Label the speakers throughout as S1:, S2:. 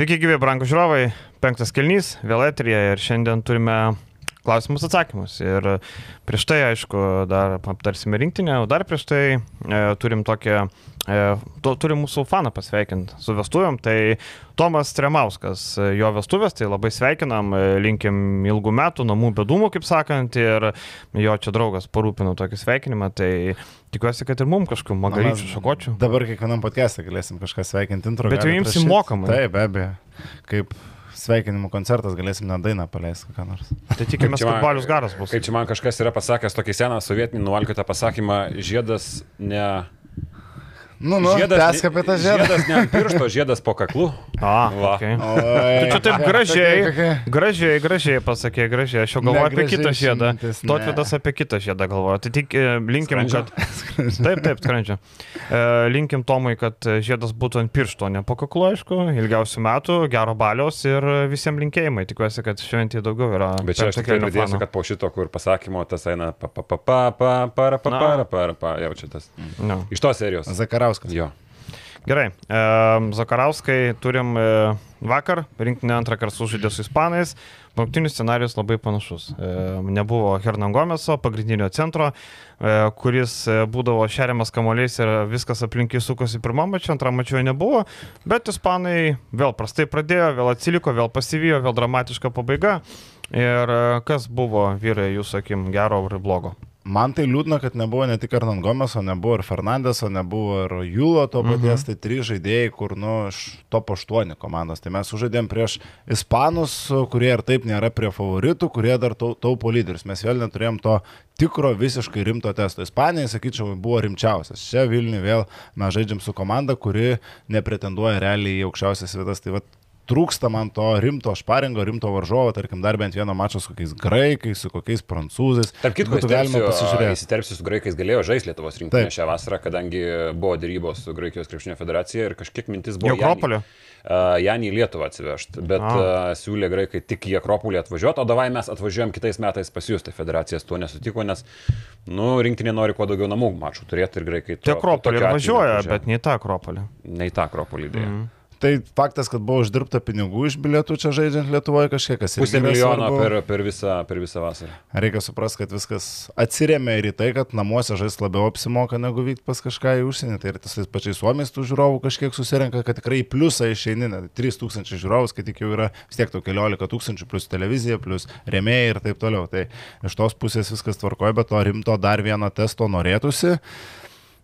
S1: Sveiki, gyvi, brangų žiūrovai. Penktas kelnys, vėl eterija ir šiandien turime klausimus atsakymus. Ir prieš tai, aišku, dar aptarsime rinktinę, o dar prieš tai e, turim tokią, e, to, turim mūsų faną pasveikinti su vestuvėm. Tai Tomas Tremauskas, e, jo vestuvės, tai labai sveikinam, e, linkim ilgų metų, namų bedumų, kaip sakant, ir jo čia draugas parūpino tokį sveikinimą. Tai tikiuosi, kad ir mums kažkokiu magaryčių, šakočių.
S2: Dabar kiekvienam podcast'e galėsim kažką sveikinti intro.
S1: Bet jau imsim mokamai.
S2: Taip, be abejo. Kaip sveikinimų koncertas galėsim net dainą paleisti kokią nors.
S1: Tai tikimės, kad balius garas bus.
S3: Kaip čia man kažkas yra pasakęs tokį seną sovietinį nuvalkiotą pasakymą, žiedas ne
S2: Nu, nu,
S3: Žiedas,
S2: apie tą žiedą.
S3: Žiedas ne ant piršto, žiedas po kaklu.
S1: A,
S3: Va.
S1: okay.
S2: Oi,
S1: Tu čia taip gražiai, gražiai, gražiai pasakė, gražiai. Aš jau galvoju apie
S2: Negražiai
S1: kitą žiedą.
S2: ne.
S1: Totvidas apie kitą žiedą galvoja. Tai tik e, linkim,
S3: Skrandžio?
S1: kad... Taip, taip, skrandžia. E, Linkim Tomui, kad žiedas būtų ant piršto, ne po kaklu, aišku. Ilgiausių metų, gero balios ir visiems linkėjimai. Tikiuosi, kad šventė daugiau yra.
S3: Bet čia aš tikrai pridėsiu, kad po šito, kur pasakymo tas eina pa pa pa pa pa pa para pa, jau čia tas.
S1: No.
S3: Iš tos serijos.
S2: Zakarauskas.
S3: Jo.
S1: Gerai, e, Zakarauskai turim e, vakar, rinktinė antrą kartą sužaidė su Ispanais, rungtinių scenarius labai panašus. E, nebuvo Hernangomeso, pagrindinio centro, e, kuris e, būdavo šeriamas kamuoliais ir viskas aplinkiai sukosi pirmam mačiu, antram mačiu nebuvo, bet Ispanai vėl prastai pradėjo, vėl atsiliko, vėl pasivijo, vėl dramatiška pabaiga. Ir e, kas buvo, vyrai, jūsų akim, gero ar blogo?
S2: Man tai liūdna, kad nebuvo ne tik Arnon Gomeso, nebuvo ir Fernandeso, nebuvo ir Julo to paties, mhm. tai trys žaidėjai, kur, nu, iš top 8 komandos. Tai mes sužaidėm prieš Ispanus, kurie ir taip nėra prie favoritų, kurie dar tau- taupo lyderius. Mes vėl neturėjom to tikro visiškai rimto testo. Ispanija, sakyčiau, buvo rimčiausias. Čia Vilniuje vėl mes žaidžiam su komanda, kuri nepretenduoja realiai į aukščiausias vietas. Tai va, trūksta man to rimto šparingo, rimto varžovo, tarkim, dar bent vieno mačo su kokiais graikais, su kokiais prancūzais.
S3: Tarp kitko,
S2: galima pasižiūrėti.
S3: Įsiterpsiu su graikais galėjo žaisti Lietuvos rinktinė šią vasarą, kadangi buvo dėrybos su Graikijos krepšinio federacija ir kažkiek mintis buvo.
S1: Į Akropolį?
S3: Janį- į Lietuvą atsivežti, bet
S1: A.
S3: uh, siūlė graikai tik į Akropolį atvažiuoti, o davai mes atvažiuojam kitais metais pas jūs, tai federacija su tuo nesutiko, nes, nu, rinktinė nori kuo daugiau namų mačų turėti ir graikai.
S1: Tai
S3: to-
S1: Akropolį važiuoja, bet ne į tą Akropolį.
S3: Ne į tą Akropolį idėją. Mm.
S2: Tai faktas, kad buvo uždirbta pinigų iš bilietų čia žaidžiant Lietuvoje kažkiek, kas yra
S3: milijono
S2: svarbu.
S3: per, per, visą, per visą vasarą.
S2: Reikia suprasti, kad viskas atsiriamė ir į tai, kad namuose žais labiau apsimoka negu vykti pas kažką į užsienį. Tai ir tas pačiais suomiais tų žiūrovų kažkiek susirenka, kad tikrai pliusą išeini. net 3000 žiūrovų, kai tik jau yra vis tiek tų 15 tūkstančių, plus televizija, plus remėjai ir taip toliau. Tai iš tos pusės viskas tvarkoja, bet to rimto dar vieno testo norėtųsi.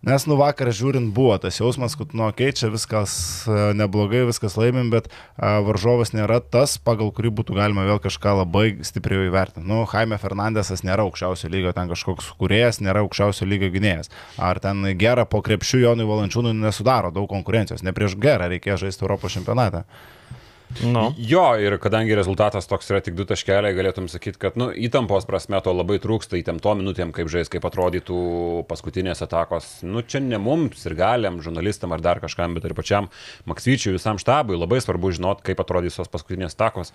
S2: Nes nu vakar žiūrint buvo tas jausmas, kad nu okei, čia viskas e, neblogai, viskas laimim, bet a, varžovas nėra tas, pagal kurį būtų galima vėl kažką labai stipriai įvertinti. Nu, Jaime Fernandesas nėra aukščiausio lygio, ten kažkoks kuriejas, nėra aukščiausio lygio gynėjas. Ar ten gerą po krepšių Jonui Valančiūnui nesudaro daug konkurencijos, ne prieš gerą reikėjo žaisti Europos čempionatą.
S1: Nu.
S3: Jo, ir kadangi rezultatas toks yra tik du taškeliai, galėtum sakyti, kad nu, įtampos prasme to labai trūksta įtempto minutėm, kaip žais, kaip atrodytų paskutinės atakos. Nu, čia ne mums ir galiam, žurnalistam ar dar kažkam, bet ir pačiam Maksvyčiui, visam štabui labai svarbu žinot, kaip atrodys tos paskutinės atakos.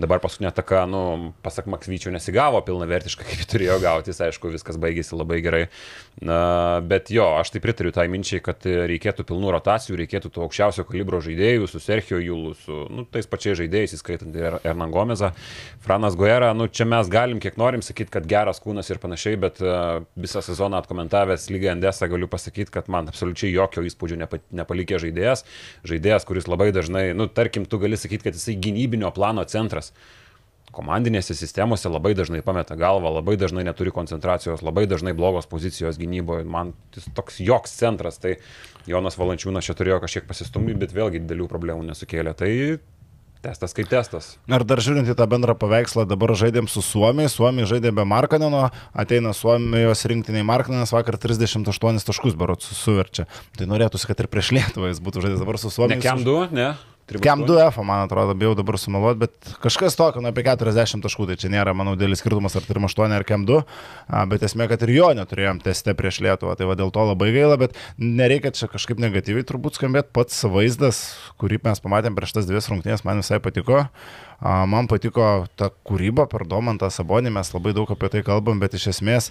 S3: Dabar paskutinė ataka, nu, pasak Maksvyčio, nesigavo pilnavertiškai, kaip turėjo gautis, aišku, viskas baigėsi labai gerai. Na, bet jo, aš tai pritariu tai minčiai, kad reikėtų pilnų rotacijų, reikėtų to aukščiausio kalibro žaidėjų, su Sergio Jūlu, su nu, tais pačiais žaidėjais, įskaitant ir Hernan Gomezą, Franas Guerra, nu, čia mes galim kiek norim sakyti, kad geras kūnas ir panašiai, bet uh, visą sezoną atkomentavęs lygiai Andesą galiu pasakyti, kad man absoliučiai jokio įspūdžio nepa, nepalikė žaidėjas, žaidėjas, kuris labai dažnai, nu, tarkim, tu gali sakyti, kad jisai gynybinio plano centras komandinėse sistemose labai dažnai pameta galvą, labai dažnai neturi koncentracijos, labai dažnai blogos pozicijos gynyboje. Man toks joks centras, tai Jonas Valančiūnas čia turėjo kažkiek pasistumti, bet vėlgi didelių problemų nesukėlė. Tai testas kaip testas.
S2: Ir dar žiūrint į tą bendrą paveikslą, dabar žaidėm su Suomiai, Suomiai žaidė be Markanino, ateina Suomijos rinktiniai Markaninas, vakar 38 taškus barots suverčia. Tai norėtųsi, kad ir prieš Lietuvą jis būtų žaidęs dabar su
S3: Ne
S2: Suomiais.
S3: Kem 2, ne?
S2: Kem 2F, man atrodo, bijau dabar sumeluoti, bet kažkas tokio, nu, apie 40 taškų, tai čia nėra, manau, dėlis skirtumas, ar turim 8 ar Kem 2, a, bet esmė, kad ir jo neturėjom teste prieš Lietuvą, tai va dėl to labai gaila, bet nereikia čia kažkaip negatyviai turbūt skambėti, pats vaizdas, kurį mes pamatėm prieš tas dvi rungtynės, man visai patiko. Man patiko ta kūryba per Domantą Sabonį, mes labai daug apie tai kalbam, bet iš esmės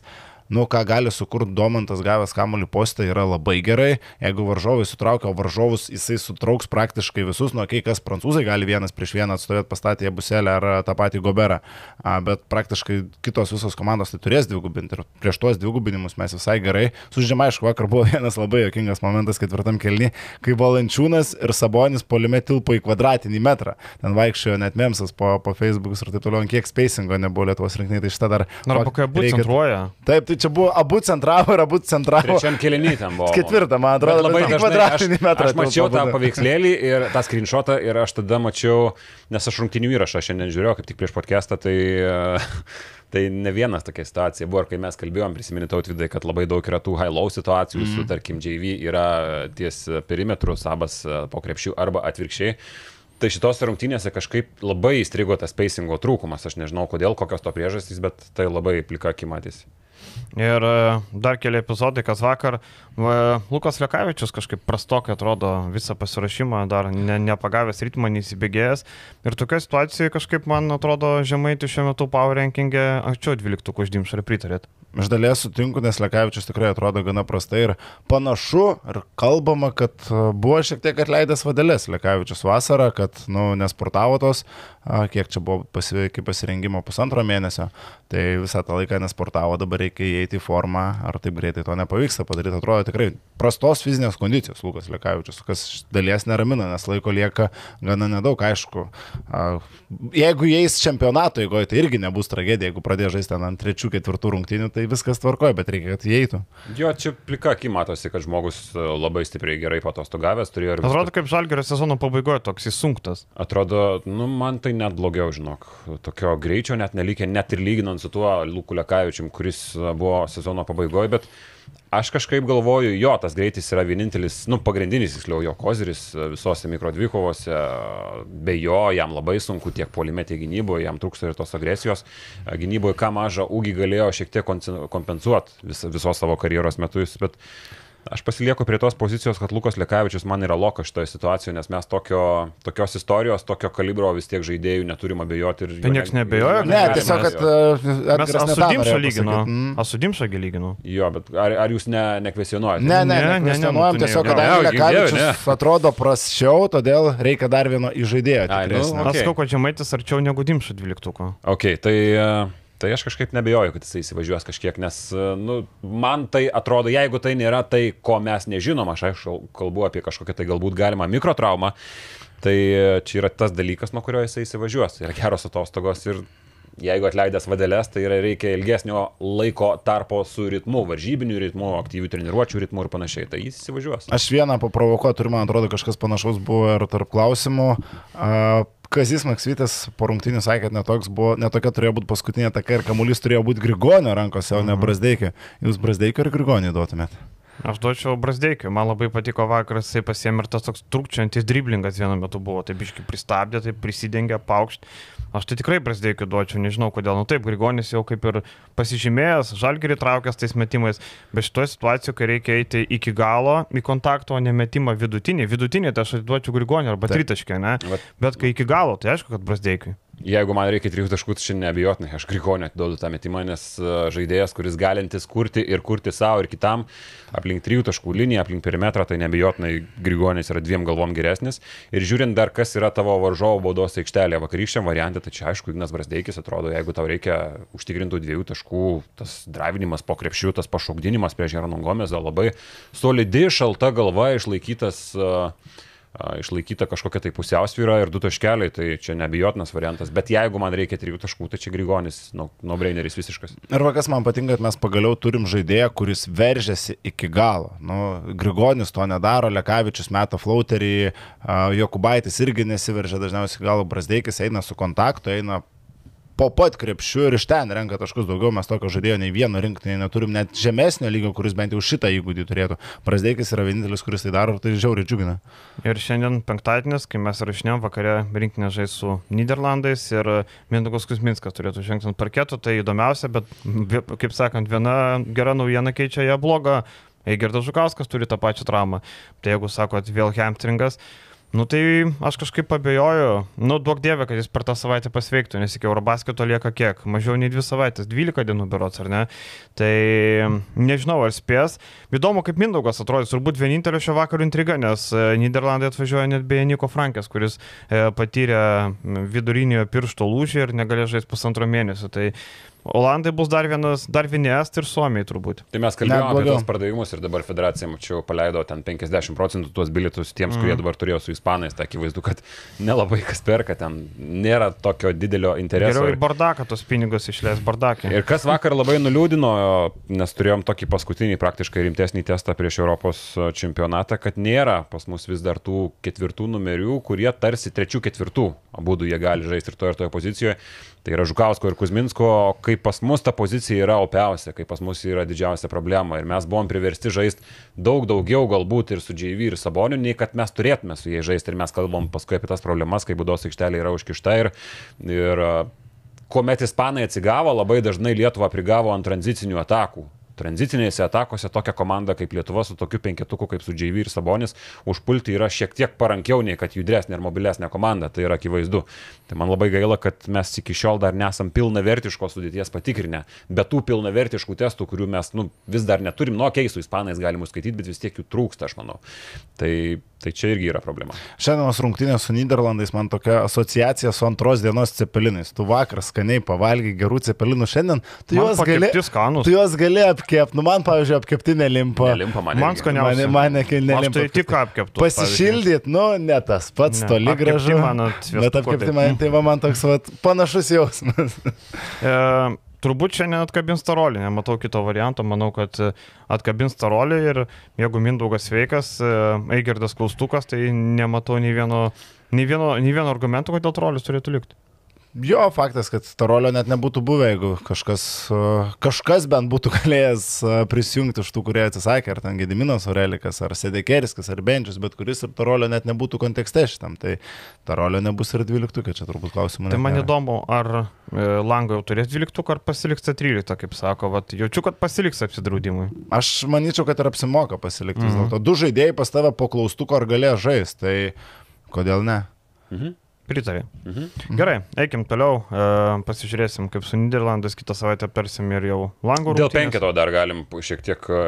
S2: nu, ką gali sukurti Domantas gavęs kamuolį postą yra labai gerai. Jeigu varžovai sutraukia, o varžovus jisai sutrauks praktiškai visus, nu, kai kas prancūzai gali vienas prieš vieną atstovėti pastatę Buselę ar tą patį Goberą, a, bet praktiškai kitos visos komandos tai turės dvigubinti ir prieš tuos dvigubinimus mes visai gerai. Sužymai, aišku, vakar buvo vienas labai jokingas momentas ketvirtam kelni, kai Valančiūnas ir Sabonis polime tilpo į kvadratinį metrą. Ten vaikščiojo net memsas po, po Facebook'us ir taip toliau, kiek spacingo nebuvo Lietuvos rinkiniai, tai šitą dar...
S1: Na, kai abu centruoja.
S2: Taip, tai čia buvo abu centravo ir abu centravo.
S3: Trečiam kelinį ten buvo.
S2: Ketvirtą, man atrodo,
S3: Bet labai
S2: bet kvadratinį
S3: aš,
S2: metrą
S3: aš mačiau tą paveikslėlį ir tą screenshotą ir aš tada mačiau, nes aš rungtinių įrašą šiandien žiūrėjau, kaip tik prieš podcastą, tai, e, tai ne vienas tokia situacija buvo, ir kai mes kalbėjom, prisiminė tautvidai, kad labai daug yra tų high-low situacijų, mm. su, tarkim, JV yra ties perimetru, sabas e, po krepšių arba atvirkščiai. Tai šitose rungtynėse kažkaip labai įstrigo tas pacingo trūkumas. Aš nežinau kodėl, kokios to priežastys, bet tai labai plika akimatys.
S1: Ir e, dar keli epizodai, kas vakar. Va, Lukas Lekavičius kažkaip prastokai atrodo visą pasirašymą, dar ne, nepagavęs ritmą, neįsibėgėjęs. Ir tokia situacija kažkaip man atrodo žemaitį šiuo metu power rankingė anksčiau 12 uždimšą, ar pritarėt?
S2: Iš dalies sutinku, nes Lekavičius tikrai atrodo gana prastai ir panašu, ir kalbama, kad a, buvo šiek tiek atleidęs vadelės Lekavičius vasarą, kad, nu, nesportavo tos, kiek čia buvo pasi, iki pasirengimo pusantro mėnesio, tai visą tą laiką nesportavo, dabar reikia įeiti į formą, ar taip greitai to nepavyksta padaryti, atrodo tikrai prastos fizinės kondicijos Lukas Lekavičius, kas dalies neramina, nes laiko lieka gana nedaug, aišku. Jeigu jais čempionato eigoje, tai irgi nebus tragedija, jeigu pradės žaisti ant trečių, ketvirtų rungtynių, tai viskas tvarkoja, bet reikia, kad įeitų.
S3: Jo, čia plika aki matosi, kad žmogus e, labai stipriai gerai patostogavęs turėjo ir...
S1: Atrodo, kaip žalgerio sezono pabaigoje toks įsunktas.
S3: Atrodo, nu, man tai net blogiau, žinok. Tokio greičio net nelikė, net ir lyginant su tuo Luku Lekavičium, kuris a, buvo sezono pabaigoje, bet aš kažkaip galvoju, jo, tas greitis yra vienintelis, nu, pagrindinis, tiksliau, jo koziris a, visose mikrodvikovose. Be jo, jam labai sunku tiek polime, tiek gynyboje, jam trūksta ir tos agresijos. A, Gynyboje, ką mažą ūgį galėjo šiek tiek kompensuoti vis, visos savo karjeros metus, bet Aš pasilieku prie tos pozicijos, kad Lukas Lekavičius man yra lokas šitoje situacijoje, nes mes tokio, tokios istorijos, tokio kalibro vis tiek žaidėjų neturim abejoti. Ir
S1: Tai nieks neabejoja,
S2: Ne, tiesiog, kad uh,
S1: Mes Asudimšą lyginu.
S2: Mm.
S1: Asudimšą lyginu.
S3: Jo, bet ar, ar jūs ne, nekvesionuojate?
S2: Ne, ne,
S1: Ne, ne,
S2: ne,
S1: ne, nu,
S2: tiesiog,
S3: girdėjau,
S2: Lekavičius atrodo prasčiau, todėl reikia dar vieno įžaidėjo.
S3: Ai, nu.
S1: Aš sakau, kad žemaitis arčiau negu dimšų 12.
S3: Ok, tai, e, tai aš kažkaip nebejoju, kad jisai įsivažiuos kažkiek, nes nu, man tai atrodo, jeigu tai nėra tai, ko mes nežinom, aš aišku kalbu apie kažkokią tai galbūt galimą mikrotraumą, tai čia yra tas dalykas, nuo kurio jisai įsivažiuos. Yra geros atostogos ir jeigu atleidęs vadelės, tai yra reikia ilgesnio laiko tarpo su ritmu, varžybiniu ritmu, aktyvių treniruočio ritmu ir panašiai. Tai jis įsivažiuos.
S2: Aš vieną paprovokuoju, turiu, man atrodo, kažkas panašaus buvo ir tarp klausimų. A, Kazis Maksvitas po rungtynių sakė, kad netoks buvo, netokia turėjo būti paskutinė taka ir kamuolys turėjo būti Grigonio rankose, o ne Brasdeikio. Jūs Brasdeikio ir Grigonio duotumėt?
S1: Aš duočiau Brasdeikiu, man labai patiko vakaras, jisai pasiemė ir tas toks trukčiantis driblingas vienu metu buvo, tai biški pristabdė, tai prisidengė, paukšt. Aš tai tikrai Brasdeikiu duočiau, nežinau kodėl. Nu taip, Grigonis jau kaip ir pasižymėjęs, žalgerį traukęs tais metimais, bet šitoje situacijoje, kai reikia eiti iki galo į kontaktą, o ne metimą vidutinį. Vidutinį tai aš atiduočiau Grigonį arba
S2: Taip.
S1: tritaškę, ne? Bet kai iki galo, tai aišku, kad Brasdeikiu.
S3: Jeigu man reikia trijų taškų, tai šiandien neabijotinai, aš Grigonį atiduodu tą metimą, nes e, žaidėjas, kuris galintis kurti ir kurti savo ir kitam, aplink trijų taškų liniją, aplink perimetrą, tai neabijotinai Grigonis yra dviem galvom geresnis. Ir žiūrint dar, kas yra tavo varžovo baudos aikštelė vakarykščiam variantui, tai čia aišku, Ignas Brasdeikis atrodo, jeigu tau reikia užtikrintų dviejų taškų, tas drivinimas po krepšių, tas pašaukdinimas prieš Jaroną Gomezą labai solidi, šalta galva, išlaikytas uh, išlaikyta kažkokia tai pusiausvyra ir du taškeliai, tai čia nebijotinas variantas. Bet jeigu man reikia trijų taškų, tai čia Grigonis, no, no braineris visiškas.
S2: Ir kas man patinka, kad mes pagaliau turim žaidėją, kuris veržiasi iki galo. Nu, Grigonis to nedaro, Lekavičius meta flauterį, Jokubaitis irgi nesiveržia dažniausiai galo, Brasdeikis eina su kontaktu, eina po pat krepšiu ir iš ten renka taškus daugiau, mes tokio žaidėjo nei vieno rinktinėje neturim, net žemesnio lygio, kuris bent jau šitą įgūdį turėtų. Brasdeikis yra vienintelis, kuris tai daro ir tai žiauriai džiugina.
S1: Ir šiandien penktadienis, kai mes rašinėm vakarė rinkinę žais su Niderlandais ir Mindaugas Kusminskas turėtų žengti ant parketo, tai įdomiausia, bet kaip sakant, viena gera naujiena keičia ją blogą. Eigerdas Žukauskas turi tą pačią traumą. Tai jeigu sakot, vėl hamstringas, Nu tai aš kažkaip abejoju, nu duok dievę, kad jis per tą savaitę pasveiktų, nes iki Eurobasketo lieka kiek, mažiau nei dvi savaitės, 12 dienų berots, ar ne? Tai nežinau, ar spės. Įdomu, kaip Mindaugas atrodys, turbūt vienintelio šio vakaro intriga, nes e, Niderlandai atvažiuoja net beje Niko Frankės, kuris e, patyrė viduriniojo piršto lūžį ir negalėjo žaisti pusantro mėnesio. Tai Olandai bus dar vienas, dar vieni estai ir suomiai turbūt.
S3: Tai mes kalbėjome apie tos pardavimus ir dabar federacija, mačiau, paleido ten 50 procentų tuos bilietus tiems, mm. kurie dabar turėjo su ispanais. Tai akivaizdu, kad nelabai kas perka, ten nėra tokio didelio intereso.
S1: Geriau į bardaką tos pinigus išleis bardakį.
S3: Ir kas vakar labai nuliūdino, nes turėjom tokį paskutinį praktiškai rimtesnį testą prieš Europos čempionatą, kad nėra pas mus vis dar tų ketvirtų numerių, kurie tarsi trečių ketvirtų, abu jie gali žaisti ir toje ir toje pozicijoje. Tai yra Žukausko ir Kuzminsko, kai pas mus ta pozicija yra opiausia, kai pas mus yra didžiausia problema. Ir mes buvom priversti žaisti daug daugiau galbūt ir su JV ir Saboniu, nei kad mes turėtume su jais žaisti. Ir mes kalbam paskui apie tas problemas, kai būdos aikštelė yra užkišta. Ir, ir kuomet ispanai atsigavo, labai dažnai Lietuva prigavo ant tranzicinių atakų tranzicinėse atakose tokią komandą kaip Lietuva su tokiu penketuku kaip su JV ir Sabonis užpulti yra šiek tiek parankiau nei kad judresnė ir mobilesnė komanda, tai yra akivaizdu. Tai man labai gaila, kad mes iki šiol dar nesam pilnavertiškos sudėties patikrinę, bet tų pilnavertiškų testų, kurių mes nu, vis dar neturim, nu, okei, okay, su ispanais galim skaityti, bet vis tiek jų trūksta, aš manau. Tai Tai čia irgi yra problema.
S2: Šiandienos rungtynės su Niderlandais man tokia asociacija su antros dienos cepelinais. Tu vakar skaniai pavalgy gerų cepelinų, šiandien tu man juos gali, tu juos gali apkepti. Nu, man, pavyzdžiui, apkepti nelimpa.
S3: Nelimpa man.
S1: Man skaniausia.
S2: Man, man nelimpa.
S1: Tai tik apkepti.
S2: Pasišildyt, nu, ne tas pats, ne. toli gražu. Bet apkepti man, tai va, man toks vat, panašus jausmas.
S1: e, turbūt šiandien atkabins tarolį, nematau kito varianto, manau, kad e, atkabins tarolį ir jeigu Mindaugas sveikas, e, Eigerdas klaustukas, tai nematau nei vieno, nei vieno, nei vieno argumento, kodėl tarolis turėtų likti.
S2: Jo, faktas, kad Tarolio net nebūtų buvę, jeigu kažkas, kažkas bent būtų galėjęs prisijungti iš tų, kurie atsisakė, ar ten Gediminas Orelikas, ar Sedekeriskas, ar Benčius, bet kuris ir Tarolio net nebūtų kontekste šitam. Tai Tarolio nebus ir 12, čia turbūt klausimų.
S1: Tai man nėra. įdomu, ar e, Lango jau turės 12, ar pasiliks 13, kaip sako, Vat, jaučiu, kad pasiliks apsidraudimui.
S2: Aš manyčiau, kad ir apsimoka pasilikti. Mm -hmm. Du žaidėjai pas tave po klaustuko ar galės žaisti, tai kodėl ne? Mhm.
S1: Pritarė. Mhm. Gerai, eikim toliau, e, pasižiūrėsim, kaip su Niderlandais kitą savaitę persim ir jau langų.
S3: Dėl penketo dar galim šiek tiek e,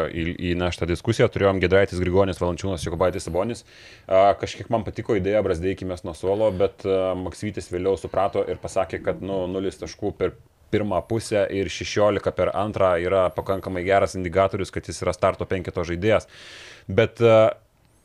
S3: įnešti diskusiją. Turėjom Gedraitis, Grigonis, Valančiūnas, Jokubaitis, Sabonis. E, kažkiek man patiko idėja, brasdeikimės nuo suolo, bet e, Maksytis vėliau suprato ir pasakė, kad nu, 0 taškų per pirmą pusę ir 16 per antrą yra pakankamai geras indikatorius, kad jis yra starto penketo žaidėjas. Bet e,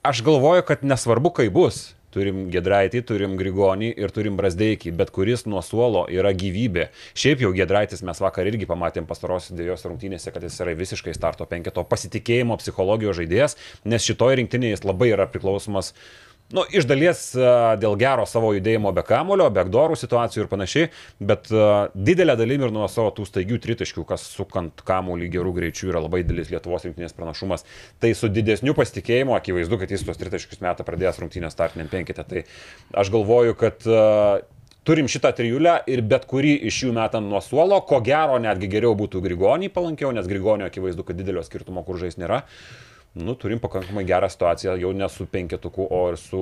S3: aš galvoju, kad nesvarbu, kaip bus turim Gedraitį, turim Grigonį ir turim Brasdeikį, bet kuris nuo suolo yra gyvybė. Šiaip jau Gedraitis mes vakar irgi pamatėm pastarosios dviejos rungtynėse, kad jis yra visiškai starto penketo pasitikėjimo psichologijos žaidėjas, nes šitoje rinktinėje jis labai yra priklausomas Nu, iš dalies dėl gero savo judėjimo be kamulio, be akdorų situacijų ir panašiai, bet didelė dalim ir nuo savo tų staigių tritaškių, kas sukant kamulį gerų greičių yra labai didelis Lietuvos rinktinės pranašumas. Tai su didesniu pasitikėjimu, akivaizdu, kad jis tuos tritaškius metą pradėjęs rungtynės startiniam penkite. Tai aš galvoju, kad turim šitą trijulę ir bet kurį iš jų metant nuo suolo, ko gero netgi geriau būtų Grigonį palankiau, nes Grigonio akivaizdu, kad didelio skirtumo kur žais nėra. Uh, nu, turim pakankamai gerą situaciją jau ne su penketuku, o ir su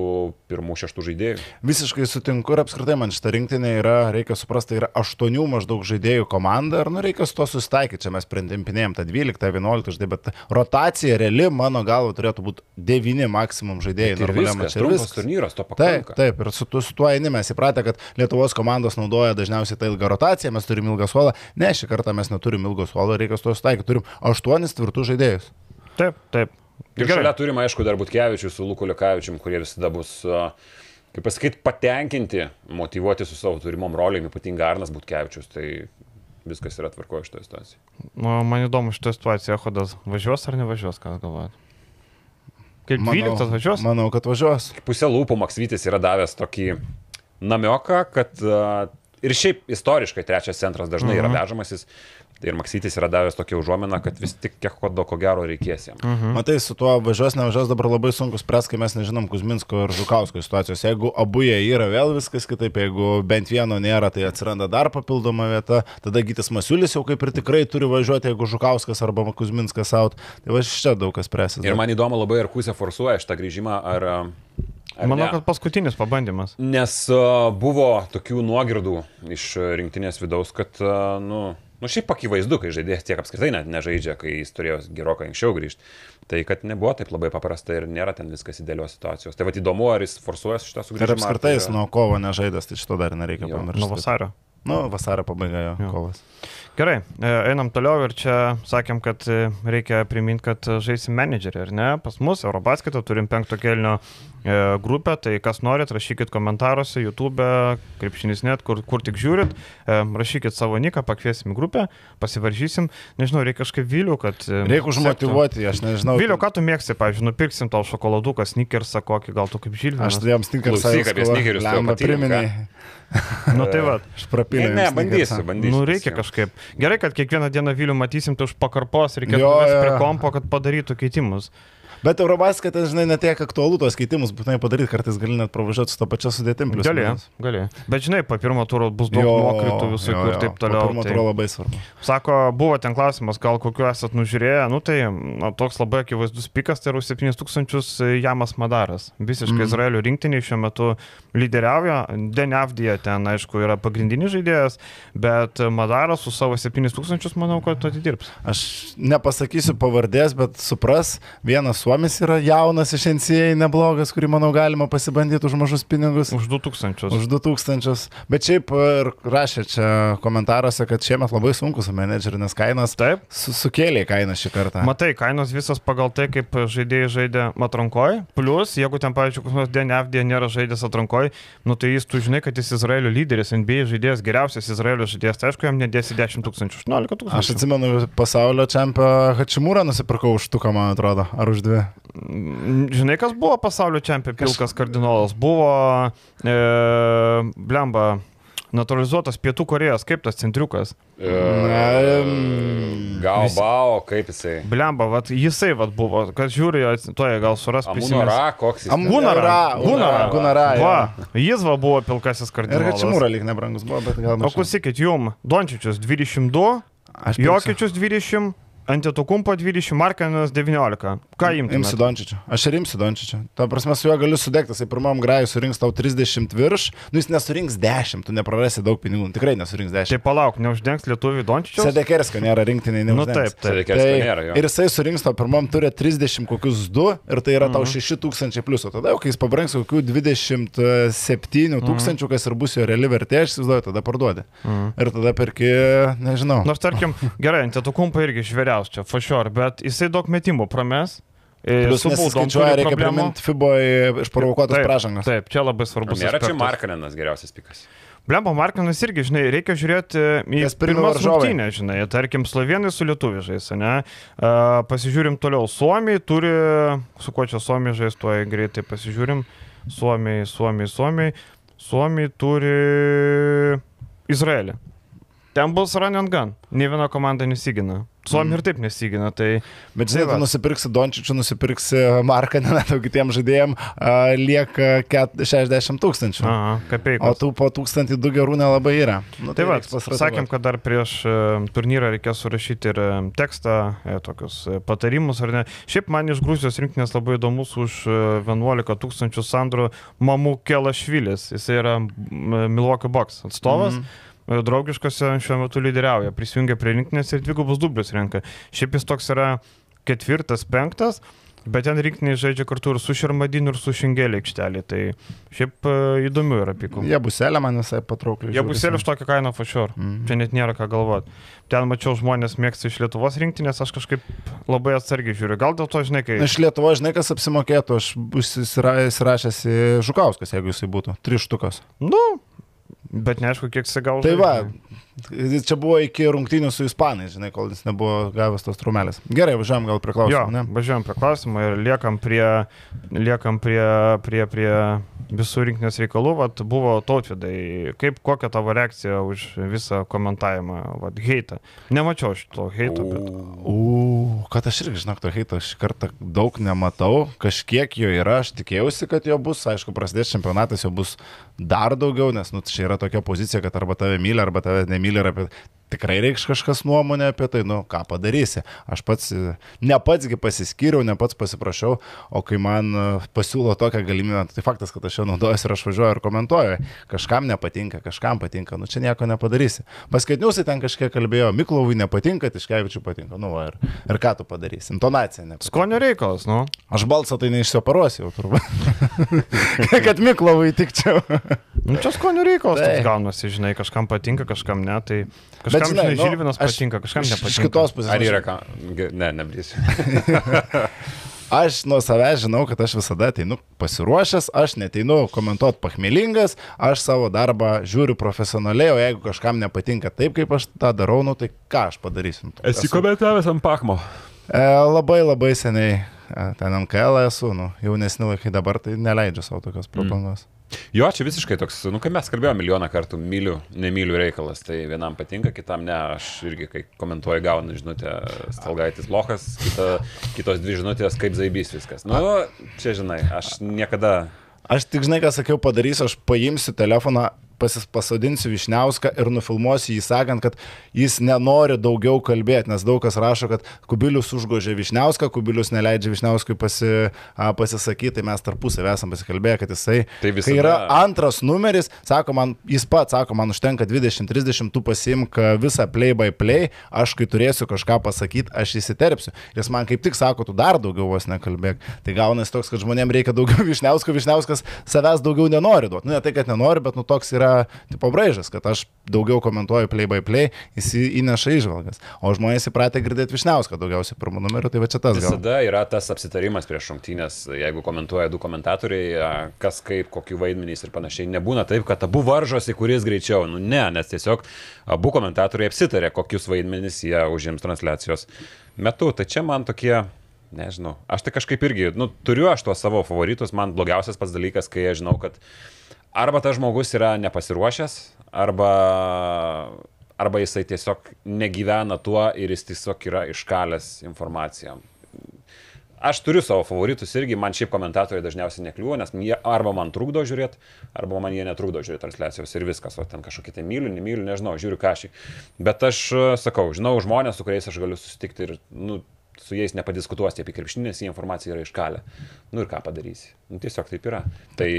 S3: pirmu šeštu žaidėju.
S2: Visiškai sutinku ir apskritai man šitą rinktinę yra, reikia suprasti, tai yra aštuonių maždaug žaidėjų komanda ir nu, reikia su to susitaikyti. Čia mes printimpinėjom tą 12, 11 žaidėjų, bet rotacija reali, mano galva, turėtų būti 9 maksimum žaidėjai.
S3: Ir viskas, čia viskas turnyras to
S2: pakanka. Taip, taip, ir su, su tuo eini mes įpratę, kad Lietuvos komandos naudoja dažniausiai tą ilgą rotaciją, mes turim ilgą suolą. Ne, šį kartą mes neturim ilgo suolo, reikia su to susitaikyti. Turim aštuonis tvirtus žaidėjus.
S1: Taip, taip.
S3: Ir šalia turim, aišku, dar Butkevičių su Luku Lekavičium, kurie visada bus, kaip pasakyti, patenkinti, motivuoti su savo turimom rolėm, ypatingai Arnas Butkevičius. Tai viskas yra tvarkoje šitoje situacijoje.
S1: Nu, man įdomu šitoje situacijoje, Hodas važiuos ar nevažiuos, ką galvojat? Kaip
S2: manau,
S1: 12 važiuos?
S2: Manau, kad važiuos.
S3: Pusė lūpų Maksvytis yra davęs tokį namioką, kad uh, ir šiaip istoriškai trečias centras dažnai uh -huh. yra mhm. vežamasis. Tai ir Maksytis yra davęs tokią užuominą, kad vis tik kiek kodo ko gero reikės jam.
S2: Mhm. Matai, su tuo važiuos, nevažiuos dabar labai sunku spręsti, kai mes nežinom Kuzminsko ir Žukausko situacijos. Jeigu abu jie yra, vėl viskas kitaip, jeigu bent vieno nėra, tai atsiranda dar papildoma vieta, tada Gytis Masiulis jau kaip ir tikrai turi važiuoti, jeigu Žukauskas arba Kuzminskas out. Tai va čia daug kas spręsis.
S3: Ir man įdomu labai, ar Kuzė forsuoja šitą grįžimą, ar Ar
S1: Manau,
S3: ne?
S1: kad paskutinis pabandymas.
S3: Nes uh, buvo tokių nuogirdų iš rinktinės vidaus, kad, uh, nu, nu šiaip akivaizdu, kai žaidėjas tiek apskritai net nežaidžia, kai jis turėjo gerokai anksčiau grįžti. Tai kad nebuvo taip labai paprasta ir nėra ten viskas idealios situacijos. Tai vad įdomu, ar jis forsuoja šitą
S2: Ir
S3: sugrįžimą.
S2: apskritai
S3: ar
S2: jis
S3: tai yra-
S2: nuo kovo nežaidęs, tai šito dar nereikia
S3: Jo,
S2: pamiršti.
S1: Nuo vasario.
S2: Nu, vasario pabaiga jo,
S1: Jo.
S2: kovas.
S1: Gerai, e, einam toliau ir čia sakėm, kad e, reikia priminti, kad e, žaisim menedžerį, ar ne? Pas mus Eurobasketą turim penkto kelnio grupę, tai kas norit, rašykit komentaruose, YouTube, krepšinis net, kur, kur tik žiūrit, rašykit savo niką, pakviesim į grupę, pasivaržysim, nežinau, reikia kažkaip vilių, kad...
S2: Reikia užmotivuoti, aš nežinau.
S1: Viliu, ką tu mėgsti, pavyzdžiui, nupirksim tau šokoladuką, sneakersą kokį, gal tu kaip žilvinas.
S2: Aš tai jiems tinka
S3: Klausyk, apie sneakerius tu jau
S2: Lemba
S3: patyrei,
S2: priminė.
S1: Nu tai va.
S2: Aš
S3: Ne,
S2: prapilėjau.
S3: ne, bandysiu, bandysiu.
S1: Nu, reikia kažkaip. Gerai, kad kiekvieną dieną Vilių matysim, tai už pakarpos
S2: jo,
S1: jo. prie kompo, kad padarytų keitimus.
S2: Bet Eurobasketė, žinai, netiek aktualu tos keitimus būtinai padaryti, kartais gali net pravažiuoti su to pačia sudėtim. plius
S1: Gali,
S2: minus.
S1: gali. Bet žinai, po pirmo turo bus daug nuokritų visokių ir taip toliau.
S2: Pirmo
S1: Tai,
S2: turo labai svarbu.
S1: sako, buvo ten klausimas, gal kokiu esat nužiūrėję, nu tai na, toks labai akivaizdus pikas, tai yra už 7000 Jamas Madaras. Visiškai mm. Izraelio rinktiniai šiuo metu lyderiauja. Denavdija ten, aišku, yra pagrindinis žaidėjas, bet Madaras su savo 7000, manau, kad atidirbs.
S2: Aš nepasakysiu pavardės, bet supras, vienas suomis yra jaunas iš NCA, neblogas, kurį, manau, galima pasibandyti už mažus pinigus.
S1: Už 2000.
S2: Už 2000. Bet šiaip ir rašė čia komentaruose, kad šiemet labai sunku su menedžeriu, nes kainos
S1: Taip.
S2: su, sukėlė kainą šį kartą.
S1: Matai, kainos visas pagal tai, kaip žaidėjai žaidė atrankoj. Plus, jeigu ten, pavyzdžiui, koks nors DNFD nėra žaidęs atrankoj, nu tai jis tu žinai, kad jis Izraelio lyderis, NBA žaidėjas, geriausias Izraelio žaidėjas, tai aišku, jam nedėsi 10 tūkstančių, 18
S2: Aš
S1: tūkstančių.
S2: atsimenu pasaulio čempioną Hačimūrą nusipirkau už tuką, man atrodo, ar už dvi.
S1: Žinai, kas buvo pasaulio čempionas, pilkas kardinolas? Buvo, e, blemba, naturalizuotas Pietų Korejos, kaip tas centriukas.
S2: Na, em,
S3: Gal bao, kaip jisai.
S1: Blemba, vat, jisai vat buvo, kas žiūri, toje gal suras prisimenu.
S3: Amunora, koks jis.
S1: Gunara.
S2: Gunara, jo.
S1: Va, jis va buvo pilkasis
S2: Ir
S1: kardinolas.
S2: Hačimūra lyg nebrangus buvo, bet gal
S1: O klausykit, jum, Dončičius 22,
S2: Aš pirksiu.
S1: Jokičius 20, Antetokumpo 20, Markanas 19. Ką
S2: Imsiu
S1: imsi?
S2: Dončičių. Aš ir imsiu Dončičių. Ta prasme, su juo galiu sudegti. Jisai pirmam grajui surinks tau 30 virš, nu jis nesurinks 10, tu neprarasi daug pinigų. Tikrai nesurinks 10.
S1: Tai palauk, neuždengs lietuvių Dončičius?
S2: Sedekerskio nėra rinktiniai, ne.
S1: Nu taip, taip.
S3: Tai nėra jo.
S2: ir jisai surinks to pirmam turė 30 kokius 2 ir tai yra tau
S1: Mhm.
S2: 6000 plius. O tada, jau kai jis pabrangs kokių 27 tūkstančių, kas ir bus jo reali vertė, aš įsivaizduoju, tada parduodi.
S1: Mhm.
S2: Ir tada perki, nežinau.
S1: Nors tarkim, gerai, Antetokumpo irgi žvėriaus čia, for sure, bet jisai daug metimų prames. e,
S2: Plius nesiskaičiuoja, reikia priminti FIBOje išprovokuotas
S1: Taip,
S2: pražangas.
S1: Taip, čia labai svarbus.
S3: Nėra čia. Markalenas geriausias pikas.
S1: Blemba Markinas irgi, žinai, reikia žiūrėti į pirmas rungtynės, žinai, tarkim, slovenai su lietuviais, ne? Uh, pasižiūrim toliau, Suomiai turi, su kuo čia Suomiai žais, tuoj greitai pasižiūrim, Suomiai, Suomiai, Suomiai, Suomiai turi Izraelį. Ten bus run and gun, ne viena komanda nesigina. Suomiai ir taip nesigina, tai
S2: Bet žinai,
S1: Tai
S2: tu
S1: va.
S2: nusipirksi Dončičių, nusipirksi Marką, netau kitiems žaidėjams, a, lieka ket- 60 tūkstančių.
S1: aha,
S2: O
S1: kapeikos.
S2: tų po tūkstantį du gerų nelabai yra. Nu,
S1: Tai va,
S2: reiks pasrotuot.
S1: sakėm, kad dar prieš e, turnyrą reikės surašyti ir e, tekstą, e, tokius e, patarimus ar ne. Šiaip man iš Grūsijos rinktinės labai įdomus už e, 11 tūkstančių Sandro Mamų Kelašvilis. Jis yra Milwaukee Box atstovas. Mm draugiškose šiuo metu lyderiauja, prisijungia prie rinktinės ir dvigubus dublius renka. Šiaip jis toks yra ketvirtas, penktas, bet ten rinktinė žaidžia kartu ir su Šermadiniu, ir su Šingelė aikštelė. Tai šiaip e, įdomių yra pikų.
S2: Jie buselė man visai patraukliai.
S1: Jie
S2: žiūrisi.
S1: bus ir už tokią kainą fašior.
S2: Mhm.
S1: Čia net nėra ką galvoti. Ten mačiau žmonės mėgsta iš Lietuvos rinktinės, aš kažkaip labai atsargiai žiūriu. Gal dėl to, žinai, kai...
S2: Iš Lietuvo, žinai, kas apsimokėtų, aš įsira- įsirašęs į Žukauskas, jeigu jisai būtų. Tris štukas.
S1: Nu, bet neaišku, kiek jis gaus.
S2: Tai va, čia buvo iki rungtynių su Ispanais, žinai, kol jis nebuvo gavęs tos trumelės. Gerai, važiuojam gal prie
S1: Jo,
S2: klausimų, ne?
S1: važiuojam prie klausimų ir liekam prie, liekam prie, prie, prie visų rinkinės reikalų. Vat buvo tautvidai, kaip kokia tavo reakcija už visą komentavimą, vat, heitą. Nemačiau šito heito, bet...
S2: U, kad aš irgi žinok, to heito šį kartą daug nematau, kažkiek jo yra, aš tikėjausi, kad jo bus, aišku, prasidės čempionatas, jo bus dar daugiau, nes nu, čia yra tokia pozicija, kad arba tave myli, arba tave nemyli, ir apie... tikrai reikš kažkas nuomonė apie tai, nu ką padarysi. Aš pats, ne patsgi pasiskyriau, ne pats pasiprašiau, o kai man e, pasiūlo tokią galimybę, tai faktas, kad aš jau naudojuosi ir aš važiuoju ir komentuoju, kažkam nepatinka, kažkam patinka, nu čia nieko nepadarysi. Paskaitniausi ten kažkiek kalbėjo, Miklovui nepatinka, Tiškevičiui patinka, nu va, ir, ir ką tu padarysi, intonacija nepatinka.
S1: Skonio reikalas, nu.
S2: Aš balsą tai neišsioperuosiu jau turbūt. kad Miklovui tikčiau.
S1: Nu, čia skonio reikalas
S2: Tai.
S1: gaunasi, žinai, kažkam patinka, kažkam ne, tai kažkam,
S2: žinai,
S1: žinai,
S2: nu,
S1: Žilvinas
S2: aš
S1: patinka, kažkam nepatinka.
S2: Iš kitos pusės.
S3: Ar
S2: aš-
S3: yra ką? Ne, nebrysiu.
S2: Aš nuo savęs žinau, kad aš visada ateinu pasiruošęs, aš neteinu komentuoti pachmelingas, aš savo darbą žiūriu profesionaliai, o jeigu kažkam nepatinka taip, kaip aš tą darau, nu tai ką aš padarysiu?
S3: Esi komentavęs ant Pachmo.
S2: E, labai labai seniai e, ten MKL esu, nu, jaunesni laikai dabar tai neleidžiu savo tokios prabangos.
S3: Jo, čia visiškai toks, nu, kai mes kalbėjome milijoną kartų, myliu, nemyliu reikalas, tai vienam patinka, kitam ne, aš irgi, kai komentuoju, gaunu žinutę, stalgaitis lokas, kita, kitos dvi žinutės, kaip zaibys viskas. Nu, čia žinai, aš niekada
S2: Aš tik žinai, ką sakiau, padarysiu, aš paimsiu telefoną, pasis, pasodinsiu Višniauską ir nufilmuosiu jį sakant, kad jis nenori daugiau kalbėti, nes daug kas rašo, kad Kubilius užgožė Višniauską, Kubilius neleidžia Višniauskui pasi, a, pasisakyti, tai mes tarpusavį esam pasikalbėję, kad jisai,
S3: Tai visada-
S2: kai yra antras numeris, sako man, jis pats sako, man užtenka 20-30, tu pasimk visą play by play, aš kai turėsiu kažką pasakyti, aš įsiterpsiu. Jis man kaip tik sako, tu dar daugiau vos nekalbėk. Tai gaunasi toks, kad žmonėms reikia daugiau Višniausko, Višniauskas savęs daugiau nenori duoti. Nu, ne tai, kad nenori, bet nu toks yra tipo braižas, kad aš daugiau komentuoju play by play, jis įneša išvalgas. O žmonės įpratę girdėti Višniauską daugiausiai pirmų numerių, tai va čia tas gal.
S3: Visada yra tas apsitarimas prieš rungtynės, jeigu komentuoja du komentatoriai, kas kaip, kokiu vaidmenys ir panašiai. Nebūna taip, kad abu varžosi, kuris greičiau. Nu ne, nes tiesiog abu komentatoriai apsitarė, kokius vaidmenys jie užims transliacijos metu. Tai čia man tokie, nežinau, aš tai kažkaip irgi, nu, turiu aš tuos savo favoritus, man blogiausias pats dalykas, kai aš žinau, kad arba tas žmogus yra nepasiruošęs, arba arba jisai tiesiog negyvena tuo ir jis tiesiog yra iškalęs informaciją. Aš turiu savo favoritus irgi, man šiaip komentatoriai dažniausiai nekliuvo, nes jie arba man trukdo žiūrėti, arba man jie netrukdo žiūrėti transliacijos ir viskas, o ten kažkokį tai myliu, nemyliu, nežinau, žiūriu kažį. Bet aš sakau, žinau žmonės, su kuriais aš galiu susitikti ir, nu, su jais nepadiskutuosi apie krepšinį, nes jie informacija yra iškalę. Nu ir ką padarysi? Nu, tiesiog taip yra. Tai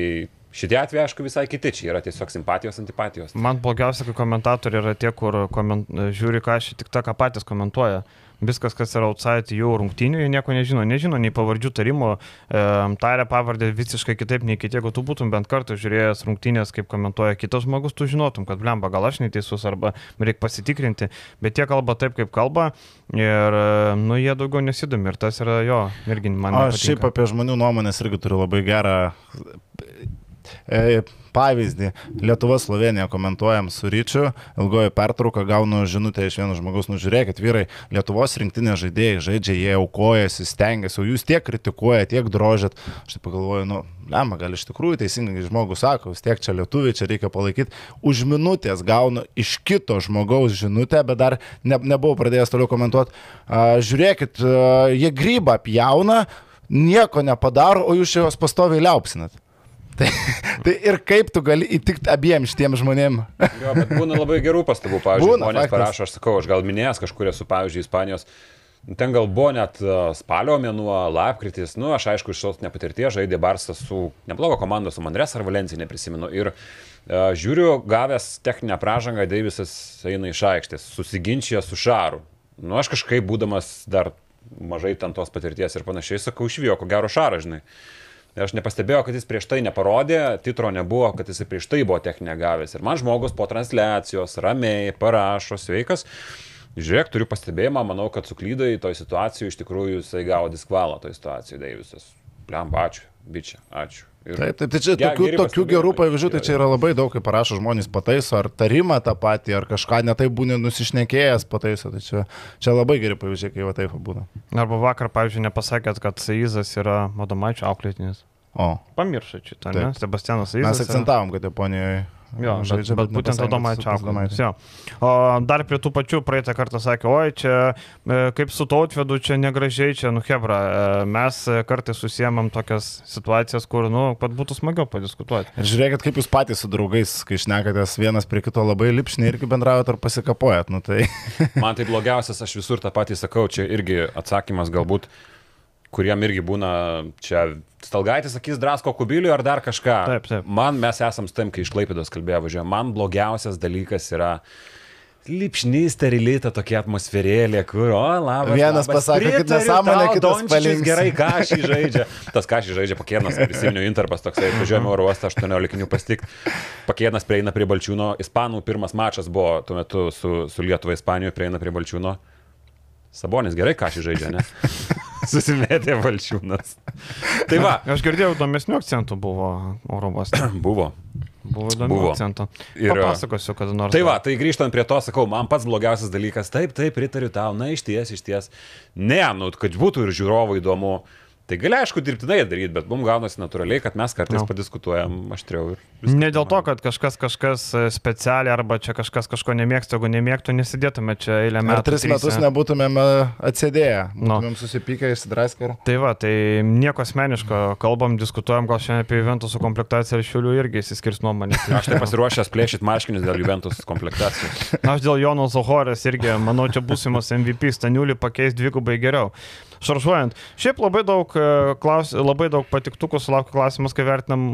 S3: šitie atvejai, aišku, visai kiti, čia yra tiesiog simpatijos, antipatijos.
S1: Man blogiausia, kai komentatoriai yra tie, kur koment... žiūri, ką aš tik tą, ką patys komentuoja. Viskas, kas yra outside jų rungtynių, jie nieko nežino. Nežino nei pavardžių tarimo, e, taria pavardę visiškai kitaip nei kiti. Jeigu tu būtum bent kartą žiūrėjęs rungtynės, kaip komentuoja kitas žmogus, tu žinotum, kad blemba, gal aš neteisus arba reikia pasitikrinti. Bet jie kalba taip, kaip kalba ir, nu, jie daugiau nesidomi. Ir tas yra jo, irgi man.
S2: Aš šiaip apie žmonių nuomonės irgi turiu labai gerą e, pavyzdį. Lietuva Slovenija komentuojam su Ryčiu, ilgoji pertrauka, gaunu žinutę iš vieno žmogaus, nu žiūrėkit, vyrai, Lietuvos rinktinė žaidėjai žaidžia, jie aukojasi, stengiasi, o jūs tiek kritikuoja, tiek drožėt. Aš taip pagalvoju, nu, lemma, gal iš tikrųjų teisingai žmogus sako, vis tiek čia lietuviai, čia reikia palaikyti. Už minutės gaunu iš kito žmogaus žinutę, bet dar ne, nebuvau pradėjęs toliau komentuoti. A, žiūrėkit, a, jie grybą pjauna, nieko nepadaro, o jūs čia juos pastoviai liaupsinat. Tai, tai ir kaip tu gali įtikti abiem šitiem žmonėm?
S3: Jo, bet būna labai gerų pastabų, pavyzdžiui,
S2: Būna,
S3: žmonės
S2: faktas.
S3: parašo, aš sakau, aš gal minėjęs kažkur esu, pavyzdžiui, Ispanijos. Ten gal buvo net e, spalio mėnuo, lapkritis, nu, aš aišku, iš tos nepatirties žaidė Barsas su neblogo komandos, su Mandres ar Valencija, neprisimenu. Ir uh, žiūriu, gavęs techninę pražangą, Deivisas eina iš aikštės, susiginčia su Šaru. Nu, aš kažkaip būdamas dar mažai ten tos patirties ir panašiai, sakau, išvijo, ko gero Šarą, žinai. Ir aš nepastebėjau, kad jis prieš tai neparodė, titro nebuvo, kad jis prieš tai buvo techninę gavęs. Ir man žmogus po transliacijos ramiai parašo, sveikas. Žiūrėk, turiu pastebėjimą, manau, kad suklydai toj situacijoje, iš tikrųjų jisai gavo diskvalą toj situacijoje, Deivisas. Pliam, ačiū, bičia, ačiū. Ir
S2: Taip, taip, tai čia
S3: Ge-
S2: tokių, tokių gerų pavyzdžių, tai čia yra labai daug, kai parašo žmonės pataiso, ar tarimą tą patį, ar kažką netai būni nusišnekėjęs pataiso, tai čia, čia labai geri pavyzdžiai, kai va taip būna.
S1: Arba vakar, pavyzdžiui, nepasakėt, kad Saizas yra Madomaičio auklėtinis.
S2: O,
S1: Pamiršot šitą, ne? Sebastianas
S2: mes
S1: Saizas.
S2: akcentavom, kad Japonijoje
S1: Jo, bet,
S2: žaidžia,
S1: bet būtent Adomaičio. Jo. O dar prie tų pačių praeitą kartą sakė, oi, čia e, kaip su tautvedu, čia negražiai, čia, nu, Hebra, e, mes e, kartais susijęmam tokias situacijas, kur, nu, kad būtų smagiau padiskutuoti.
S2: Ir žiūrėkit, kaip jūs patys su draugais, kai šnekatės vienas prie kito labai lipšniai irgi bendraujat ar pasikapojat. Nu, tai...
S3: Man tai blogiausias, aš visur tą patį sakau, čia irgi atsakymas galbūt, kuriem irgi būna čia stalgaitis, sakys, drasko kubiliui ar dar kažką.
S1: Taip, taip.
S3: Man mes esam tam, kai iš Klaipėdos kalbėjo važiuoju, man blogiausias dalykas yra lipšnys, sterilita tokia atmosferėlė, kur, o, labas.
S2: Vienas
S3: labas,
S2: pasako, kad nesąmonė, kitas palinksi.
S3: Gerai, ką šį žaidžia. Tas ką šį žaidžia pakėnas, prisiminiau interpas toksai, važiuojame oro uostą 18 pastikti. Pakėnas prieina prie Balčiūno, Ispanų pirmas mačas buvo tuo metu su, su Lietuva Ispanijoje, prieina prie Balčiūno. Sabonis gerai, ką šį žaidžia, ne? Susimėtė Balčiūnas. Tai va,
S1: Aš girdėjau, įdomesnių akcentų buvo oro uoste.
S3: buvo.
S1: Buvo įdomių
S3: Buvo.
S1: akcentų.
S3: Ir-
S1: Papasakosiu, kada nors.
S3: Tai va, tai grįžtant prie to, sakau, man pats blogiausias dalykas, taip, taip, pritariu tau, na iš ties, iš ties. Ne, nu, kad būtų ir žiūrovų įdomu. Tai gali, aišku, dirbtinai daryti, bet mums gaunasi natūraliai, kad mes kartais no. padiskutuojam aštriau.
S1: Ne dėl to, kad kažkas kažkas e, specialiai arba čia kažkas kažko nemėgsta, jeigu nemėgtų, nesidėtume čia eilę metų.
S2: Ar tris metus nebūtumėm e, atsėdėję,
S1: Nu.
S2: būtumėm susipykę, išsidraskę. ir-
S1: Tai va, tai nieko asmeniško, kalbam, diskutuojam, gal šiandien apie Juventus su komplektacija ir šiulių irgi įsiskirs nuomonė.
S3: Aš tai pasiruošęs plėšyti marškinius dėl Juventus komplektacijos.
S1: Aš dėl Jono Zohorės irgi, manau, čia būsimas MVP Staniulį pakeis dvigubai geriau. Šaržuojant, šiaip labai daug, e, klaus, labai daug patiktukų sulaukia klausimas, kai vertinam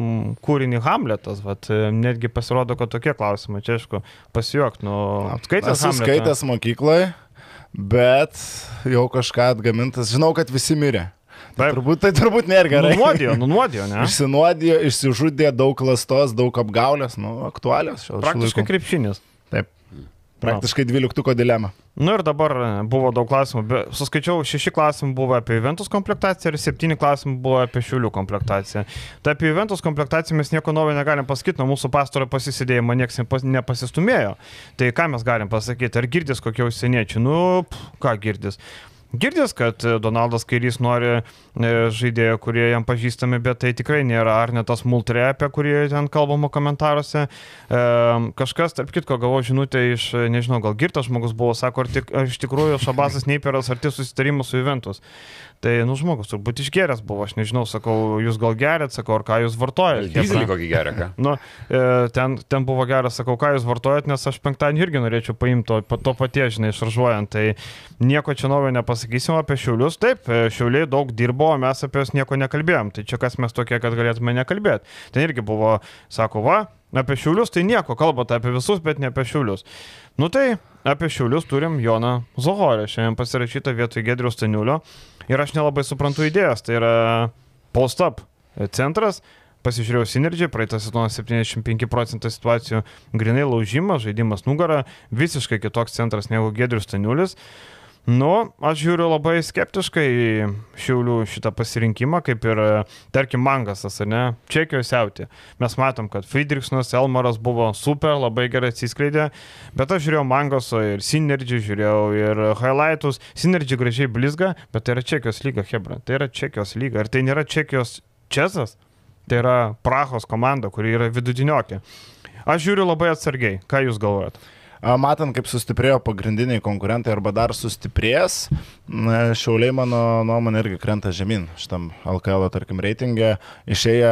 S1: kūrinį Hamletas, bet netgi pasirodo, kad tokie klausimai, čia aišku, pasijuok, nu, skaitęs
S2: skaitęs mokykloje, bet jau kažką atgamintas. Žinau, kad visi mirė. Tai turbūt, tai turbūt nėra gerai.
S1: Nunuodijo, nunuodijo, ne?
S2: Išsinuodijo, išsižudė daug klastos, daug apgaulės, nu, aktualios šio
S1: Praktiškai krepšinis.
S2: Taip. Praktiškai dvyliktuko dilema.
S1: Nu ir dabar e, buvo daug klausimų. Suskaičiau, šeši klausimai buvo apie Juventus komplektaciją ir septyni klausimai buvo apie Šiulių komplektaciją. Tai apie Juventus komplektaciją mes nieko naujo negalim pasakyti, nuo mūsų pastaro pasisidėjimo niekas nepas- nepasistumėjo. Tai ką mes galim pasakyti? Ar girdis kokie užsieniečiai? Nu, pff, ką girdis? Girdis, kad e, Donaldas Kairys nori e, žaidėjų, kurie jam pažįstami, bet tai tikrai nėra ar ne tas multre, apie kurį ten kalbama komentaruose. E, kažkas, tarp kitko, gavau žinutę iš, nežinau, gal girtas žmogus buvo, sako, ar, tik, ar iš tikrųjų Šabasas Neiperas arti susitarimus su Juventus. Tai, nu, žmogus turbūt išgeręs buvo, aš nežinau, sakau, jūs gal gerėt, sakau, ar ką jūs vartojate.
S3: Dizelį kokį gerą, ką?
S1: Nu, ten, ten buvo geras, sakau, ką jūs vartojat, nes aš penktadienį irgi norėčiau paimti to, to paties, žinai, šaržuojant. Tai nieko čia naujo nepasakysim apie šiulius. Taip, e, šiuliai daug dirbo, o mes apie juos nieko nekalbėjom. Tai čia kas mes tokie, kad galėtume nekalbėti. Ten irgi buvo, sako, va, apie šiulius tai nieko, kalbate apie visus, bet ne apie šiulius. Nu tai apie šiulius turim Joną Zohorę, šiandien pasirašytą vietoj Gedrius Staniulio. Ir aš nelabai suprantu idėjas. Tai yra post-up centras. Pasižiūrėjau Synergy, praeitą sezoną 75 procentai situacijų grinai laužimas, žaidimas nugarą, visiškai kitoks centras negu Gedrius Staniulis. Nu, aš žiūriu labai skeptiškai Šiaulių šitą pasirinkimą, kaip ir, tarkim, Mangasas, ne, Čekijos siauti. Mes matom, kad Friedrichsonas, Elmaras buvo super, labai gerai atsiskleidė, bet aš žiūrėjau Mangaso ir Synergy, žiūrėjau ir highlightus. Synergy gražiai blizga, bet tai yra Čekijos lyga, Hebra. Tai yra Čekijos lyga. Ir tai nėra Čekijos Česas, tai yra Prahos komanda, kuri yra vidutiniokė. Aš žiūriu labai atsargiai. Ką jūs galvojat?
S2: Matant, kaip sustiprėjo pagrindiniai konkurentai arba dar sustiprės, šiauliai mano nuomonė irgi krenta žemyn šitam LKL, tarkim, reitingė. Išėję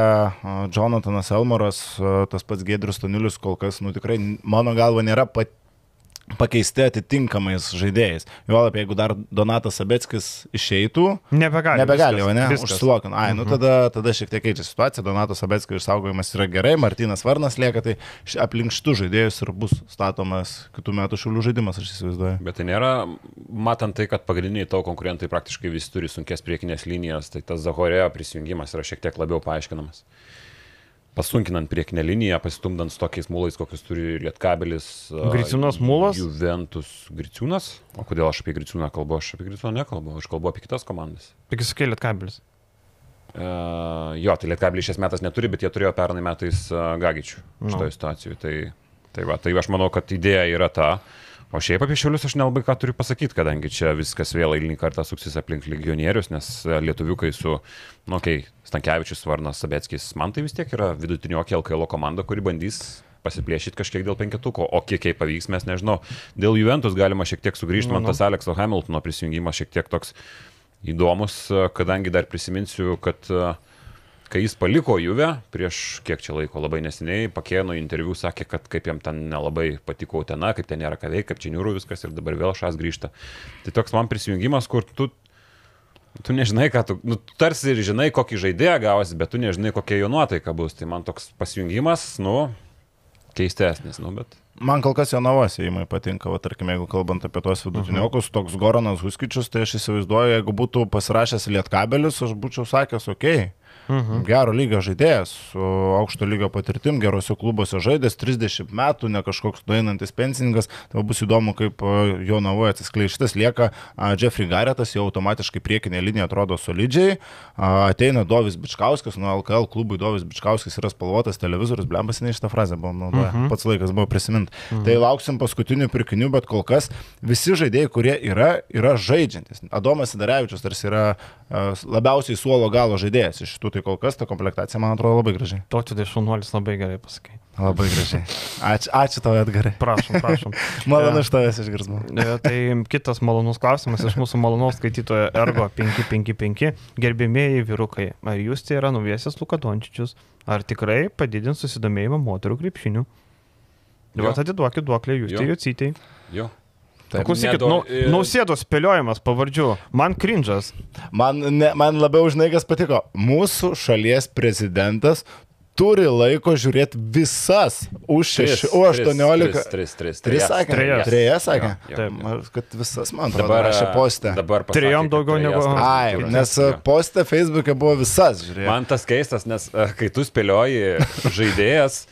S2: Jonathanas Elmoras, tas pats Gedrius Toniulius kol kas, nu tikrai, mano galva, nėra pat pakeisti atitinkamais žaidėjais. Juolab, jeigu dar Donatas Sabeckis išeitų,
S1: Nebegali.
S2: Nebegali,
S1: viskas,
S2: o ne?
S1: viskas.
S2: Užsilokin. Ai, nu tada, tada šiek tiek keičia situacija. Donato Sabeckio išsaugojimas yra gerai, Martinas Varnas lieka, tai aplink šitų žaidėjus ir bus statomas kitų metų šiulių žaidimas, aš įsivaizduoju.
S3: Bet tai nėra, matant tai, kad pagrindiniai tavo konkurentai praktiškai visi turi sunkes priekinės linijas, tai tas Zahorėjo prisijungimas yra šiek tiek labiau paaiškinamas. Pasunkinant priekinę liniją, pasistumdant su tokiais mulais, kokius turi Lietkabelis.
S1: Griciūnas mulas?
S3: Juventus Griciūnas. O kodėl aš apie Griciūną kalbu? Aš apie Griciūną nekalbu, aš kalbu apie kitas komandas.
S1: Tik sukėlėt kabelis.
S3: Uh, jo, tai Lietkabelį šiais metais neturi, bet jie turėjo pernai metais uh, Gagičių
S1: Nu.
S3: šitoje situacijoje. Tai, tai, va, tai aš manau, kad idėja yra ta. O šiaip apie šiulius aš nelabai ką turiu pasakyti, kadangi čia viskas vėl eilinį kartą suksis aplink legionierius, nes e, lietuviukai su, nu, kai Stankievičius, Varnas, Sabeckis, man tai vis tiek yra vidutinio KLKL komanda, kuri bandys pasiplėšyti kažkiek dėl penketuko, o kiek jai pavyks, mes nežinau. Dėl Juventus galima šiek tiek sugrįžti, man
S1: Nu, nu.
S3: tas Alekso Hamiltono prisijungimas šiek tiek toks įdomus, kadangi dar prisiminsiu, kad e, kai jis paliko Juve prieš kiek čia laiko labai neseniai, pakėno interviu, sakė, kad kaip jam ten nelabai patiko Utena, kaip ten nėra ką veikti, kaip čia niūrų viskas ir dabar vėl šas grįžta. Tai toks man prisijungimas, kur tu Tu nežinai, ką tu, nu, tu tarsi ir žinai, kokį žaidėją gausi, bet tu nežinai, kokia jo nuotaika bus. Tai man toks pasijungimas, nu, keistesnis, nu, bet.
S2: Man kol kas jo navas įimai patinka, va, tarkim, jeigu kalbant apie tuos vidutiniokus, uh -huh. toks Goranas Huskičius, tai aš įsivaizduoju, jeigu būtų pasirašęs lietkabelius, aš būčiau sakęs, okei. Okay. Mhm. Gero lygio žaidėjas, su aukšto lygio patirtim, gerose klubuose žaidęs, 30 metų, ne kažkoks nueinantis pensininkas. Tai bus įdomu, kaip jo navoje atsiskleis. Šitas lieka Jeffrey Garrettas, jau automatiškai priekinė linija atrodo solidžiai. Ateina Dovis Bičkauskas, nuo LKL klubui Dovis Bičkauskas yra spalvotas televizorius, blembas, ne šitą frazę buvo naudoja. Mhm. Pats laikas buvo prisiminti. Mhm. Tai lauksim paskutinių pirkinių, bet kol kas visi žaidėjai, kurie yra, yra žaidžiantis. Adomas Sidarevičius tarsi yra labiausiai suolo galo žaidėjas iš šitų, tai kol kas ta komplektacija man atrodo labai gražiai.
S1: Taučiu tai šaunuolis labai gerai pasakai.
S2: Labai gražiai. Ačiū, ačiū tau, Edgarai.
S1: Prašom, prašom.
S2: Malonu iš tavęs išgirsmą.
S1: Tai kitas malonus klausimas iš mūsų malonaus skaitytojo Ergo 555. Gerbėmėjai vyrukai, ar jūs tai yra nuviesis Lukadončičius? Ar tikrai padidins susidomėjimą moterų krepšiniu? Vat atiduokit duoklę jūs tai
S3: Jo.
S1: jocytei.
S3: Jo.
S2: Taip.
S1: Klausykit,
S3: Nedo-
S1: nau,
S3: e-
S1: nausėdos spėliojimas pavardžių. Man krinžas.
S2: Man, ne, man labiau žinai, kas patiko. Mūsų šalies prezidentas turi laiko žiūrėti visas už 6, už 18.
S3: 3, 3,
S2: 3 sakė.
S1: Trejas.
S2: 3 sakė.
S1: Taip.
S2: Kad visas, man atrodo,
S3: Dabar
S2: rašė postę.
S3: Dabar pasakė,
S1: Trejom
S3: kad
S1: daugiau negu-
S2: Ai, nes postė Facebook'e buvo visas, žiūrėk.
S3: Man tas keistas, nes e, kai tu spėlioji žaidėjas,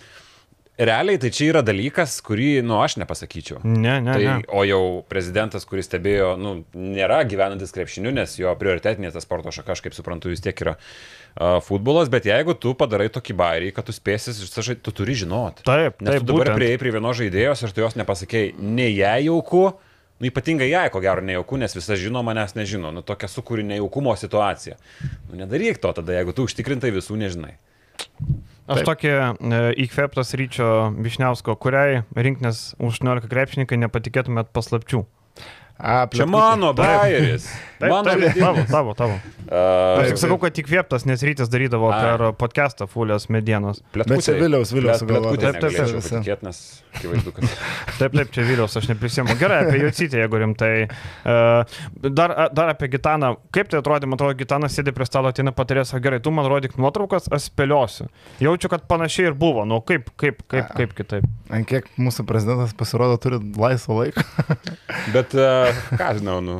S3: realiai tai čia yra dalykas, kurį, nu, aš nepasakyčiau.
S1: Ne, ne,
S3: Tai,
S1: ne.
S3: o jau prezidentas, kuris stebėjo, nu, nėra gyvenantis krepšiniu, nes jo prioritetinė ta sporto šaka, aš kaip suprantu, vis tiek yra uh, futbolas, bet jeigu tu padarai tokį bairį, kad tu spėsis, tu turi žinoti.
S1: Taip,
S3: Nes
S1: taip,
S3: tu dabar prieėjai prie vienos žaidėjos ir tu jos nepasakėjai, ne jai jauku, nu ypatingai jai, ko gero, nejauku, nes visas žino, manęs nežino, nu tokia sukūri nejaukumo situacija. Nu nedaryk to tada, jeigu tu užtikrintai visų nežinai.
S1: Aš tokį e, įkvėptas ryčio Višniausko, kuriai rinkinės už 18 krepšininkai nepatikėtumėt paslapčių.
S2: A,
S3: Čia mano bairis.
S1: Taip,
S3: Mano
S1: taip, tavo, tavo, tavo.
S3: Uh,
S1: Aš tik sakau, kad įkvėptas, nes rytis darydavo
S3: Ai.
S1: per podcastą Fulės medienos.
S2: Bet čia Viliaus- Viliaus sugalvota.
S1: Taip, taip, taip,
S3: nes akivaizdu, kad...
S1: Taip, taip, čia Viliaus, aš neprisimu. Gerai, apie Jocytę, jeigu rimtai. E, Dar, dar apie Gitaną. Kaip tai atrodė, man atrodo, Gitanas sėdi prie stalo, ateina patarės, "O gerai, tu man rodyk nuotraukas, aš spėliosiu. Jaučiu, kad panašiai ir buvo. Nu, kaip, kaip, kaip, kaip kitaip.
S2: Ant kiek mūsų prezidentas pasirodo turi laisvo laiko.
S3: Bet, uh, ką žinau, nu,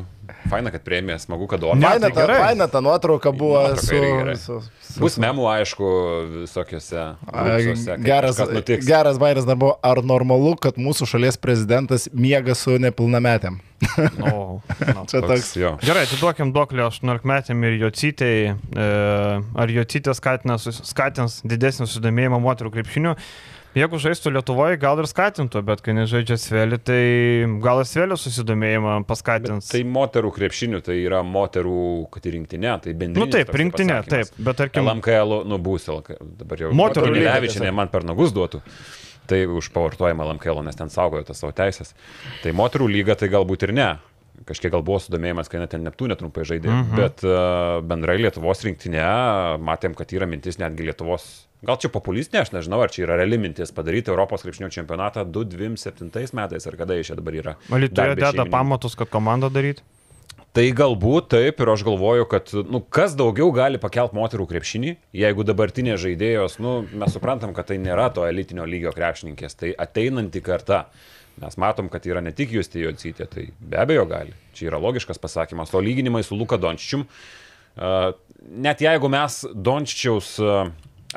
S3: faina, kad prieimė, smagu, kad domė.
S1: Ne,
S2: Faina
S1: tai
S2: faina ta nuotrauka buvo
S3: Nuotrauka
S2: su, su, su,
S3: Bus memų, aišku, visokiose.
S2: A,
S3: grupsuose,
S2: Geras, geras bairis dar buvo, ar normalu, kad mūsų šalies prezidentas miega su nepilnametėm?
S1: O, na.
S2: Čia toks.
S3: jo.
S1: Gerai, atiduokim duoklį 18 metėm ir Jocytei. E, ar Jocytė skatins didesnį susidomėjimą moterų krepšiniu? Jeigu žaistų Lietuvoje, gal ir skatintų, bet kai nežaidžia Svelį, tai gal Svelio susidomėjimą paskatins.
S3: Tai moterų krepšinių, tai yra moterų, kad ir rinktinė, tai bendrinė.
S1: nu taip, rinktinė, taip, bet tarkim,
S3: LMKL, nu bus, LK, dabar jau
S1: Moterų
S3: Levičinė man per nagus duotų. Tai už pavartojimą LMKL, nes ten saugojo tas savo teisės. Tai moterų lyga tai galbūt ir ne. Kažkiek gal buvo sudomėjimas, kai net ten Neptūnė trumpai žaidė. Mhm. Bet uh, bendrai Lietuvos rinktinė, matėm, kad yra mintis netgi Lietuvos, gal čia populistinė, aš nežinau, ar čia yra reali mintis padaryti Europos krepšinio čempionatą 2027 metais, ar kada jis čia dabar yra.
S1: Lietuvoje deda pamatus, kad komandą daryti.
S3: Tai galbūt taip ir aš galvoju, kad nu, kas daugiau gali pakelt moterų krepšinį, jeigu dabartinės žaidėjos, nu, mes suprantam, kad tai nėra to elitinio lygio krepšininkės, tai ateinanti karta. Mes matom, kad yra ne tik Justė Jocytė, tai be abejo gali. Čia yra logiškas pasakymas. O lyginimai su Luka Dončičium, net jeigu mes Dončičiaus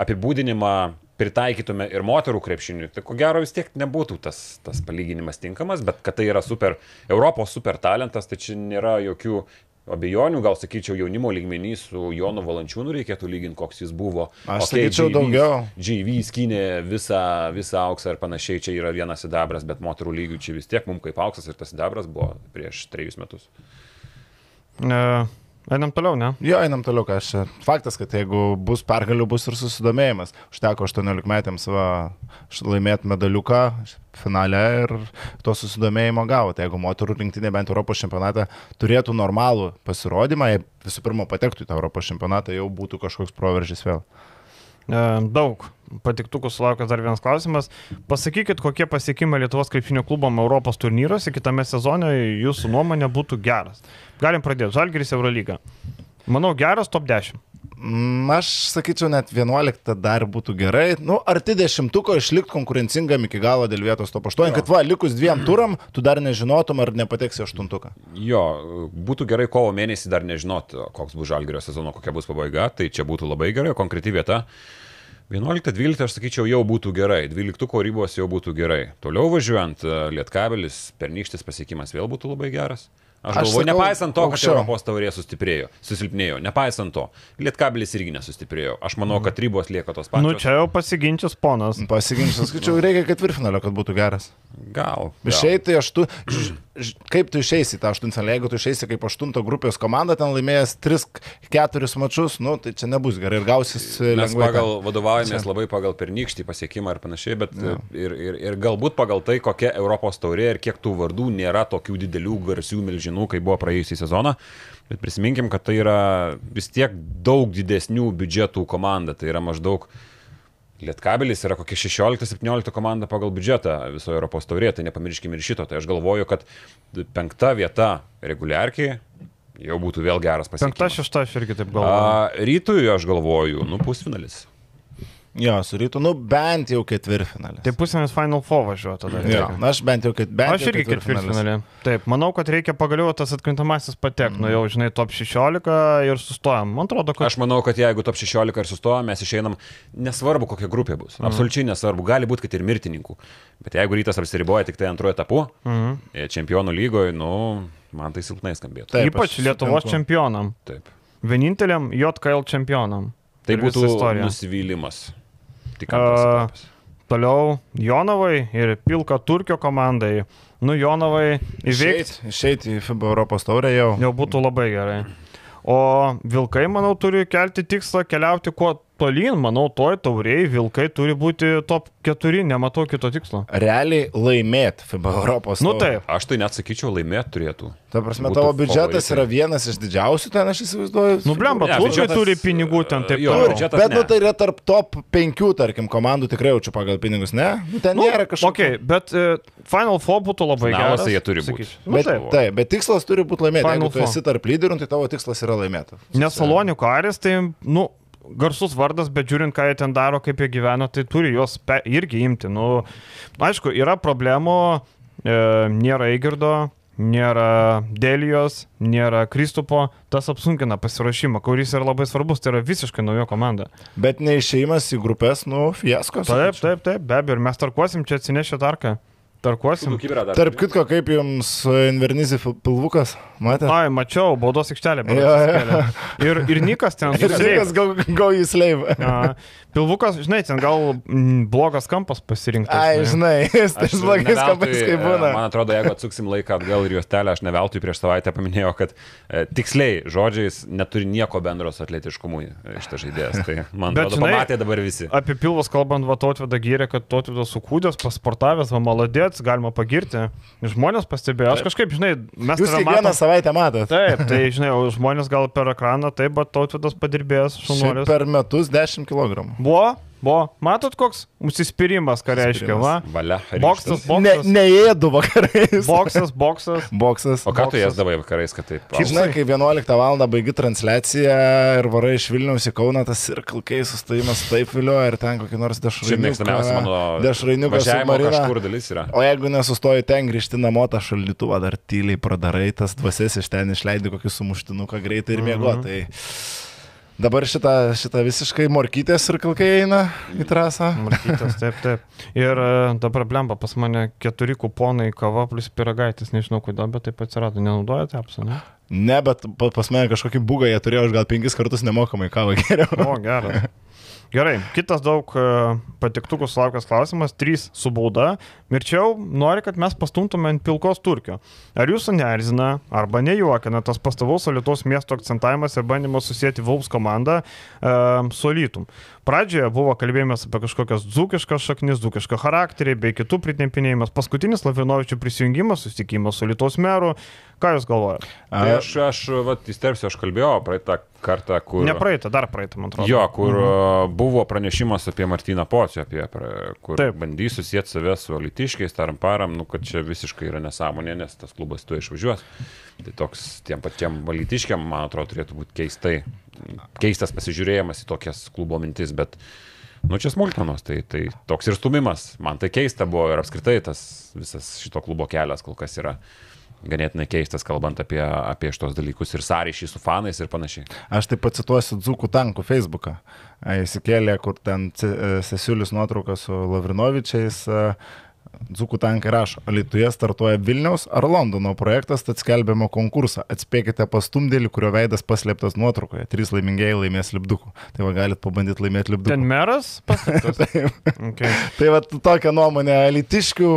S3: apibūdinimą pritaikytume ir moterų krepšiniui, tai ko gero vis tiek nebūtų tas, tas palyginimas tinkamas, bet kad tai yra super, Europos super talentas, tai čia nėra jokių abejonių, gal sakyčiau, jaunimo lygmenį su Jonu Valančiūnu reikėtų lyginti, koks jis buvo.
S2: Aš sakyčiau daugiau.
S3: JV skynė visą, visą auksą ir panašiai, čia yra vienas sidabras, bet moterų lygių čia vis tiek mums kaip auksas ir tas sidabras buvo prieš trejus metus.
S1: E, Einam toliau, ne?
S2: Jo, einam toliau, ką aš. Faktas, kad jeigu bus pergalių, bus ir susidomėjimas. Užteko 18 metėms va, laimėti medaliuką finale ir to susidomėjimo gavo. Tai jeigu moterų rinktinė bent Europos čempionate turėtų normalų pasirodymą, jei visų pirma patektų į tą Europos čempionatą, jau būtų kažkoks proveržys vėl.
S1: E, daug patiktukų sulaukęs dar vienas klausimas. Pasakykit, kokie pasiekimai Lietuvos krepšinio klubam Europos turnyruose kitame sezone jūsų nuomonė būtų geras. Galim pradėti. Žalgiris Eurolyga. Manau, geras top 10.
S2: Mm, Aš sakyčiau, net 11 dar būtų gerai. Nu, arti dešimtuko išlikti konkurencingam iki galo dėl vietos top 8, kad va, likus dviem turam, tu dar nežinotum, ar nepateksi aštuntuką.
S3: Jo, būtų gerai kovo mėnesį dar nežinot, koks bus žalgerio sezono, kokia bus pabaiga, tai čia būtų labai gerai, konkreti vieta. 11-12 aš sakyčiau jau būtų gerai, 12 ribos jau būtų gerai. Toliau važiuojant, Lietkabelis, pernykštis pasiekimas vėl būtų labai geras. Aš,
S2: Aš
S3: aš galvoju,
S2: sakau,
S3: nepaisant to, kad
S2: aukščiau.
S3: Europos taurė sustiprėjo, susilpnėjo, nepaisant to, Lietkabelis irgi nesustiprėjo. Aš manau, kad ribos lieka tos pačios.
S1: Nu, čia jau pasiginčius ponas.
S2: Pasiginčiau, skaičiau, reikia ketvirtfinalio, kad būtų geras.
S3: Gal. gal.
S2: Išėjai, aštu, ž- ž- kaip tu išeisi tą aštuntfinalį, jeigu tu išeisi kaip aštunto grupės komanda, ten laimėjęs 3-4 mačius, nu, tai čia nebus gerai ir gausis e,
S3: Mes
S2: lengvai.
S3: pagal,
S2: ten.
S3: vadovaujamės labai pagal pernykštį pasiekimą ir panašiai, bet ir, ir, ir galbūt pagal tai, kokia Europos taurė ir kiek tų vardų nėra tokių didelių garsių milžinų, kaip buvo praėjusį sezoną. Bet prisiminkim, kad tai yra vis tiek daug didesnių biudžetų komanda. Tai yra maždaug Lietkabelis yra kokia 16-17 komanda pagal biudžetą visoje Europos taurėje, tai nepamirškime ir šito. Tai aš galvoju, kad penkta vieta reguliarkiai jau būtų vėl geras
S1: Penkta,
S3: pasiekimas.
S1: šešta aš irgi taip galvoju.
S3: A, rytui aš galvoju, nu pusfinalis.
S2: Jo, su rytu, nu bent jau ketvirtfinalį.
S1: Tai pusėmis Final Four važiuoja tada.
S2: Jo, na, aš bent jau, ket, bent
S1: Aš irgi ketvirtfinalį. Taip, manau, kad reikia pagaliau tas atkrintamasis patekti. Nu jau, žinai, top 16 ir sustojam. Man atrodo, kad...
S3: Aš manau, kad jeigu top 16 ir sustojame, mes išeinam, nesvarbu kokia grupė bus.
S1: Mhm.
S3: Absoliučiai nesvarbu, gali būti, kad ir mirtininkų. Bet jeigu rytas apsiriboja tik tai antruoju etapu,
S1: Mhm.
S3: e, čempionų lygoje, nu, man tai silpnai skambėtų.
S2: Taip,
S1: Ypač Lietuvos
S2: sutinku.
S1: čempionam.
S3: Taip.
S1: Vieninteliam JKL čempionam.
S3: Tai būtų nusivylimas. Tik antras etapas.
S1: Toliau Jonovai ir Pilka Turkio komandai. Nu, Jonovai įveikti
S2: Išeit, išeit į FIBA Europos taurę jau.
S1: jau būtų labai gerai. O Vilkai, manau, turi kelti tikslą keliauti kuo tolyn. Manau, toj tauriai Vilkai turi būti top 4, nematau kito tikslo.
S2: Realiai laimėti FIBA Europos
S1: Nu taip.
S3: Aš tai net sakyčiau, laimėti turėtų.
S2: Ta prasme,
S3: Būtų
S2: tavo biudžetas
S3: favoritai.
S2: yra vienas iš didžiausių ten, aš įsivaizduoju.
S1: Nu, blemba, turkai
S3: biudžetas,
S1: turi pinigų ten taip
S3: biudžetas
S2: Bet,
S3: ne.
S2: nu, tai yra tarp top 5, tarkim, komandų tikrai jaučiu pagal pinigus, ne? Nu, ten
S1: Nu,
S2: nėra kažkokio.
S1: okay, bet uh, Final Four būtų labai
S3: Finaluose
S1: geras.
S3: jie turi būt.
S1: sakyčiau. Nu,
S2: Bet,
S1: taip.
S2: taip, bet tikslas turi būti laimėti.
S1: Final
S2: Jeigu tu esi tarp lyderių, tai tavo tikslas yra laimėti.
S1: Nes Salonikų Aris, tai, nu, garsus vardas, bet žiūrint, ką jie ten daro, kaip jie gyvena, tai turi juos irgi imti. Nu, aišku, yra problemų, e, nėra Eigirdo, nėra Delijos, nėra Kristupo, tas apsunkina pasirašymą, kuris yra labai svarbus, tai yra visiškai nauja komanda.
S2: Bet neišėjimas į grupės, nu, fiasko.
S1: Taip, taip, taip, be abejo, ir mes tarkuosim čia atsinešę tarką. Tarkuosim.
S2: Tarp kitko, kaip jums Invernizį pilvukas, matėte?
S1: Ai, mačiau, baudos aikštelė.
S2: jo.
S1: įsikėlė. Ir, ir Nikas ten
S2: Ir. Nikas go, go į sleivą.
S1: A, Pilvukas, žinai, ten gal mm, blogas kampas pasirinktas.
S2: Ai, žinai,
S3: ne
S2: kampais,
S3: veltui,
S2: kaip būna.
S3: Man atrodo, jeigu atsuksim laiką atgal ir juostelę, aš ne veltui prieš savaitę paminėjau, kad e, tiksliai žodžiais neturi nieko bendro su atletiškumu e, šitas žaidėjas. Tai man
S1: Bet
S3: atrodo,
S1: žinai-
S3: pamatė dabar visi.
S1: Apie pilvus kalbant, va, Tautvydą gyrė, kad Tautvydas sukūdęs, pasportavęs, va, maladėts, galima pagirti. Žmonės pastebėjo, aš kažkaip, žinai, mes
S2: Jūs
S1: tave
S2: kiekvieną
S1: matom-
S2: savaitę matot.
S1: Taip, tai žinai, žmonės gal per ekraną, taip, bet Tautvydas padirbėjęs, šunuolis.
S2: per metus 10 kg.
S1: Buvo, buvo, matot koks užsispyrimas, ką reiškia, va.
S3: Valia.
S1: Boksas,
S3: ryžtas.
S2: Ne,
S1: boksas,
S2: neėdu vakarais.
S1: boksas, boksas.
S2: Boksas.
S3: O ką tu
S1: boksas.
S3: jas vakarais, kad taip?
S2: Šiaip žinai, kai 11 val. baigi transliaciją ir varai iš Vilniaus į Kauną, tas ir kalkai sustojimas taip vilioja ir ten kokį nors
S3: Šiaip mėgstamiausia mano
S2: Marina.
S3: kažkur dalis yra.
S2: O jeigu nesustoji ten grįžti namo, tą šaldytuvą dar tyliai pradarai, tas dvasias iš ten išleidi kokį sumuštinuką greitai ir miego.
S1: Mhm.
S2: Dabar šitą, šitą visiškai morkytės ir kalkai eina į trasą.
S1: Markytas, taip, taip. Ir e, dabar blemba, pas mane keturi kuponai kava plus piragaitis, nežinau kodėl, bet taip atsirado. Nenaudojate apsą, ne?
S2: Ne, bet pa- pas mane kažkokį bugą jie turėjo, aš gal penkis kartus nemokamai kavą geriau.
S1: O, geras. Gerai, kitas daug e, patiktukų sulaukęs klausimas, trys su bauda. Mirčiau nori, kad mes pastumtume ant pilkos turkio. Ar jūsų neerzina arba nejuokina tas pastovaus Lietuvos miesto akcentavimas ir bandymas susijęti Vulfs komandą uh, su Lytum? Pradžioje buvo kalbėjimas apie kažkokias dzūkiškas šaknis, dzūkišką charakterį bei kitų pritempinėjimas. Paskutinis Lavinovičių prisijungimas, susitikimas su Lietuvos meru. Ką Jūs galvojate?
S3: Tai aš, aš vat, įsterpsiu, aš kalbėjau praeitą kartą, kur...
S1: Ne praeitą, dar praeitą, man atrodo.
S3: Jo, kur mhm. buvo pranešimas apie Martyną Pocių, apie, kur Taip. bandys susijęti save su alitiškiais, taram param, nu, kad čia visiškai yra nesąmonė, nes tas klubas tu išvažiuos. Tai toks tiem patiem valitiškiam, man atrodo, turėtų būti keistai, keistas pasižiūrėjimas į tokias klubo mintis, bet, nu, čia smulkmenos, tai, tai toks ir stumimas, man tai keista buvo ir apskritai tas visas šito klubo kelias kol kas yra ganėtinai keistas, kalbant apie, apie šitos dalykus ir sąryšį su fanais ir panašiai.
S2: Aš taip pacituosiu Dzukų tankų Facebooką. Įsikėlė, kur ten Sesiulis nuotrauka su Lavrinovičiais. Dzukų tankai rašo, Lietuvoje startuoja Vilniaus ar Londono projektas, tad skelbiamo konkursą. Atspėkite pastumdėlį, kurio veidas paslėptas nuotraukoje. Trys laimingieji laimės lipdukų. Tai va galit pabandyti laimėti lipdukų.
S1: Ten meras?
S2: okay. Tai va tokia nuomonė elitiškių,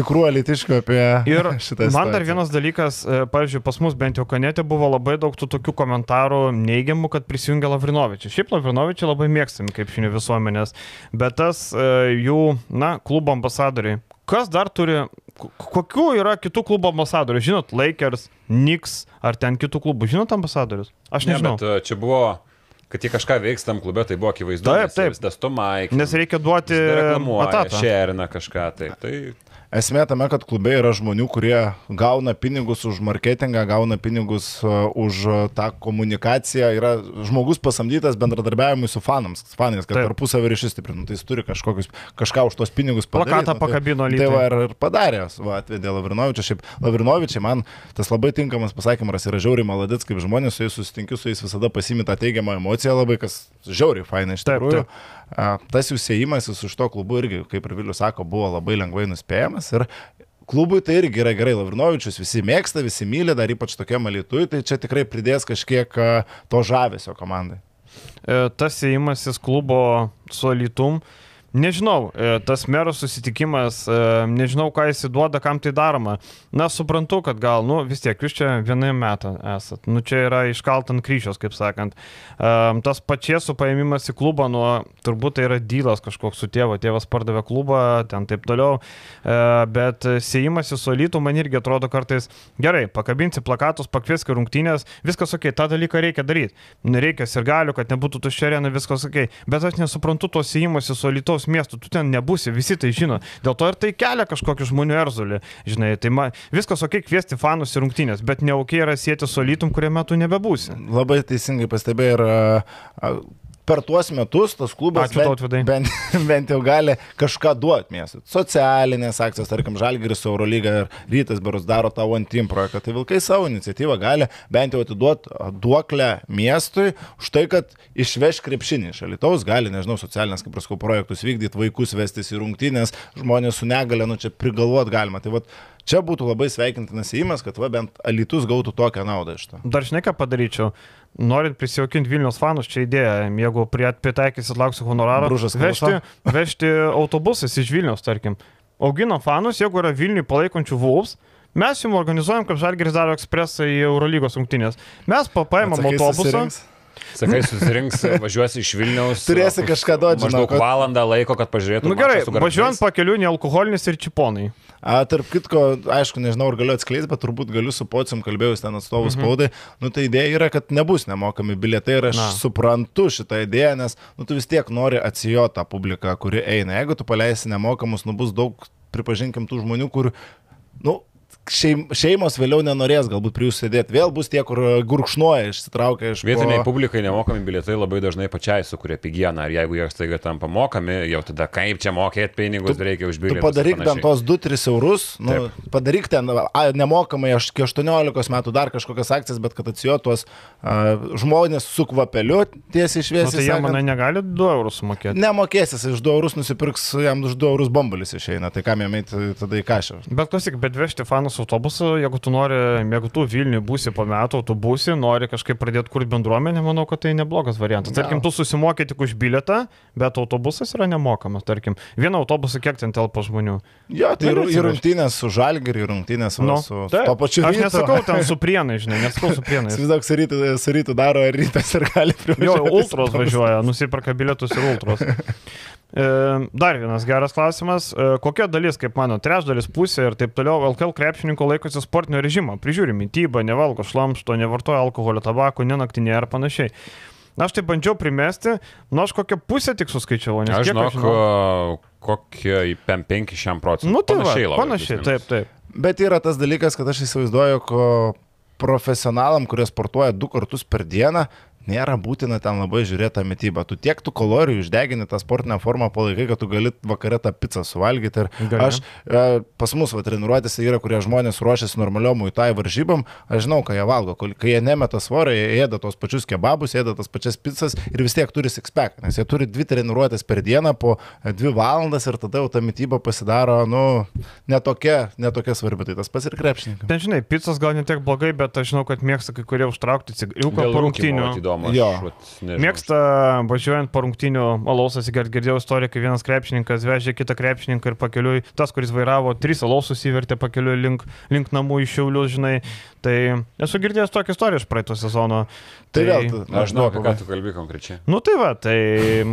S2: tikrų elitiškių apie
S1: Ir šitą. Man dar vienas dalykas, e, pavyzdžiui, pas mus bent jau kanete buvo labai daug tų tokių komentarų neigiamų, kad prisijungia Lavrinovičius. Šiaip Lavrinovičiai labai mėgstami kaip šiandien visuomenės, bet tas e, jų, na, klubo ambasadoriai Kas dar turi, kokių yra kitų klubo ambasadorių? Žinot, Lakers, Knicks ar ten kitų klubų, žinot ambasadorius? Aš nežinau.
S3: Ne, bet, čia buvo kad jie kažką veiks tam klube, tai buvo akivaizdu.
S1: Taip, taip.
S3: Nes, Mike,
S1: nes reikia duoti reklamuotą.
S3: Šerina kažką, taip. Tai
S2: Esmė tame, kad klube yra žmonių, kurie gauna pinigus už marketingą, gauna pinigus e, už e, tą komunikaciją. Yra žmogus pasamdytas bendradarbiavimui su fanams, fanais, kad tarpusavį ryšys stiprintų. Tai jis turi kažkokius, kažką už tos pinigus
S1: padaryti. Plakatą nu, pakabino lygiai.
S2: Tai va ir, ir padarė, va, atvedė Lavrinovičią. Šiaip Lavrinovičiai man tas labai tinkamas pasakymas yra žiauriai maladits, kaip žmonės su jais susitinkiu, su jais visada pasimita teigiamą emociją labai, kas žiauriai fainai iš tikrųjų. Taip, taip tas jų sėjimasis už to klubu irgi, kaip ir Vilius sako, buvo labai lengvai nuspėjamas ir klubui tai irgi yra gerai, Lavrinovičius visi mėgsta, visi myli, dar ypač tokia malitui, tai čia tikrai pridės kažkiek to žavesio komandai.
S1: E, tas įėjimasis klubo su Alitum Nežinau, e, tas mero susitikimas, e, nežinau, ką jis įduoda, kam tai daroma. Na, suprantu, kad gal, nu, vis tiek jūs čia vienai metą esat. Nu, čia yra iškalt ant kryžiaus, kaip sakant. E, tas pačiesų paėmimas į klubą, nu, turbūt tai yra dylas kažkoks su tėvu. Tėvas pardavė klubą, ten taip toliau. Bet sėjimas į solytų man irgi atrodo kartais gerai. Pakabinsi plakatus, pakvieski rungtynės, viskas ok, tą dalyką reikia daryti. Nereikia ir galiu, kad nebūtų tuščia arena, viskas ok. Bet aš nesuprantu to sėjimas į solytos Lietuvos miestų, tu ten nebūsi, visi tai žino. Dėl to ir tai kelia kažkokių žmonių erzulį. Žinai, tai ma, viskas ok kviesti fanus ir rungtynės, bet ne ok yra sėti su Lytum, kuriame tu nebebūsi.
S2: Labai teisingai pastebėjai ir per tuos metus tas klubas
S1: Ačiū,
S2: bent, bent, bent jau gali kažką duoti miestui. Socialinės akcijas, tarkim, Žalgiris, Eurolyga ir Rytas Berus daro tą One Team projektą. Tai Vilkai savo iniciatyvą gali bent jau atiduoti duoklę miestui už tai, kad išveš krepšinį iš Alitaus, gali, nežinau, socialinės, kaip praskau, projektus vykdyti, vaikus vestis į rungtynės, žmonės su negale, nu čia prigalvot galima. Tai vat, čia būtų labai sveikintinas įimas, kad va, bent Alitus gautų tokią naudą iš to.
S1: Dar žinai, ką padaryčiau norint prisijaukinti Vilnius fanus, čia idėja, jeigu pritaikysit lauksiu honorarą,
S2: Bružas
S1: vežti, vežti autobusais iš Vilnius, tarkim. Augino fanus, jeigu yra Vilniui palaikančių Vulfs, mes jums organizuojam, kaip Žalgeris daro ekspresą į Eurolygos rungtynės. Mes papaimam autobusą. Susirinks?
S3: Sakai, susirinks, važiuosi iš Vilniaus.
S2: Turėsi kažką duoti,
S3: žinau. Maždaug valandą laiko, kad pažiūrėtum.
S1: Na nu, gerai, važiuojant pakeliu nealkoholinis ir čiponai.
S2: A, tarp kitko, aišku, nežinau, ar galiu atskleisti, bet turbūt galiu su pocium kalbėjus ten atstovų mhm. spaudai. Nu, tai idėja yra, kad nebus nemokami bilietai ir aš Na. suprantu šitą idėją, nes nu, tu vis tiek nori atsijoti tą publiką, kuri eina. Jeigu tu paleisi nemokamus, nu bus daug, pripažinkim, tų žmonių, kur, nu, šeim, šeimos vėliau nenorės galbūt prie jūsų sėdėti. Vėl bus tie, kur gurkšnuoja, išsitraukia iš...
S3: Vietiniai po... publikai nemokami bilietai labai dažnai pačiai sukuria pigieną. Ir jeigu jie staiga tampa mokami, jau tada kaip čia mokėti pinigus tu, reikia už bilietą.
S2: Padaryk ten tos 2-3 eurus, nu, Taip. padaryk ten a, nemokamai, aš iki 18 metų dar kažkokias akcijas, bet kad atsijotos žmonės su kvapeliu tiesiai išviesi.
S1: Tai jie, manai, negali 2 eurus sumokėti.
S2: Nemokėsis, iš 2 eurus nusipirks, jam už 2 eurus bombulis išeina, tai kam jam eiti tada į kažą.
S1: Bet klausyk, bet vežti fanus autobusu, jeigu tu nori, jeigu tu Vilniui būsi po metų, tu būsi, nori kažkaip pradėti kurti bendruomenę, manau, kad tai neblogas variantas. Tarkim, tu susimokė tik už bilietą, bet autobusas yra nemokamas. Tarkim, vieną autobusą kiek ten telpa žmonių.
S2: Jo, tai ir, ir rungtynės su Žalgiriu, ir rungtynės
S1: Nu,
S2: su, su to pačiu
S1: Aš nesakau ten su prienai, žinai, nesakau su prienai.
S2: Su rytu, su rytu daro ir rytas ir gali privažiuoti.
S1: Jo, ultros važiuoja, nusiperka bilietus ir ultros. E, Dar vienas geras klausimas. E, Kokia dalis, kaip mano, trečdalis, pusė ir taip toliau LKL krepšininko laikosi sportinio režimo? Prižiūri mytybą, nevalgo šlamšto, nevartoja alkoholio, tabako, nenaktinė ar panašiai. Na, aš tai bandžiau primesti, nu aš kokią pusę tik suskaičiavau, nes
S3: Aš
S1: kiek
S3: žinok,
S1: žinau-
S3: kokie 5 šiam procentui.
S1: Nu, tai va,
S3: panašiai labai.
S1: panašiai,
S3: minus.
S1: taip, taip.
S2: Bet yra tas dalykas, kad aš įsivaizduoju, ko profesionalam, kurie sportuoja du kartus per dieną, nėra būtina ten labai žiūrėti tą mytybą. Tu tiek tų kalorijų išdegini tą sportinę formą palaikai, kad tu gali vakare tą pizzą suvalgyti. Ir
S1: Gali.
S2: aš, e, pas mus va, treniruotėse yra, kurie žmonės ruošiasi normaliom muitai varžybom, aš žinau, ką jie valgo. Kai jie nemeta svorio, jie ėda tos pačius kebabus, ėda tas pačias pizzas ir vis tiek turi sixpack, nes jie turi dvi treniruotės per dieną po e, dvi valandas ir tada jau ta mytyba pasidaro, nu, netokia, netokia svarbi. Tai tas pats ir krepšininkas.
S1: Ten žinai, pizzas gal ne tiek blogai, bet aš žinau, kad mėgsta kai kurie užtraukti
S3: rūkymo,
S1: rungtynių.
S3: vat įdomu. aš
S2: Jo.
S3: vat nežinau.
S1: Mėgsta važiuojant po rungtinių alausas, girdėjau istoriją, kai vienas krepšininkas vežė kitą krepšininką ir pakeliui, tas, kuris vairavo, trys alausus įvertė pakeliui link, link namų iš Šiaulius, žinai. Tai esu girdėjęs tokią istoriją iš praeito sezono.
S2: Tai vėl, tu-
S3: Aš žinau, apie ką tu kalbi konkrečiai.
S1: Nu tai va, tai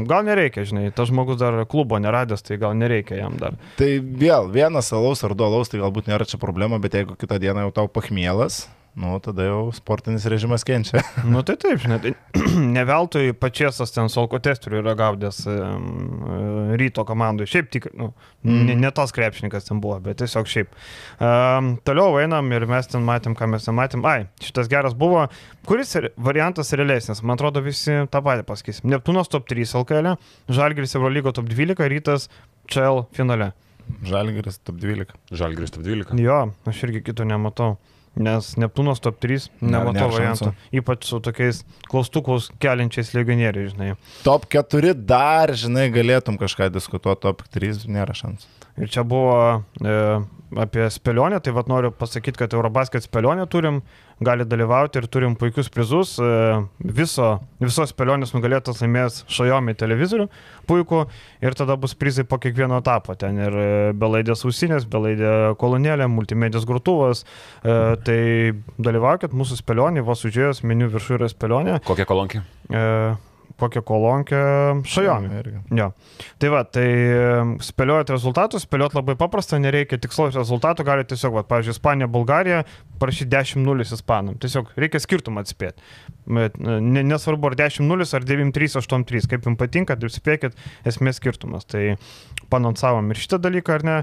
S1: gal nereikia, žinai, tas žmogus dar klubo neradęs, tai gal nereikia jam dar.
S2: Tai vėl vienas alaus ar du alaus, tai galbūt nėra čia problema, bet jeigu kitą dieną jau tau pachmielas, nu tada jau sportinis režimas kenčia.
S1: Nu tai taip, žinai, tai ne veltui pačiasas ten su alkotesteriu yra gaudęs um, ryto komandai. Šiaip tik, nu, mm. ne, ne tas krepšininkas ten buvo, bet tiesiog šiaip. Um, toliau einam ir mes ten matėm, ką mes ten matėm. Ai, šitas geras buvo. Kuris ir- variantas realesnis? Man atrodo, visi tą patį pasakysim. Neptūnas top 3 LKL, Žalgiris Eurolygo top 12, Rytas CL finale.
S2: Žalgiris top 12.
S3: Žalgris top 12.
S1: Jo, aš irgi kito nematau. Nes Neptūnas top 3
S2: Ne-
S1: nematau
S2: nėra
S1: variantų. Ypač su tokiais klaustukus keliančiais legionieriais, žinai.
S2: Top 4 dar, žinai, galėtum kažką diskutuoti, top 3 nėra šansų.
S1: Ir čia buvo e, apie spėlionę, tai vad noriu pasakyti, kad Eurobasket spėlionę turim, gali dalyvauti ir turim puikius prizus. E, viso, visos spėlionės nugalėtas laimės Xiaomi televizorių, puiku, ir tada bus prizai po kiekvieno etapo. Ten ir e, belaidės ausinės, belaidė kolonėlė, multimedijos grūtuvas. E, tai dalyvaukit mūsų spėlionį, vos užėjus meniu viršų yra spėlionė.
S3: Kokia kolonkė?
S1: E, kokią kolonkę.
S2: Irgi.
S1: Jo. Tai va, tai em, spėliojat rezultatus, spėliot labai paprasta, nereikia tikslaus rezultatų, galite tiesiog, va, pavyzdžiui, Ispanija, Bulgarija, parašyti 10-0 ispanam. Tiesiog reikia skirtumą atspėti. E, ne, nesvarbu, ar 10-0 ar 9-3, 8-3, kaip jums patinka, taip spėkit, esmės skirtumas. Tai panonsavom ir šitą dalyką, ar ne?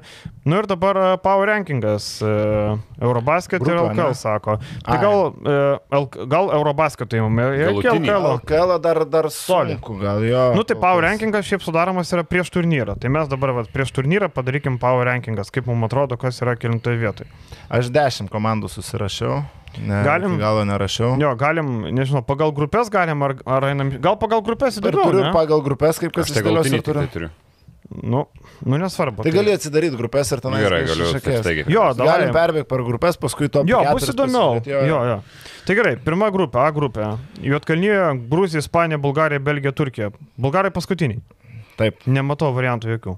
S1: Nu ir dabar e, Power Rankingas, e, Eurobasket ir
S2: Grupė,
S1: LKL
S2: ane?
S1: sako. Tai
S2: Ai.
S1: gal, e, gal Eurobasket įmame,
S3: Galutinį.
S1: LKL.
S2: LKL dar, dar sunku, gal jo.
S1: Nu tai Power rankingas šiaip sudaromas yra prieš turnyrą. Tai mes dabar vat, prieš turnyrą padarykim Power rankingas, kaip mums atrodo, kas yra kilintoje vietoje.
S2: Aš 10 komandų susirašiau. Ne,
S1: Galim-
S2: Galo nerašiau.
S1: Jo, galim, nežinau, pagal grupės galim, ar, ar einam, gal pagal grupės
S2: Ir
S1: įdomu.
S2: turiu pagal grupės, kaip kas
S3: tai
S2: įsidėlios ir
S3: tik tai
S2: turiu.
S1: Nu, nu nesvarbu.
S2: Tai gali atsidaryti grupės ir ten
S3: Gerai, galiu staigiai.
S1: Jo,
S2: Galim
S1: davai.
S2: perbėgti per grupės, paskui to
S1: Jo, bus įdomiau. Jo, jo. Tai gerai, pirma grupė, A grupė. Juotkalnyje, Gruzija, Ispanija, Bulgarija, Belgija, Turkija. Bulgarai paskutiniai.
S2: Taip,
S1: Nematau variantų jokių.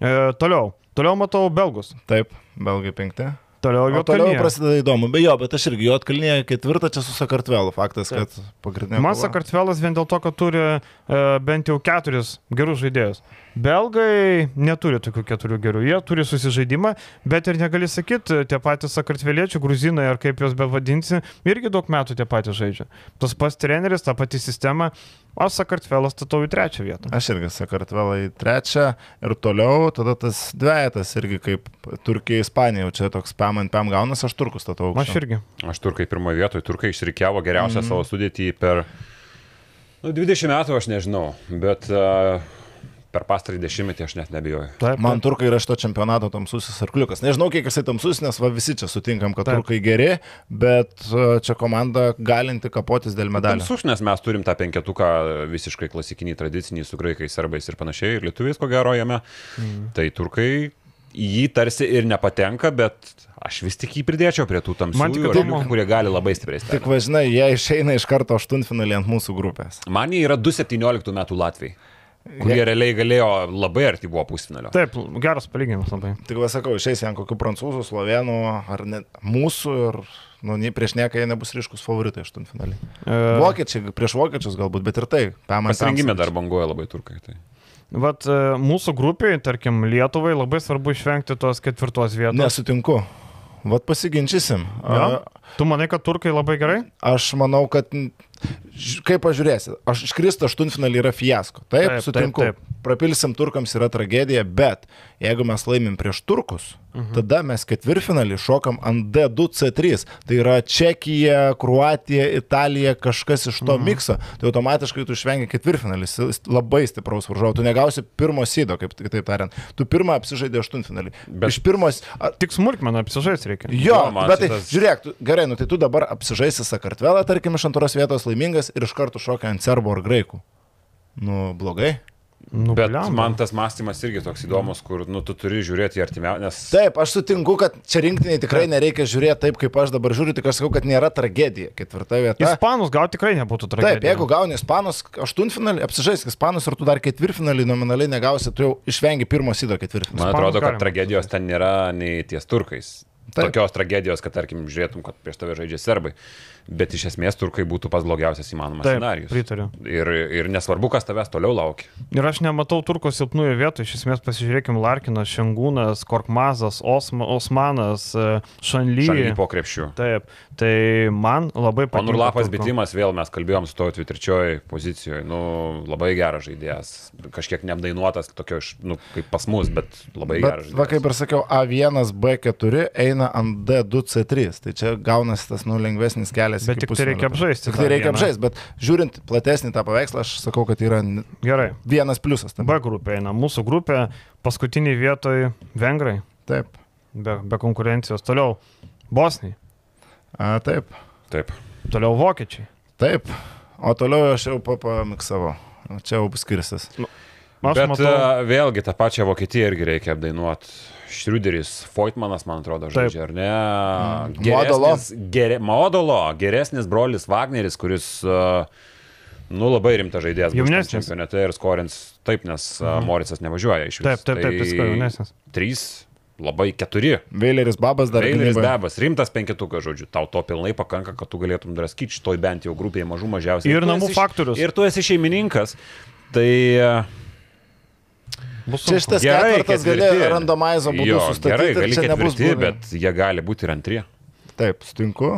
S1: E, toliau. Toliau matau Belgus.
S2: taip, belgai penkti.
S1: Toliau
S2: O toliau prasideda įdomu. Be jo, bet aš irgi jo atkalnėje ketvirtą čia su Sakartvelu. Faktas, kad pagrindinė.
S1: Man. Sakartvelas vien dėl to, kad turi e, bent jau keturis gerus žaidėjus. Belgai neturi tokių keturių gerų, jie turi susižaidimą, bet ir negali sakyti, tie patys sakartveliečiai, gruzinai ar kaip juos bevadinsi, irgi daug metų tie patys žaidžia. Tas pats treneris, ta pati sistema, o sakartvelas statau į trečią vietą.
S2: Aš irgi Sakartvelą į trečią ir toliau, tada tas dvejetas irgi kaip Turkija, Ispanija, jau čia toks pam ant pam gaunas, aš turkus statau.
S1: Aš irgi.
S3: Aš turkai pirmoje vietoje, turkai išrikiavo geriausią mm. savo sudėtį per nu, 20 metų, aš nežinau, bet uh, per pastarį dešimtmetį aš net nebijoju.
S1: Taip,
S2: Man turkai yra šito čempionato tamsusis arkliukas. Nežinau, kiek jisai tamsus, nes va, visi čia sutinkam, kad
S1: Taip.
S2: turkai geri, bet uh, čia komanda galinti kapotis dėl medalių.
S3: Tamsus, nes mes turim tą penketuką visiškai klasikinį, tradicinį su graikais, serbais ir panašiai, ir lietuviais ko gero jame. Mm. Tai turkai į jį tarsi ir nepatenka, bet aš vis tik jį pridėčiau prie tų
S1: Man tik
S3: tamsių,
S1: įdomu.
S3: kurie gali labai stipriai
S2: Tik
S3: stebėti.
S2: važinai, jie išeina iš karto aštuntfinalį ant mūsų grupės.
S3: Man jie yra 2-17 metų Latvijai, kurie realiai galėjo labai arti buvo pusfinalio.
S1: Taip, geras palyginimas labai.
S2: Tik va sakau, išeis ant kokių prancūzų, slovenų ar net mūsų ir nu, nei prieš nieką jie nebus ryškus favoritai aštuntfinalį.
S1: E,
S2: Vokiečiai, prieš vokiečius galbūt, bet ir tai.
S3: Pasirinkime dar banguoja labai turkai. Tai.
S1: Vat e, mūsų grupiai, tarkim, Lietuvai labai svarbu išvengti tos ketvirtos vietos.
S2: Nesutinku. Vat pasiginčysim.
S1: Ja?
S2: A,
S1: Tu manai, kad turkai labai gerai?
S2: Aš manau, kad kaip pažiūrėsi, aš iškristi aštuntfinalį yra fiasko. Taip,
S1: Taip,
S2: taip
S1: taip,
S2: sutinku.
S1: taip.
S2: Prapilsim turkams yra tragedija, bet jeigu mes laimim prieš turkus, mhm. tada mes ketvirtfinalį šokam ant D2C3. Tai yra Čekija, Kruatija, Italija, kažkas iš to mhm. mikso. Tai automatiškai tu išvengi ketvirtfinalį. Labai stipraus varžovo. Tu negausi pirmo sydo, kaip kitaip tariant. Tu pirmą apsižaidė aštuntfinalį.
S3: Bet-.
S2: Iš pirmos... A,
S1: Tik smulkmeną apsižais reikia.
S2: Jo,
S3: Jo,
S2: bet tai,
S3: šitas-
S2: žiūrėk, tu, gerai, nu tai tu dabar apsižaisi Sakartvelą, tarkim, iš antros vietos laimingas ir iš karto šokia ant serbo ar graikų. Nu, blogai.
S1: Nu,
S3: Bet
S1: blemba.
S3: man tas mąstymas irgi toks įdomus, kur nu, tu turi žiūrėti į artimiausią, nes
S2: Taip, aš sutinku, kad čia rinktiniai tikrai nereikia žiūrėti taip, kaip aš dabar žiūriu, tik aš sakau, kad nėra tragedija. Ketvirta vieta.
S1: Ispanus gal tikrai nebūtų tragedija.
S2: Taip, jeigu gauni Ispanus aštuntfinalį, apsižaisk Ispanus ir tu dar ketvirtfinalį nominaliai negausi, tu jau išvengi pirmo sydo ketvirtfinalį.
S3: man atrodo, kad tragedijos ten nėra nei ties turkais.
S2: Taip.
S3: Tokios tragedijos, kad tarkim žiūrėtum, kad prieš tave žaidžia serbai. Bet iš esmės turkai būtų pas blogiausias įmanomas
S1: Taip,
S3: scenarius.
S1: pritariu.
S3: Ir, ir nesvarbu, kas tavęs toliau laukia.
S1: Ir aš nematau turko silpnųjų vietų. Iš esmės pasižiūrėkim Larkinas, Šengūnas, Korkmazas, Osma, Osmanas, e,
S3: Šaly
S1: Šanly.
S3: po krepšių.
S1: Taip, tai man labai
S3: O
S1: patinka.
S3: Nurlapas
S1: Turko.
S3: bitimas, vėl mes kalbėjom su to trečioj pozicijoje. Nu, labai geras žaidėjas. Kažkiek neapdainuotas, tokio, nu, kaip pas mus, bet labai geras
S2: Bet, va kaip
S3: žaidėjas.
S2: ir sakiau, A1, B4 eina ant D2C3. Tai čia gaunasi tas, nu, lengvesnis kelias.
S1: Bet tik tai reikia apžaisti
S2: Tik tai reikia
S1: vieną.
S2: apžaisti, bet žiūrint platesnį tą paveikslą, aš sakau, kad yra
S1: Gerai.
S2: vienas pliusas. Tam.
S1: B grupė eina. Mūsų grupė paskutiniai vietoj Vengrai.
S2: Taip.
S1: Be, be konkurencijos. Toliau Bosniai.
S2: A, taip.
S3: Taip.
S1: Toliau Vokiečiai.
S2: Taip. O toliau aš jau pa- pamiksavau. Čia jau skirsis.
S1: Aš
S3: Bet
S1: matau.
S3: vėlgi tą pačią Vokietiją irgi reikia apdainuoti. Šriuderis, Foitmanas, man atrodo,
S1: Taip.
S3: žaidžia, ar ne?
S2: Modolo.
S3: Geresnis- Gere, Modolo, geresnis brolis Wagneris, kuris, uh, nu, labai rimtas žaidėjas.
S1: Jaunesnis.
S3: Čempionate ir skorins taip, nes uh, Moricas nevažiuoja iš viso.
S1: Taip, taip, taip, viską jaunesnis.
S3: Trys, labai keturi.
S2: Vėleris Babas dar
S3: Veileris. Bebas, rimtas penketukas, žodžiu, tau to pilnai pakanka, kad tu galėtum draskyti šitoj bent jau grupėje mažų mažiausiai.
S1: Ir
S3: tu
S1: namų
S3: esi-
S1: faktorius.
S3: Ir tu esi šeimininkas. Tai
S1: Bus
S2: Čia šitas
S3: Gerai,
S2: ketvirtas gali randomaizo būdu
S3: Jo,
S2: sustatyti.
S3: Gerai,
S2: ir
S3: gali ketvirti,
S2: blogai.
S3: bet jie gali būti ir antrie.
S2: Taip, sutinku.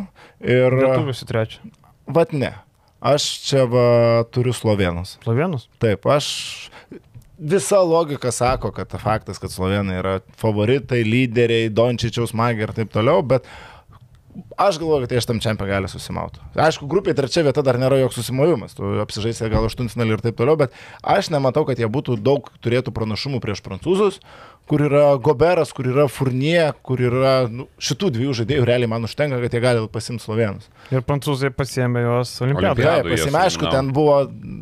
S2: Ir...
S1: Lietuvius į trečią.
S2: Vat ne. Aš čia va, turiu slovenus.
S1: Slovenus?
S2: Taip, aš. Visa logika sako, kad ta faktas, kad slovenai yra favoritai, lyderiai, Dončičiaus magija ir taip toliau, bet aš galvoju, kad jie šitam čempionui gali susimauti. Aišku, grupėje trečia vieta dar nėra joks susimovimas, tu apsižaisi gal aštuntfinalį ir taip toliau, bet aš nematau, kad jie būtų daug turėtų pranašumų prieš prancūzus, kur yra Goberas, kur yra Furnie, kur yra nu, šitų dviejų žaidėjų, realiai man užtenka, kad jie gali pasimti slovenus.
S1: Ir prancūzai pasiemė juos olimpiadą.
S2: Taip, pasime, aišku, ten buvo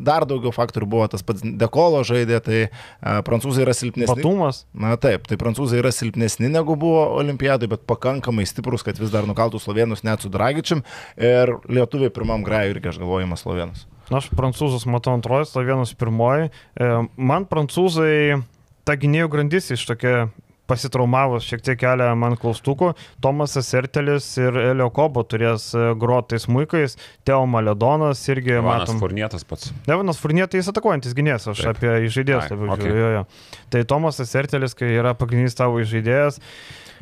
S2: dar daugiau faktorių, buvo tas pats Dekolo žaidė, tai a, prancūzai yra silpnesni.
S1: Batumas.
S2: Na taip, tai prancūzai yra silpnesni negu buvo olimpiadai, bet pakankamai stiprus, kad vis dar nukaltų slovenus net su Dragičiam ir lietuviai pirmam grajui irgi aš galvoju, slovenus.
S1: Aš prancūzus matau antroji, slovenus pirmoji. E, Man prancūzai, ta gynėjų grandis iš tokia pasitraumavus šiek tiek kelia man klaustukų. Tomasas Ertelis ir Elio Kobo turės e, grotais muikais, Teo Maledonas irgi
S3: Vanas
S1: matom.
S3: Furnietas pats.
S1: Devinas Furnietai jis atakuojantis gynėjas, aš
S3: Taip.
S1: apie žaidėjas
S3: Ai,
S1: labiau. Jo, jo. Tai Tomasas Ertelis, kai yra pagrindinis tavo žaidėjas.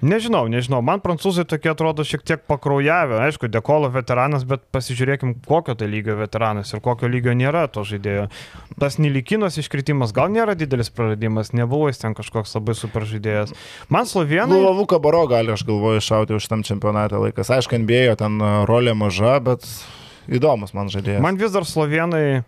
S1: Nežinau, nežinau, man prancūzai tokie atrodo šiek tiek pakraujavę. Aišku, Dekolo veteranas, bet pasižiūrėkim, kokio tai lygio veteranas ir kokio lygio nėra to žaidėjo. Tas Nilikinos iškritimas gal nėra didelis praradimas, nebuvo jis ten kažkoks labai super žaidėjas. Man slovenai...
S2: Lulavų kabaro gali, aš galvoju, šauti už tam čempionatą laikas. Aišku, NBA ten a, rolė maža, bet įdomus man žaidėjas.
S1: Man vis dar slovenai e,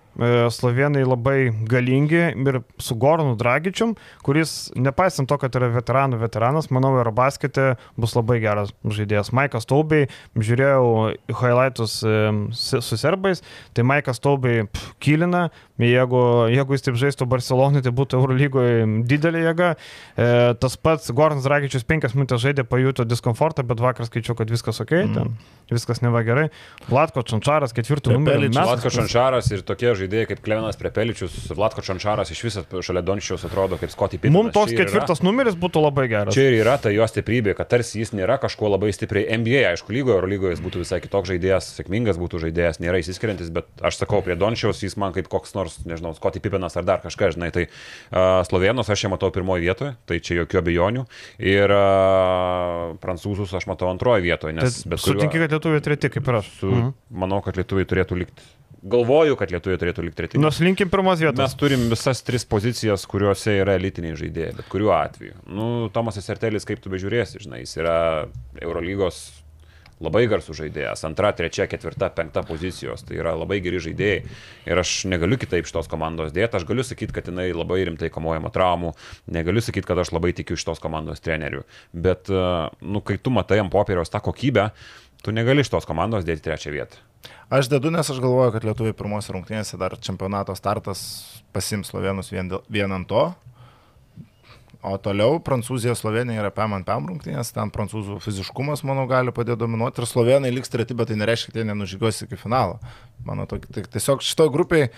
S1: slovenai labai galingi ir su Goranu Dragičium, kuris, nepaisant to, kad yra veteranų veteranas, manau, ir baskete bus labai geras žaidėjas. Maikas Taubiai, žiūrėjau highlightus e, su serbais, tai Maikas Taubiai kilina, jeigu, jeigu jis taip žaistų Barcelonai, tai būtų Eurolygoje didelė jėga. E, tas pats Goranas Dragičius penkias minutės žaidė, pajuto diskomfortą, bet vakar skaičiau, kad viskas ok, mm. ten viskas neva gerai. Vlatko Čančaras ketvirtų numerį.
S3: Vlatko Šančaras ir tokie žaidėjai kaip Klevenas Prepeličius, Vlatko Šančaras iš viso šalia Dončiaus atrodo kaip Scotty Pitt.
S1: Mums toks ketvirtas numeris būtų labai geras.
S3: Čia ir yra ta jo stiprybė, kad tarsi jis nėra kažkuo labai stipriai NBA, aišku, lygoje, Euro lygoje jis būtų visai kitoks žaidėjas, sėkmingas būtų žaidėjas, nėra įsiskiriantis, bet aš sakau, prie Dončiaus jis man kaip koks nors, nežinau, Scotty Pippenas ar dar kažką, žinai, tai uh, Slovenus aš čia matau pirmoje vietoje, tai čia jokių abejonių, ir uh, prancūzus aš matau antroje vietoje, nes bet kuriuo-
S1: Sutinki, kad lietuviai treti, kaip ir aš.
S3: su,
S1: Mhm.
S3: manau, kad lietuviai turėtų likti. Galvoju, kad lietuviai turėtų likti treti.
S1: Nors linkim pirmos vietos.
S3: Mes turim visas tris pozicijas, kuriuose yra elitiniai žaidėjai, bet kuriuo atveju. Nu, Tomasas Ertelis, kaip tu bežiūrėsi, žinai, jis yra Eurolygos labai garsų žaidėjas. Antra, trečia, ketvirta, penkta pozicijos. Tai yra labai geri žaidėjai. Ir aš negaliu kitaip šitos komandos dėti. Aš galiu sakyti, kad jinai labai rimtai kamuojama traumų. Negaliu sakyti, kad aš labai tikiu šitos komandos trenerių. Bet, e, nu, kai tu matai ant popieriaus tą kokybę, tu negali šitos komandos dėti trečią vietą.
S2: Aš dedu, nes aš galvoju, kad lietuviai pirmose rungtynėse dar čempionato startas pasims slovenus vien, vien ant to. O toliau Prancūzija, Slovenija yra PM ant PM rungtynės, ten prancūzų fiziškumas, manau, gali padėti dominuoti ir slovenai liks treti, bet tai nereiškia, kad jie nenužygios iki finalo. Mano tokia, tai tiesiog šitoje grupėje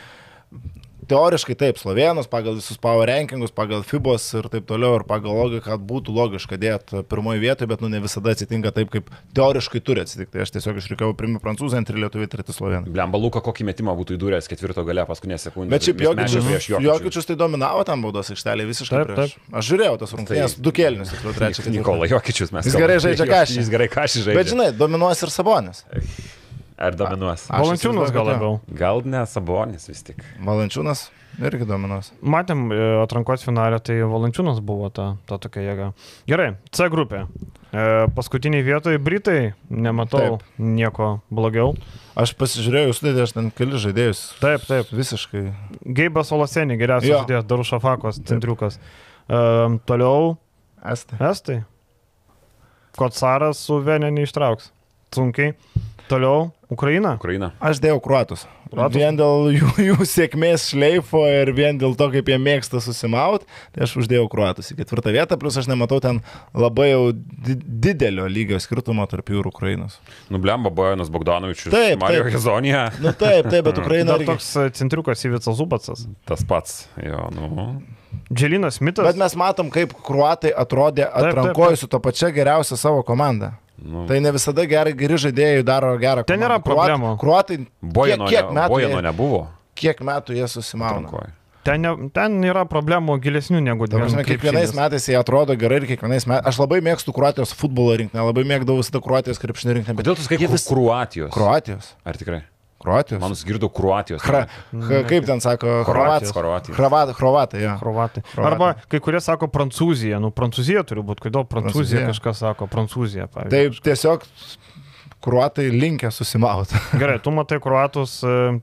S2: teoriškai taip, slovenus pagal visus power rankingus, pagal FIBOS ir taip toliau, ir pagal logiką būtų logiška dėti pirmoji vietoje, bet nu ne visada atsitinka taip, kaip teoriškai turi atsitikti. Tai aš tiesiog išrinkau pirmą prancūzą, antrį lietuvių, treti sloveną.
S3: Blemba Luka kokį metimą būtų įdūręs ketvirto gale paskutinę sekundę.
S2: Bet šiaip Jokičius, Jokičius tai dominavo tam baudos aikštelėje visiškai.
S1: Taip,
S2: prieš. Aš žiūrėjau tas rungtynės, du kelnius, tiksliau, ketvirtą.
S3: Nikola Jokičius mes.
S2: Jis gerai žaidžia kašį.
S3: Jis gerai kažį žaidžia.
S2: Bet žinai, dominuos ir Sabonis.
S3: Ar dominuos?
S2: Aš
S1: Valančiūnas gal labiau.
S3: Gal ne Sabonis vis tik.
S2: Valančiūnas irgi dominuos.
S1: Matėm e, atrankos finalę, tai Valančiūnas buvo ta, ta tokia jėga. Gerai, C grupė. E, paskutiniai vietoje Britai, nematau
S2: Taip.
S1: nieko blogiau.
S2: Aš pasižiūrėjau, sudėdė aš ten keli žaidėjus.
S1: Taip, taip.
S2: Visiškai.
S1: Geibas Olasenį, geriausias
S2: Jo.
S1: žaidėjas, Darušafakos, centriukas. E, toliau
S2: Estai.
S1: Estai. Kotsaras su Venė neištrauks. Sunkiai. Toliau Ukraina.
S3: Ukraina.
S2: Aš dėjau kruatus.
S1: Kruatus?
S2: Vien dėl jų, jų sėkmės šleifo ir vien dėl to, kaip jie mėgsta susimaut, tai aš uždėjau kruatus į ketvirtą vietą, plus aš nematau ten labai jau di didelio lygio skirtumo tarp jų ir Ukrainos.
S3: Nu, Blemba Bojanas Bogdanovičius.
S2: Taip,
S3: Mario. Hezonija.
S2: Na Nu taip, taip, bet Ukraina irgi.
S1: toks e, centriukas Ivicas Zubacas.
S3: Tas pats. Jo, nu.
S1: Dželinas Smithas.
S2: Bet mes matom, kaip kruatai atrodė
S1: taip,
S2: atrankoje su to pačia geriausia savo komanda.
S3: Nu.
S2: Tai ne visada gerai, geri žaidėjai daro gerą
S1: Ten
S2: komandą.
S1: nėra problemų.
S2: Kruatai,
S3: Bojano,
S2: kiek, kiek, metų
S3: Bojano nebuvo.
S2: kiek metų jie susimauna.
S1: Ten, ne, ten yra problemų gilesnių negu
S2: prasme,
S1: dviejų.
S2: kiekvienais metais jie atrodo gerai ir kiekvienais metais. Aš labai mėgstu Kroatijos futbolo rinkinį, labai mėgdavau visada Kroatijos krepšinį rinkinį.
S3: Kodėl tu sakai
S2: jie
S3: vis... Kroatijos?
S2: Kroatijos.
S3: Ar tikrai?
S2: Kroatijos.
S3: Man nusigirdau Kroatijos.
S2: Hra, ha, kaip ten sako,
S3: Kroatijos.
S2: Hrovatai, jo.
S1: Kroatai.
S2: Kroatai.
S1: Arba kai kurie sako Prancūzija. Nu, Prancūzija turi būti. Kodėl Prancūzija,
S2: Prancūzija.
S1: kažkas sako Prancūzija,
S2: Tai
S1: pavyzdžiui.
S2: tiesiog Kruatai linkę susimauti.
S1: Gerai, tu matai Kroatus. e,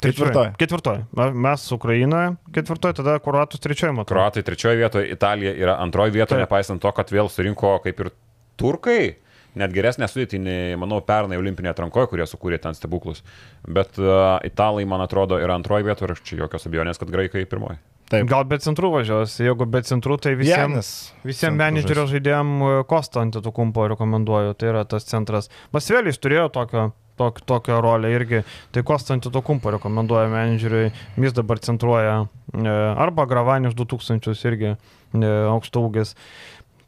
S1: trečioj.
S2: Ketvirtoj.
S1: Ketvirtoj. Na, Mes Ukrainoje ketvirtoj, tada Kroatus trečioje matau.
S3: Kroatai trečioje vietoje, Italija yra antroje vietoje,
S1: Taip.
S3: nepaisant to, kad vėl surinko kaip ir turkai. Net geresnė sudėtį, nei, manau, pernai olimpinė atrankoje, kurie sukūrė ten stebuklus. Bet uh, italai, man atrodo, yra antroje vietoje ir čia jokios abejonės, kad graikai pirmoji.
S2: Taip.
S1: Gal be centrų važiuos. Jeigu be centrų, tai visiems. Visiems menedžerio
S2: žais.
S1: žaidėjim Kostą Antitokumpo rekomenduoju, tai yra tas centras. Masvėlis turėjo tokio, tok, tokią rolę irgi, tai Kostą Antitokumpo rekomenduoju menedžeriui, jis dabar centruoja e, arba Gravanius 2000 irgi e, aukštaugis.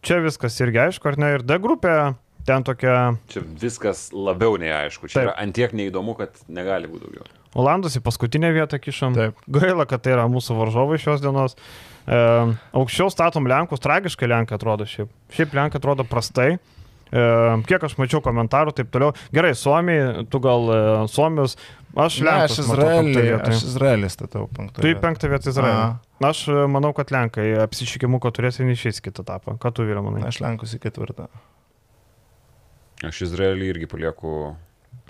S1: Čia viskas irgi aišku, ar ne, ir D grupė, ten tokia
S3: Čia viskas labiau neaišku. Čia
S1: Taip.
S3: yra antiek neįdomu, kad negali būti daugiau.
S1: Olandus į paskutinę vietą kišam.
S2: Taip.
S1: Gaila, kad tai yra mūsų varžovai šios dienos. E, aukščiau statom Lenkus, tragiškai Lenkai atrodo šiaip. Šiaip Lenkai atrodo prastai. E, kiek aš mačiau komentarų, taip toliau. Gerai, Suomiai, tu gal e, Suomius, aš
S2: Ne,
S1: Lenkus.
S2: aš Izraelį,
S1: vietą.
S2: aš Izraelį statau penktą.
S1: Tu į penktą vietą Izraelį.
S2: Aha.
S1: Aš e, manau, kad Lenkai apsišykimu, kad turės ir išeis kitą etapą. Ką tu vyrai manai?
S2: Aš lenkus į ketvirtą.
S3: Aš Izraelį irgi palieku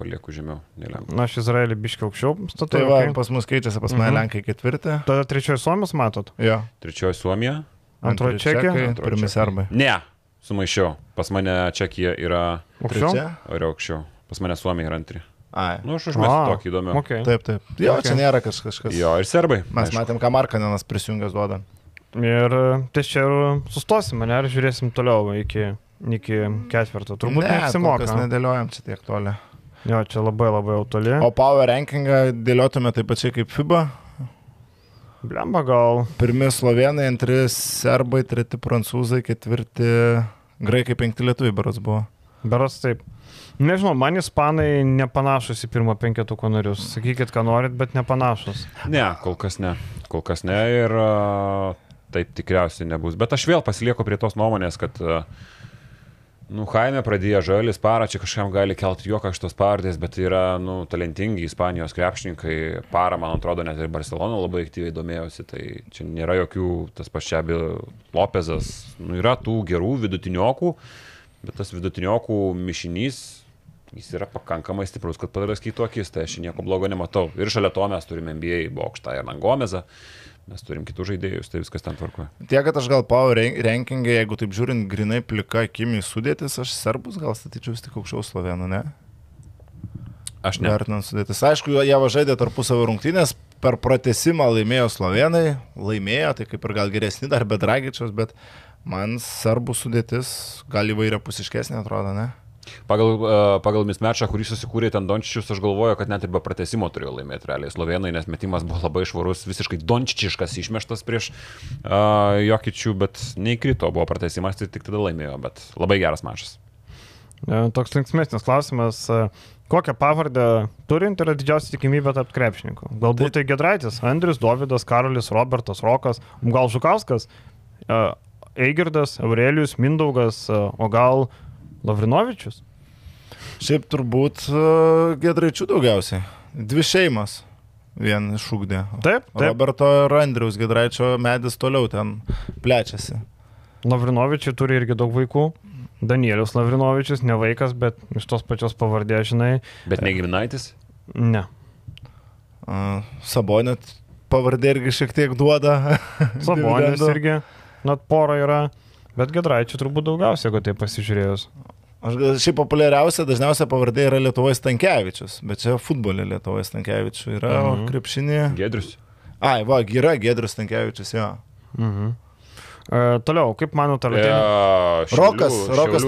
S3: palieku žemiau, nelemta.
S1: Na, aš Izraelį biškiau aukščiau statau.
S2: Tai va,
S1: okay.
S2: pas mus keičiasi, pas mane
S1: Mhm.
S2: Lenkai ketvirtį.
S1: Tada trečioji Suomijos matot?
S2: Jo.
S3: Trečioji Suomija.
S1: Antroji Čekija?
S2: Pirmi serbai.
S3: Ne, sumaišiau. Pas mane Čekija yra
S1: Aukščiau?
S3: Ore aukščiau. Pas mane Suomija yra antri.
S2: Ai.
S3: Nu, aš užmėsiu
S1: A,
S3: tokį įdomią.
S1: Okay.
S2: Taip, taip. Jo,
S1: Okay.
S2: čia nėra kaž- kažkas.
S3: Jo, ir serbai.
S2: Mes
S3: aišku.
S2: matėm, ką Markanenas prisijungęs duoda.
S1: Ir e, ties čia ir sustosime, ne, ir žiūrėsim toliau iki, iki ketvirto. Turbūt
S2: ne,
S1: neapsimoka.
S2: Mes nedėliojam čia tiek toli.
S1: Jo, čia labai labai jau toli.
S2: O power rankingą dėliotume taip pačiai kaip FIBA.
S1: Blemba gal.
S2: Pirmi slovenai, antri serbai, treti prancūzai, ketvirti graikai, penkti lietuviai beras buvo.
S1: Beras taip. Nežinau, man ispanai nepanašus į pirmą penketuko narius. Sakykit, ką norit, bet nepanašus.
S3: Ne, kol kas ne. Kol kas ne ir a, taip tikriausiai nebus. Bet aš vėl pasilieku prie tos nuomonės, kad a, Nu, Jaime pradėjo žalis parą, čia kažkam gali kelti juoką iš tos pavardės, bet tai yra, nu, talentingi Ispanijos krepšininkai. Parą, man atrodo, net ir Barcelona labai aktyviai domėjosi, tai čia nėra jokių, tas pačiabi Lopezas, nu, yra tų gerų vidutiniokų, bet tas vidutiniokų mišinys, jis yra pakankamai stiprus, kad padraskytų akis, tai aš nieko blogo nematau. Ir šalia to mes turime NBA bokštą ir Langomezą, mes turim kitų žaidėjus, tai viskas ten tvarkoja.
S2: Tiek, kad aš gal power rank- rankingą, jeigu taip žiūrint grinai plika akimi sudėtis, aš serbus gal statyčiau tik aukščiau slovenų, ne?
S3: Aš ne.
S2: Vertinant sudėtis. Aišku, jie žaidė tarpusavio rungtynės, per pratesimą laimėjo slovenai, laimėjo, tai kaip ir gal geresni dar be Dragičiaus, bet man serbų sudėtis gal įvairia pusiškesnė atrodo, ne?
S3: Pagal, uh, pagal mismečą, kurį susikūrė ten Dončičius, aš galvoju, kad net ir be pratesimo turėjo laimėti realiai Slovenai, nes metimas buvo labai švarus, visiškai Dončičiškas išmeštas prieš uh, Jokičių, bet neįkrito, buvo pratesimas, tai tik tada laimėjo, bet labai geras mačas.
S1: E, Toks linksmesnis klausimas. e, Kokią pavardę turint yra didžiausia tikimybė tapti krepšininku? Galbūt tai Gedraitis, Andrius, Dovydas, Karolis, Robertas, Rokas, gal Žukauskas, e, Eigirdas, Aurelijus, Mindaugas, e, o gal Lavrinovičius?
S2: Šiaip turbūt uh, Gedraičių daugiausiai. Dvi šeimas vien išūkdė.
S1: Taip, taip.
S2: Roberto ir Andriaus Gedraičio medis toliau ten plečiasi.
S1: Lavrinovičiui turi irgi daug vaikų. Danielius Lavrinovičius, ne vaikas, bet iš tos pačios pavardės, žinai,
S3: Bet ne Giminaitis?
S1: ne.
S2: Uh, Sabonėt pavardė irgi šiek tiek duoda.
S1: Sabonis
S2: dividendų.
S1: irgi, net pora yra, bet Gedraičių turbūt daugiausiai, jeigu tai pasižiūrėjus.
S2: Aš gal šiaip populiariausia, dažniausia pavardė yra Lietuvoje Stankievičius, bet čia futbolė Lietuvoje Stankievičius yra, mhm.
S1: Mhm.
S2: o krepšinė.
S3: Gedrius.
S2: Ai, va, yra Gedrius Stankievičius, jo.
S1: Mhm. E, toliau, kaip manote, ar
S3: E,
S1: tai...
S3: Šiaulių-
S2: Rokas, Rokas.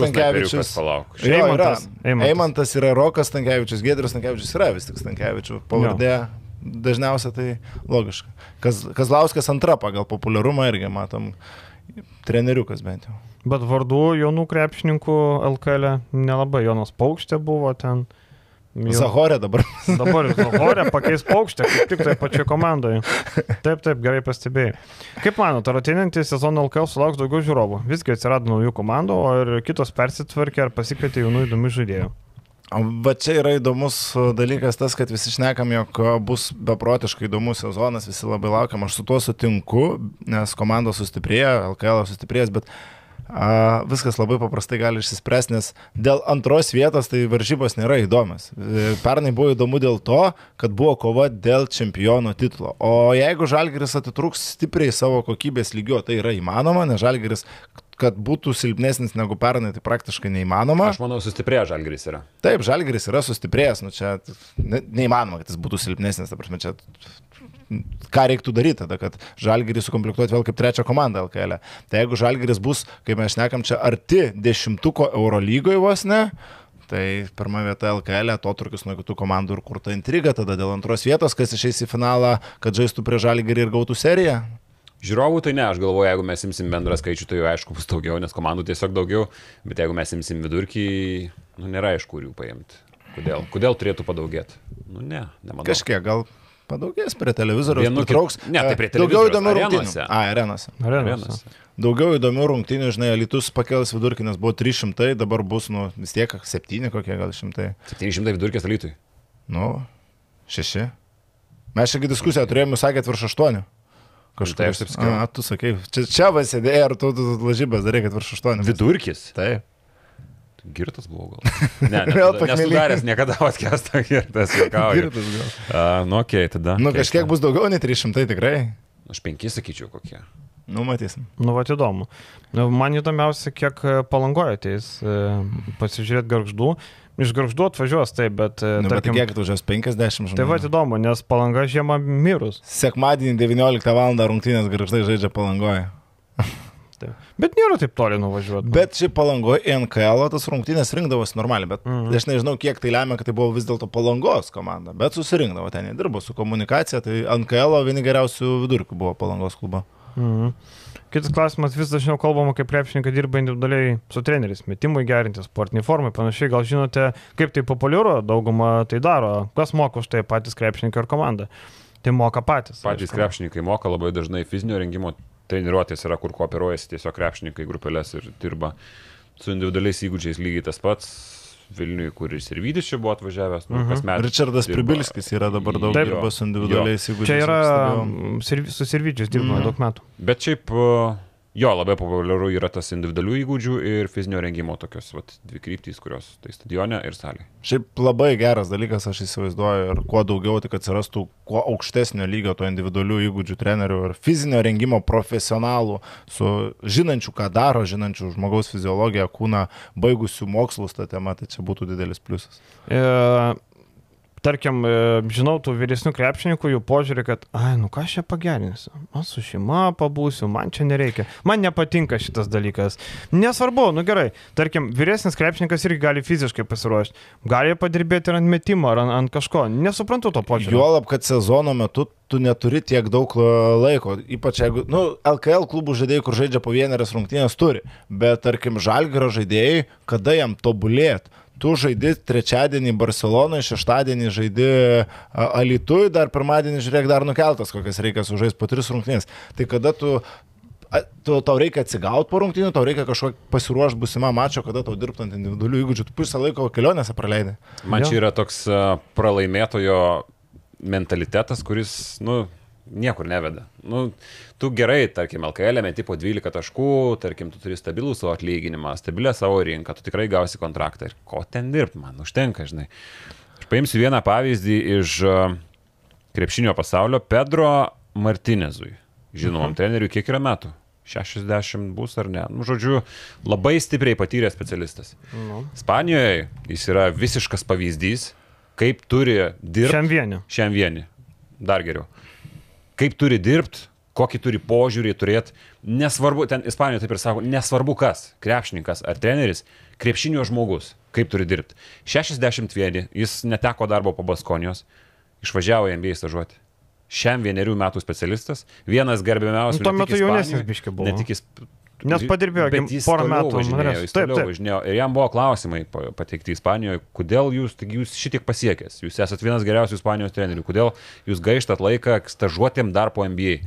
S2: Jo, yra.
S1: Eimantas, Eimantas.
S2: Eimantas yra Rokas Stankievičius, Gedrius Stankievičius yra vis tik Stankievičius. Pavardė dažniausiai tai logiška. Kaz, Kazlauskas antra pagal populiarumą irgi matom. Treneriukas bent jau.
S1: Bet vardų jaunų krepšininkų LKL e nelabai. Jonas Paukštė buvo ten. Jau-
S2: Zahorė dabar.
S1: Dabar Zahorė pakeis Paukštę, kaip tik tai pačioje komandoje. Taip, taip, gerai pastebėjai. Kaip manote, ar ateinantį sezoną LKL sulauks daugiau žiūrovų? Visgi atsirado naujų komandų, o ir kitos persitvarkė ar pasikvietė jaunų įdomių žaidėjų.
S2: Va čia yra įdomus dalykas tas, kad visi šnekam, jog bus beprotiškai įdomus sezonas, visi labai laukiam. Aš su tuo sutinku, nes komandos sustiprėjo, LKL sustiprėjęs, bet a, viskas labai paprastai gali išsispręsti, nes dėl antros vietos tai varžybos nėra įdomios. E, Pernai buvo įdomu dėl to, kad buvo kova dėl čempiono titulo. O jeigu Žalgiris atitrūks stipriai savo kokybės lygio, tai yra įmanoma, nes Žalgiris kad būtų silpnesnis negu pernai, tai praktiškai neįmanoma.
S3: Aš manau, sustiprėjo Žalgris yra.
S2: Taip, Žalgiris yra sustiprėjęs, nu čia ne, neįmanoma, kad jis būtų silpnesnis, ta prasme, čia ką reiktų daryti tada, kad Žalgirį sukomplektuoti vėl kaip trečią komandą LKL. Tai jeigu Žalgiris bus, kaip mes šnekam, čia arti dešimtuko Eurolygoje vos ne, tai pirmą vietą LKL, atotrukis nuo kitų komandų ir kurta intriga, tada dėl antros vietos, kas išeis į finalą, kad žaistų prie Žalgirį ir gautų seriją.
S3: Žiūrovų tai ne, aš galvoju, jeigu mes imsim bendrą skaičių, tai jau aišku bus daugiau, nes komandų tiesiog daugiau, bet jeigu mes imsim vidurkį, nu nėra aišku, kur jų paimti. Kodėl? Kodėl turėtų padaugėti? Nu ne, nemanau.
S2: Kažkiek gal padaugės prie televizoriaus,
S3: Vienu
S2: pritrauks.
S3: Ne, tai prie
S2: e, Daugiau
S3: televizoriaus,
S2: įdomių
S3: arenose.
S2: rungtynių. A, arenose.
S1: Arenos.
S3: Arenas.
S2: Daugiau įdomių rungtynių, žinai, Litus pakels vidurkį, nes buvo 300, dabar bus, nu, vis tiek 7 kokie gal šimtai.
S3: 700 vidurkės alytui.
S2: Nu, 6. Mes šią diskusiją turėjome, sakėt, virš 8.
S3: Tai aš taip sakiau.
S2: A, tu sakai, čia, čia vasėdėjai, ar tu, tu, tu lažybės darai, kad virš 8.
S3: Vidurkis?
S2: Taip.
S3: Girtas buvau gal. Ne, ne
S2: Vėl
S3: nesu
S2: pakmelė.
S3: daręs niekada podcastą girtas, juokauju.
S2: Girtas gal.
S3: Uh, nu, okei, okay, tada.
S2: Nu, kažkiek bus daugiau nei 300 tikrai.
S3: Aš penki sakyčiau kokie.
S2: Nu, matysim.
S1: Nu, va, įdomu. Nu, Man įdomiausia, kiek e, palangoja ateis e, pasižiūrėti garždų. Iš garždų atvažiuos taip, bet... e,
S2: Nu, bet
S1: tarkim,
S2: kiek tu žas 50 žmonių.
S1: Tai va, įdomu, nes palanga žiemą mirus.
S2: Sekmadienį 19 val. rungtynės garžtai žaidžia palangoje.
S1: Taip. Bet nėra taip toli nuvažiuoti.
S2: Bet šiaip palangoje NKL tas rungtynės rinkdavosi normaliai, bet
S1: Mhm.
S2: mm. aš nežinau, kiek tai lemia, kad tai buvo vis dėlto palangos komanda. Bet susirinkdavo ten, jie dirbo su komunikacija, tai NKL vieni geriausių vidurkių buvo palangos klubo.
S1: Mhm. Kitas klausimas, vis dažniau kalbama, kaip krepšininkai dirba individualiai su treneriais, metimui gerinti, sportiniai formai, panašiai, gal žinote, kaip tai populiaru, dauguma tai daro, kas moka už tai patys krepšininkai ir komanda. Tai moka patys.
S3: Patys
S1: aišku.
S3: krepšininkai moka labai dažnai fizinio rengimo treniruotės yra, kur kooperuojasi tiesiog krepšininkai grupelės ir dirba su individualiais įgūdžiais lygiai tas pats. Vilniui, kur ir Sirvidis čia buvo atvažiavęs, nu,
S1: Mhm.
S3: kasmet.
S2: Richardas
S3: dirba.
S2: Pribilskis yra dabar daug
S3: Jo,
S2: dirba su individualiais įgūdžiais.
S1: Čia yra mm, su sirvidžiais dirbama
S2: Mhm.
S1: daug metų.
S3: Bet šiaip uh, jo, labai populiaru yra tas individualių įgūdžių ir fizinio rengimo tokios vat, dvi kryptys, kurios tai stadione ir salėje.
S2: Šiaip labai geras dalykas, aš įsivaizduoju, ir kuo daugiau tik atsirastų, kuo aukštesnio lygio to individualių įgūdžių trenerių ir fizinio rengimo profesionalų, su žinančių, ką daro, žinančių žmogaus fiziologiją, kūną, baigusių mokslus tą temą, tai čia būtų didelis pliusas.
S1: E, tarkim, e, žinau tų vyresnių krepšininkų, jų požiūrį, kad, ai, nu ką aš čia pagerinsiu, aš su šeima pabūsiu, man čia nereikia, man nepatinka šitas dalykas. Nesvarbu, nu gerai, tarkim, vyresnis krepšininkas irgi gali fiziškai pasiruošti, gali padirbėti ir ant metimo, ar ant, ant kažko, nesuprantu to požiūrio.
S2: Juolab, kad sezono metu tu neturi tiek daug e, laiko, ypač jeigu, nu, LKL klubų žaidėjai, kur žaidžia po vienerias rungtynės, turi, bet tarkim, žalgaro žaidėjai, kada jam tobulėt. Tu žaidi trečiadienį Barcelonoje, šeštadienį žaidi a, Alitui, dar pirmadienį žiūrėk dar nukeltas, kokias reikia sužaisti po tris rungtynės. Tai kada tu, tu tau reikia atsigauti po rungtynių, tau reikia kažkokį pasiruošti busimą mačą, kada tau dirbtant individualių įgūdžių, tu pusę laiko kelionėse praleidai.
S3: Man čia yra toks pralaimėtojo mentalitetas, kuris, nu, niekur neveda. Nu, tu gerai, tarkim, LKL meti po 12 taškų, tarkim, tu turi stabilų savo atlyginimą, stabilę savo rinką, tu tikrai gausi kontraktą. Ir ko ten dirbti, man užtenka, žinai. Aš paimsiu vieną pavyzdį iš uh, krepšinio pasaulio Pedro Martinezui. Žinomam mhm. treneriui, kiek yra metų? 60 bus ar ne. Nu, žodžiu, labai stipriai patyręs specialistas.
S1: Nu.
S3: Ispanijoje jis yra visiškas pavyzdys, kaip turi dirbti.
S1: Šiam vieni.
S3: Šiam vieni. Dar geriau. Kaip turi dirbti, kokį turi požiūrį turėti. Nesvarbu, ten Ispanijoje taip ir sako, nesvarbu kas - krepšininkas ar treneris, krepšinio žmogus, kaip turi dirbti. 61, jis neteko darbo po Baskonijos, išvažiavo į MBA stažuoti. Šiam vienerių metų specialistas, vienas gerbiamiausių.
S1: Nu, tuo metu jaunesnis biškį buvo.
S3: Ne tik jis.
S1: Nes padirbėjo porą metų,
S3: Važinėjo, jis
S1: Taip, taip.
S3: važinėjo ir jam buvo klausimai pa- pateikti Ispanijoje, kodėl jūs, jūs šitiek pasiekęs, jūs esate vienas geriausių Ispanijos trenerių, kodėl jūs gaištat laiką stažuotėm dar po MBA.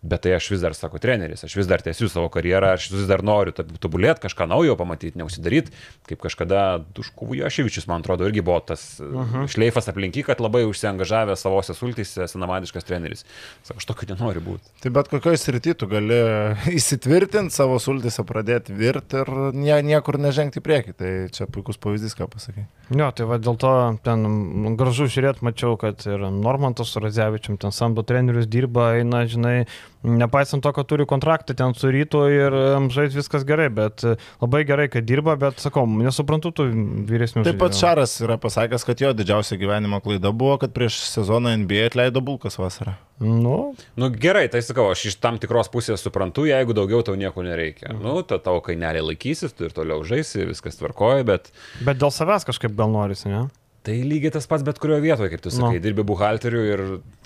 S3: Bet tai aš vis dar, sako treneris, aš vis dar tęsiu savo karjerą, aš vis dar noriu tobulėti, kažką naujo pamatyti, neusidaryti, kaip kažkada Duškuvų Jaševičius, man atrodo, irgi buvo tas uh -huh. šleifas aplinky, kad labai užsiengažavęs savose sultyse, senamadiškas treneris. Sako, aš tokiu nenoriu būti.
S2: Tai bet kokioje srityje tu gali įsitvirtinti savo sultise, pradėti virti ir nie, niekur nežengti į priekį. Tai čia puikus pavyzdys, ką pasakai.
S1: Jo, tai va dėl to ten gražu žiūrėti, mačiau, kad ir Normantas Radzevičium ten samdo trenerius, dirba, eina, žinai, nepaisant to, kad turi kontraktą ten su rytu ir žais viskas gerai, bet e, labai gerai, kad dirba, bet sakau, nesuprantu tų vyresnių.
S2: Taip pat
S1: žaidėjų.
S2: Šaras yra pasakęs, kad jo didžiausia gyvenimo klaida buvo, kad prieš sezoną NBA atleido Bulkas vasarą.
S1: Nu,
S3: Nu gerai, tai sakau, aš iš tam tikros pusės suprantu, jeigu daugiau tau nieko nereikia.
S1: Mhm.
S3: Nu, ta tavo kainelė laikysis, tu ir toliau žaisi, viskas tvarkoja, bet
S1: bet dėl savęs kažkaip gal norisi, ne?
S3: Tai lygiai tas pats bet kurioje vietoje, kaip tu sakai,
S1: Nu.
S3: dirbi buhalteriu ir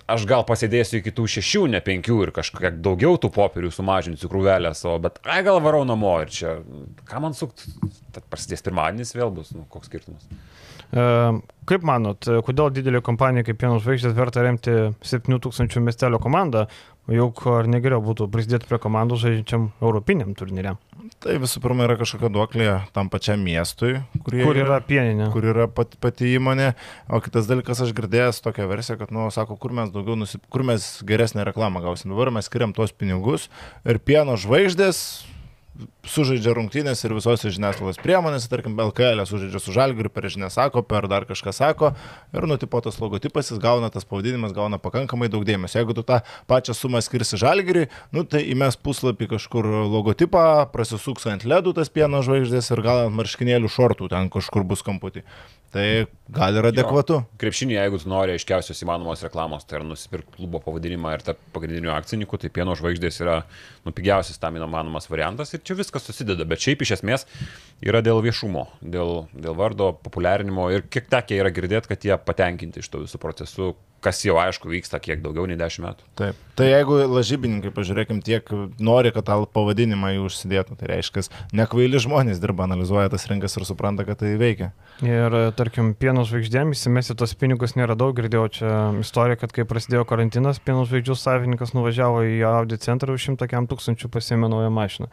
S3: aš gal pasėdėsiu iki tų šešių, ne penkių ir kažkiek daugiau tų popierių sumažinsiu krūvelę savo, bet ai gal varau namo ir čia, ką man sukt, tad prasidės pirmadienis vėl bus, nu koks skirtumas.
S1: E, Kaip manot, kodėl didelė kompanija kaip Pieno žvaigždės verta remti 7000 miestelio komandą, juk ar negeriau būtų prisidėti prie komandų žaidžiančiam europiniam turnyre,
S2: Tai visų pirma yra kažkokia duoklė tam pačiam miestui,
S1: kur yra pieninė.
S2: kur yra pat, pati įmonė. O kitas dalykas, aš girdėjęs tokią versiją, kad, nu, sako, kur mes daugiau, nusip... kur mes geresnę reklamą gausim. Dabar mes skiriam tuos pinigus ir pieno žvaigždės sužaidžia rungtynės ir visose žiniasklaidos priemonėse, tarkim, LKL sužaidžia su Žalgiriu, per žinią sako, per dar kažką sako ir nutipotas logotipas, jis gauna tas pavadinimas, gauna pakankamai daug dėmesio. Jeigu tu tą pačią sumą skirsi Žalgiriui, nu tai įmes puslapį kažkur logotipą, prasisuks ant ledų tas pieno žvaigždės ir gal ant marškinėlių šortų ten kažkur bus kamputį. Tai gal ir adekvatu.
S3: Krepšinį, jeigu tu nori aiškiausios įmanomos reklamos, tai yra nusipirkti klubo pavadinimą ir tapti pagrindiniu akcininku, tai pieno žvaigždės yra nu, pigiausias tam įmanomas variantas ir čia viskas susideda. Bet šiaip iš esmės yra dėl viešumo, dėl, dėl vardo populiarinimo ir kiek tekia yra girdėti, kad jie patenkinti iš to visų procesų, kas jau aišku vyksta kiek daugiau nei 10 metų.
S2: Taip. Tai jeigu lažybininkai, pažiūrėkim, tiek nori, kad tą pavadinimą jų užsidėtų, tai reiškia, nekvaili žmonės dirba, analizuoja tas rinkas ir supranta, kad tai veikia.
S1: Ir, tarkim, pieno žvaigždėm įsimesti tos pinigus nėra daug, girdėjau čia istoriją, kad kai prasidėjo karantinas, pieno žvaigždžių savininkas nuvažiavo į Audi centrą už 100 tūkstančių pasiėmė naują mašiną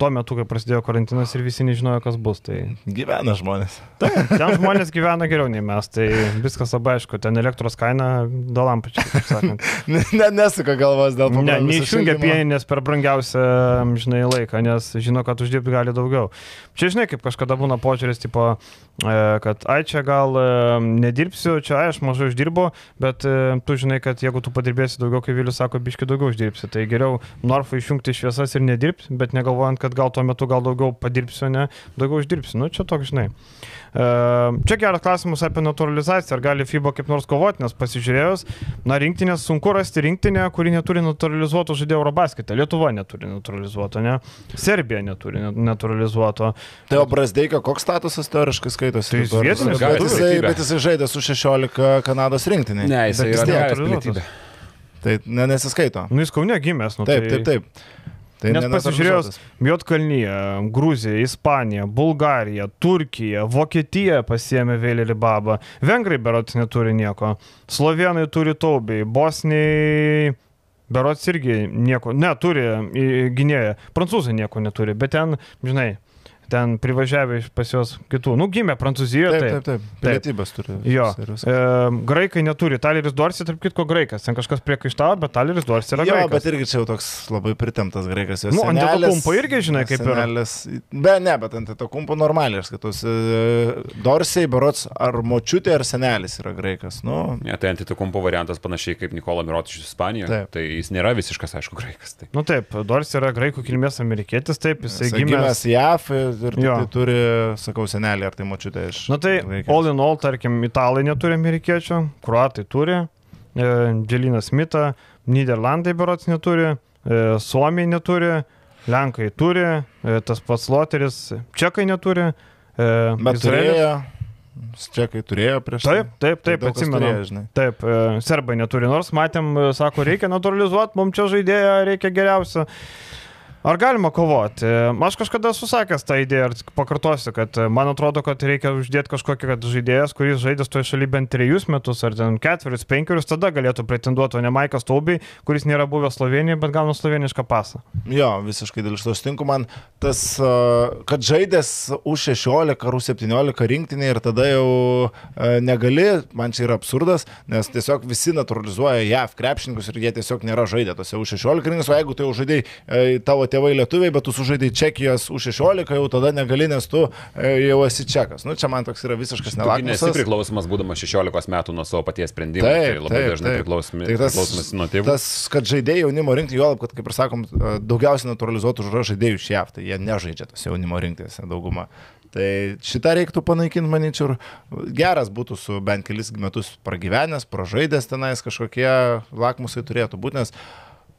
S1: tuo metu, kai prasidėjo karantinas ir visi nežinojo, kas bus. Tai...
S2: Gyvena žmonės.
S1: Taip, ten žmonės gyvena geriau nei mes, tai viskas labai aišku, ten elektros kaina dalampačiai, kaip sakant.
S2: ne, nesuka galvas dėl to.
S1: Ne, neišjungia pieninės per brangiausią, žinai, laiką, nes žino, kad uždirbti gali daugiau. Čia, žinai, kaip kažkada būna požiūris, tipo, e, kad, ai, čia gal e, nedirbsiu, čia, ai, aš mažai uždirbu, bet e, tu žinai, kad jeigu tu padirbėsi daugiau, kaip Vilius sako, biški daugiau uždirbsi. Tai geriau Norfą išjungti šviesas ir nedirbti, bet negalvojant, kad kad gal tuo metu gal daugiau padirbsiu, ne, daugiau uždirbsiu. Nu, čia toks, žinai. E, čia geras klausimas apie naturalizaciją. Ar gali FIBA kaip nors kovoti, nes pasižiūrėjus, na, rinktinės sunku rasti rinktinę, kuri neturi naturalizuoto žaidėjo Eurobasketą. Lietuva neturi naturalizuoto, ne? Serbija neturi naturalizuoto.
S2: Tai o Brasdeika koks statusas teoriškai skaitosi?
S1: Tai jis vietinis,
S2: bet, jisai, bet jisai žaidė su 16 Kanados rinktinė.
S3: Ne, jisai yra
S1: naturalizuotas.
S2: Tai ne, nesiskaito.
S1: Nu, jis kaune gimęs, nu.
S2: Taip, taip, taip.
S1: Tai Nes pasižiūrėjus, Jotkalnyje, Gruzija, Ispanija, Bulgarija, Turkija, Vokietija pasiemė Vėlėlį Babą, Vengrai berots neturi nieko, Slovenai turi Taubiai, Bosniai berots irgi nieko, neturi gynėją, Prancūzai nieko neturi, bet ten, žinai, ten privažiavę pas juos kitų. Nu, gimė Prancūzijoje.
S2: Taip, taip, taip. taip. Pilietybės turi.
S1: Jo. E, graikai neturi. Taleris Dorsi, tarp kitko, graikas. Ten kažkas priekaištavo, bet Taleris Dorsi yra jo, graikas.
S2: Jo, bet irgi čia jau toks labai pritemtas graikas.
S1: Nu, ant to kumpo irgi, žinai, kaip ir.
S2: Senelis, be, ne, bet ant to kumpo normaliai, aš skaitau. Dorsiai, berots, ar močiutė, ar senelis yra graikas. Nu.
S3: Ne, tai ant to kumpo variantas panašiai kaip Nikola Mirotiš iš Ispanijos. Tai jis nėra visiškas, aišku, graikas.
S1: Taip. Nu taip, Dorsi yra graikų kilmės amerikietis, taip, jisai
S2: gimęs, gimęs JAF ir tai turi, sakau, senelį ar tai močiutė iš...
S1: Na tai, Vaikės. all in all, tarkim, italai neturi amerikiečių, kruatai turi, e, Dželinas Smita, Niderlandai berots neturi, e, Suomiai neturi, Lenkai turi, e, tas pats Loteris, Čekai neturi. E,
S2: Bet turėjo. Čekai turėjo prieš
S1: tai. Taip, taip, taip, tai atsimenu. Turėjo, taip, e, serbai neturi, nors matėm, e, sako, reikia naturalizuoti, mums čia žaidėją reikia geriausio. Ar galima kovoti? Aš kažkada susakęs tą idėją ir pakartosiu, kad man atrodo, kad reikia uždėti kažkokį žaidėjas, kuris žaidęs toje šalyje bent trejus metus ar ten ketverius, penkerius, tada galėtų pretenduoti, o ne Maikas Taubiai, kuris nėra buvęs Slovenijoje, bet gauna slovenišką pasą.
S2: Jo, visiškai dėl šito sutinku. Man tas, kad žaidęs U16 ar U17 rinktinė ir tada jau negali, man čia yra absurdas, nes tiesiog visi naturalizuoja JAV krepšininkus ir jie tiesiog nėra žaidę tose U16 rinktinės, o jeigu tai jau žaidai tavo tėvai lietuviai, bet tu sužaidai Čekijos U16, jau tada negali, nes tu e, jau esi čekas. Nu, čia man toks yra visiškas nelakmus.
S3: Nesi priklausomas būdamas 16 metų nuo savo paties sprendimo. Taip, tai labai taip, dažnai priklausomi, tai tas, priklausomas nuo tėvų.
S2: Tas, kad žaidėjai jaunimo rinkti, juolab, kad, kaip ir sakom, e, daugiausiai naturalizuotų žaidėjų iš JAV, tai jie nežaidžia tos jaunimo rinktinėse dauguma. Tai šitą reiktų panaikinti, manyčiau, ir geras būtų su bent kelis metus pragyvenęs, pražaidęs tenais kažkokie lakmusai turėtų būti, nes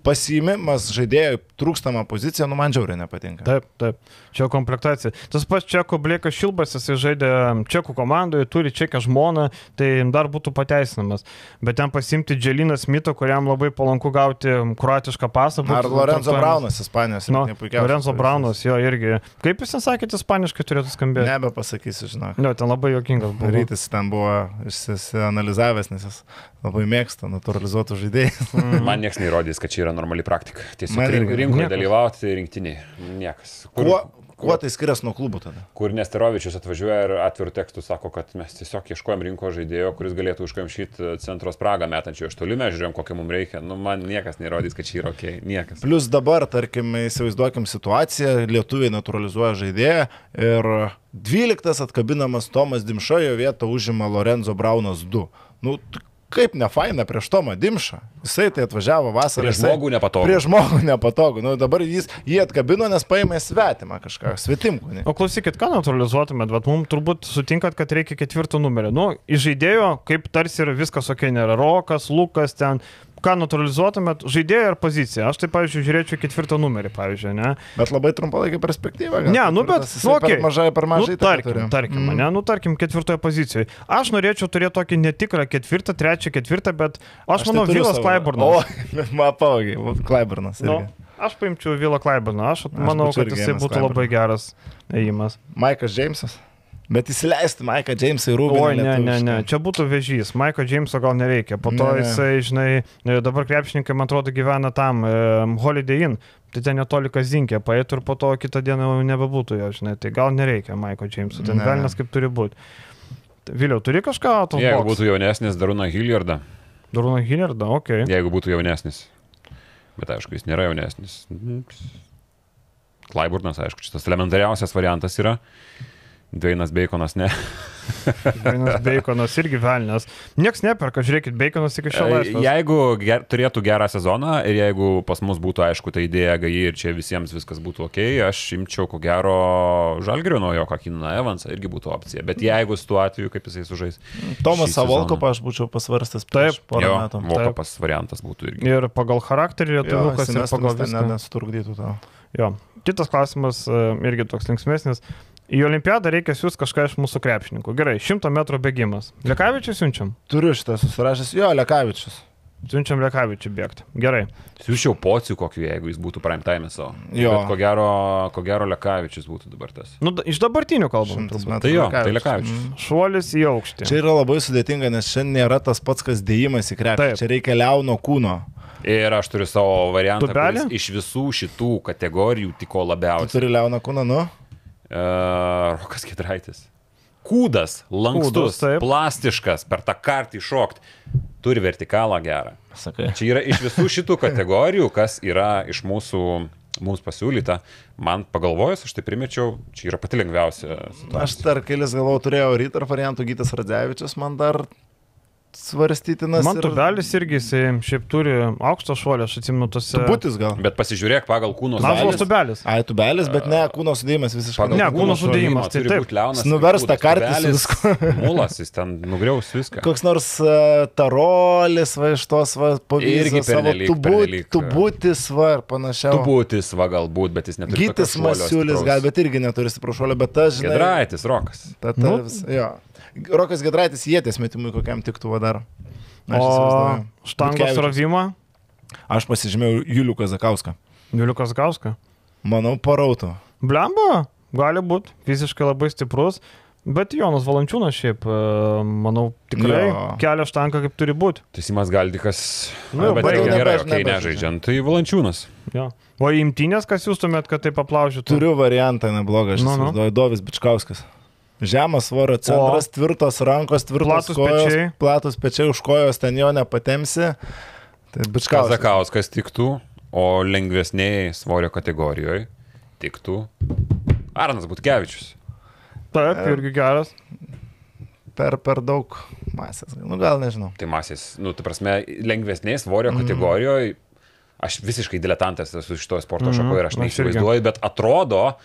S2: pasiimimas žaidėjo trūkstamą poziciją, nu man žiauriai nepatinka.
S1: Taip, taip, čia komplektacija. Tas pats Čeko Blėkas Šilbas, jisai žaidė Čekų komandoje, turi Čekę žmoną, tai dar būtų pateisinamas. Bet ten pasimti Dželiną Smito, kuriam labai palanku gauti kroatišką pasą.
S2: Ar Lorenzo Braunas, Ispanijos,
S1: no, Lorenzo Braunas, jo irgi. Kaip jūs nesakėte, ispaniškai turėtų skambėti?
S2: Nebepasakysiu, žinok.
S1: Ne, ten labai jokingas buvo.
S2: Rytis ten buvo išsianalizavęs, nes jis labai mėgsta naturalizuotų žaidėjų.
S3: Mm. Man niekas neįrodys, kad čia yra normali praktika. Tiesiog rink, rinkoje dalyvauti rinktiniai. Niekas.
S2: Kur... Kuo, Kuo tai skiriasi nuo klubų tada?
S3: Kur Nesterovičius atvažiuoja ir atvirų tekstų sako, kad mes tiesiog ieškojom rinko žaidėjo, kuris galėtų užkamšyti centro spragą metančio iš toli, mes žiūrėjom, kokią mums reikia. Nu, man niekas nerodys, kad čia yra ok, niekas.
S2: Plus dabar, tarkim, įsivaizduokim situaciją, lietuviai naturalizuoja žaidėją ir 12 atkabinamas Tomas Dimša, jo vietą užima Lorenzo Braunas 2. Nu, kaip ne faina prieš Tomą Dimšą. Jisai tai atvažiavo vasarą.
S3: Prieš žmogų nepatogu.
S2: Prieš žmogų nepatogu. Nu, dabar jis jį atkabino, nes paėmė svetimą kažką, svetimkūnį.
S1: O klausykit, ką naturalizuotumėt, bet mums turbūt sutinkat, kad reikia ketvirto numerio. Nu, iš žaidėjo, kaip tarsi ir viskas ok, nėra Rokas, Lukas ten. Ką naturalizuotumėt, žaidėją ar poziciją? Aš tai, pavyzdžiui, žiūrėčiau ketvirtą numerį, pavyzdžiui, ne?
S2: Bet labai trumpalaikį perspektyvą.
S1: Ne, nu bet, nu, okay.
S2: per mažai, per mažai.
S1: Nu, tarkim,
S2: turi.
S1: tarkim, mm. ne, nu, tarkim, ketvirtoje pozicijoje. Aš norėčiau turėti tokį netikrą ketvirtą, trečią, ketvirtą, bet aš, aš manau,
S2: tai
S1: Vilas. Klaiburnas.
S2: O, mapaugiai, Klaiburnas.
S1: Nu, aš paimčiau Vilą Klaiburną, aš, aš manau, kad jisai būtų labai geras ėjimas.
S2: Maikas Džeimsas. Bet įsileisti Maiką Džeimsą į rūbą.
S1: Oi, ne, ne, ne, čia būtų vežys. Maiko Jameso gal nereikia. Po to
S2: Ne,
S1: jisai, žinai, dabar krepšininkai, man atrodo, gyvena tam, e, Holiday Inn. Tai ten netoli kazinkė, paėtų ir po to kitą dieną jau nebebūtų jo, žinai. Tai gal nereikia Maiko Jameso, ten velnas kaip turi būti. Vėliau, turi kažką?
S3: Jeigu būtų jaunesnis Darūna Hilliardą,
S1: Durūno Hillardą, okei. Okay.
S3: jeigu būtų jaunesnis. Bet aišku, jis nėra jaunesnis. Klaiburnas, aišku, šitas elementariausias variantas yra. Dvainas Baconas, ne.
S1: Vienas Baconas irgi velnas. Niekas neperka, žiūrėkit, Baconas iki šiol laisvas.
S3: Jeigu ger, turėtų gerą sezoną ir jeigu pas mus būtų aišku ta idėja gai ir čia visiems viskas būtų ok, aš imčiau ko gero Žalgerio naujo Kakiną Evansą, irgi būtų opcija. Bet jeigu su tuo atveju, kaip jisai sužais.
S2: Tomas
S3: šį sezoną.
S2: Savolkopą aš būčiau pasvarstęs prieš
S1: Taip.
S2: porą
S3: Jo,
S2: metų.
S3: Vokapas variantas būtų irgi.
S1: Ir pagal charakterį lietuviukas ir pagal viską.
S2: nesutrukdytų tau.
S1: Jo. Kitas klausimas e, irgi toks linksmėsnis. Į olimpiadą reikia siūs kažką iš mūsų krepšininkų. Gerai, 100 metrų bėgimas. Lekavičius siunčiam.
S2: Turiu šitą susirašęs. Jo, Lekavičius.
S1: Siunčiam Lekavičių bėgti. Gerai.
S3: Siūšiau pocių kokiu, jeigu jis būtų prime time savo.
S2: Jo.
S3: Bet ko gero, ko gero Lekavičius būtų dabar tas.
S1: Nu, da- iš dabartinių
S2: metrų.
S3: Tai jo, tai
S2: Lekavičius.
S3: Lekavičius.
S2: Mm.
S1: Šuolis į aukštį.
S2: Čia yra labai sudėtinga, nes šiandien nėra tas pats, kas dėjimas į krepšį.
S1: Taip.
S2: Čia reikia liauno kūno.
S3: Ir aš turiu savo variantą, iš visų šitų kategorijų tiko
S2: Tu
S3: labiausiai.
S2: turi liauną kūną, nu?
S3: Uh, Rokas Kedraitis. Kūdas, lankstus,
S1: Kūdas, taip.
S3: plastiškas, per tą kartį šokti. Turi vertikalą gerą.
S2: Sakai.
S3: Čia yra iš visų šitų kategorijų, kas yra iš mūsų, mums pasiūlyta. Man pagalvojus, aš tai primečiau, čia yra pati lengviausia. situacija.
S2: Aš dar kelis galvau, turėjau rytą variantų, Gytas Radzevičius man dar svarstytinas.
S1: Man
S2: ir-
S1: tubelis irgi jisai šiaip turi aukštą šuolį, aš atsimenu tose.
S2: Tubutis gal.
S3: Bet pasižiūrėk pagal kūno
S1: Mažas
S3: sudėjimas.
S1: tubelis.
S2: Ai, tubelis, bet ne, kūno sudėjimas visiškai.
S3: Pagal
S1: Ne, kūno
S3: sudėjimą
S1: sudėjimas, tai taip.
S3: liaunas.
S2: Jis nuvers tą
S3: kūdas,
S2: kartį su
S3: tubelis,
S2: viskuo.
S3: Mulas, jis ten nugriaus viską.
S2: Koks nors uh, tarolis, va, iš tos, va,
S3: Irgi
S2: pavyzdžiui, savo tubut, tubutis, va, ir panašiau.
S3: Tubutis, va galbūt, bet jis neturi.
S2: Gytis Masiulis, gal, bet irgi neturi stiprašuolio, bet aš, žinai,
S3: Gedraitis, Rokas.
S2: ta, ta,
S1: Nu.
S2: vis, jo. Rokas Gedraitis jėtės metimui kokiam tiktų va dar. Na, aš
S1: O štangos rovimą.
S2: Aš pasižymėjau Julių Kazakauską.
S1: Juliukas Gauska.
S2: Manau, parautų.
S1: Blemba, gali būti, fiziškai labai stiprus. Bet Jonas Valančiūnas šiaip, e, manau, tikrai
S2: Jo.
S1: kelia štanką kaip turi būti.
S3: Tai Simas Galdikas.
S1: Nu,
S3: Nu, bet tai
S1: jau
S2: nebež-
S3: kai nežaidžiant, tai Valančiūnas.
S1: Jo. O imtynės, kas jūstumėt, kad tai paplaužytų?
S2: Turiu variantą neblogą, aš
S1: Nu, nu.
S2: Dovis Bičkauskas. Žemas svorio centras, tvirtos rankos, tvirtos
S1: Platūs
S2: kojos,
S1: pečiai.
S2: platus pečiai už kojos, ten jo nepatemsi. Tai Bičkauskas.
S3: Kazakauskas tiktų, o lengvesnėje svorio kategorijoje tiktų Arnas Butkevičius.
S1: Taip,
S2: E.
S1: irgi geras.
S2: Per, per daug masės. Nu, gal nežinau.
S3: Tai masės, nu, tai prasme, lengvesnėje svorio
S1: Mhm.
S3: kategorijoje. Aš visiškai diletantas esu šitoje sporto
S1: Mhm,
S3: šakoje ir aš neįsivaizduoju, bet atrodo,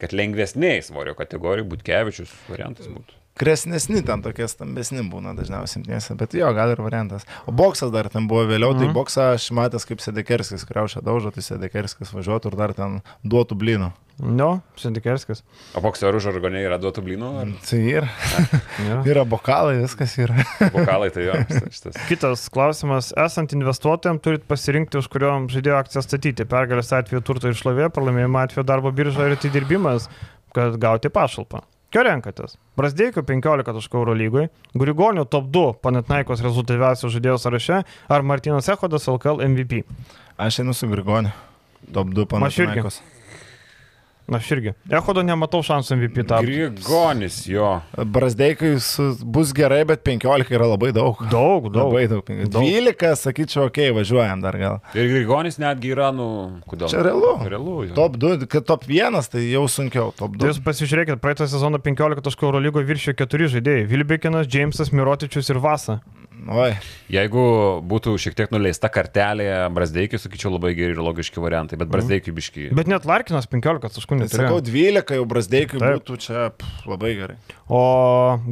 S3: kad lengvesnėje svorio kategorijoje Butkevičius variantas būtų.
S2: Kresnesni ten tokie stambesni būna dažniausiai imtinėse, bet jo, gal ir variantas. O boksas dar ten buvo vėliau, tai
S1: Mhm.
S2: boksą aš matęs kaip Sedekerskis, kraušia daužo, tai Sedekerskis važiuotų ir dar ten duotų blynų.
S1: Jo, Sindikerskis.
S3: O bokserių žargonė yra duotų blynų, ar
S2: Tai yra,
S1: Ja.
S2: yra bokalai, viskas yra.
S3: vokalai, tai jo. Šitas.
S1: Kitas klausimas. Esant investuotojams, turit pasirinkti, už kurio žaidėjo akciją statyti. Pergalės atveju turto išlovė, pralaimėjimo atveju darbo birža ir atidirbimas, kad gauti pašalpą. Ką renkatės? Brasdeikio 15 taškų Euro lygoj, Grigonių top 2 Panetnaikos rezultatyviausių žaidėjų sąraše ar Martinas Ehodas LKL MVP?
S2: Aš einu su Grigoniu. Top 2
S1: Aš irgi.
S2: panašiai.
S1: Na, aš irgi. Echodo nematau šansų MVP tapti.
S3: Grigonis, jo.
S2: Brazdeikai su- bus gerai, bet 15 yra labai daug.
S1: Daug, daug.
S2: Labai daug.
S1: Daug.
S2: 12, sakyčiau, okay, važiuojam dar gal.
S3: Ir Grigonis netgi yra, nu, kodėl?
S2: Čia realu.
S3: Realu. jo.
S2: Top 2, kad top 1, tai jau sunkiau. Top
S1: Tai
S2: 2.
S1: jūs pasižiūrėkit, praeitą sezoną 15 taškų Euro lygo viršijo keturi žaidėjai - Vilbekinas, Džeimsas, Mirotičius ir Vasa.
S2: Oi,
S3: Jeigu būtų šiek tiek nuleista kartelė Brazdeikiai, sakyčiau, labai geri ir logiški variantai, bet Brazdeikiai biški.
S1: Bet net Larkinas 15 taškų
S2: tai sakau,
S1: neturėjo.
S2: 12 jau Brazdeikai
S1: Taip.
S2: būtų čia pff, labai gerai.
S1: O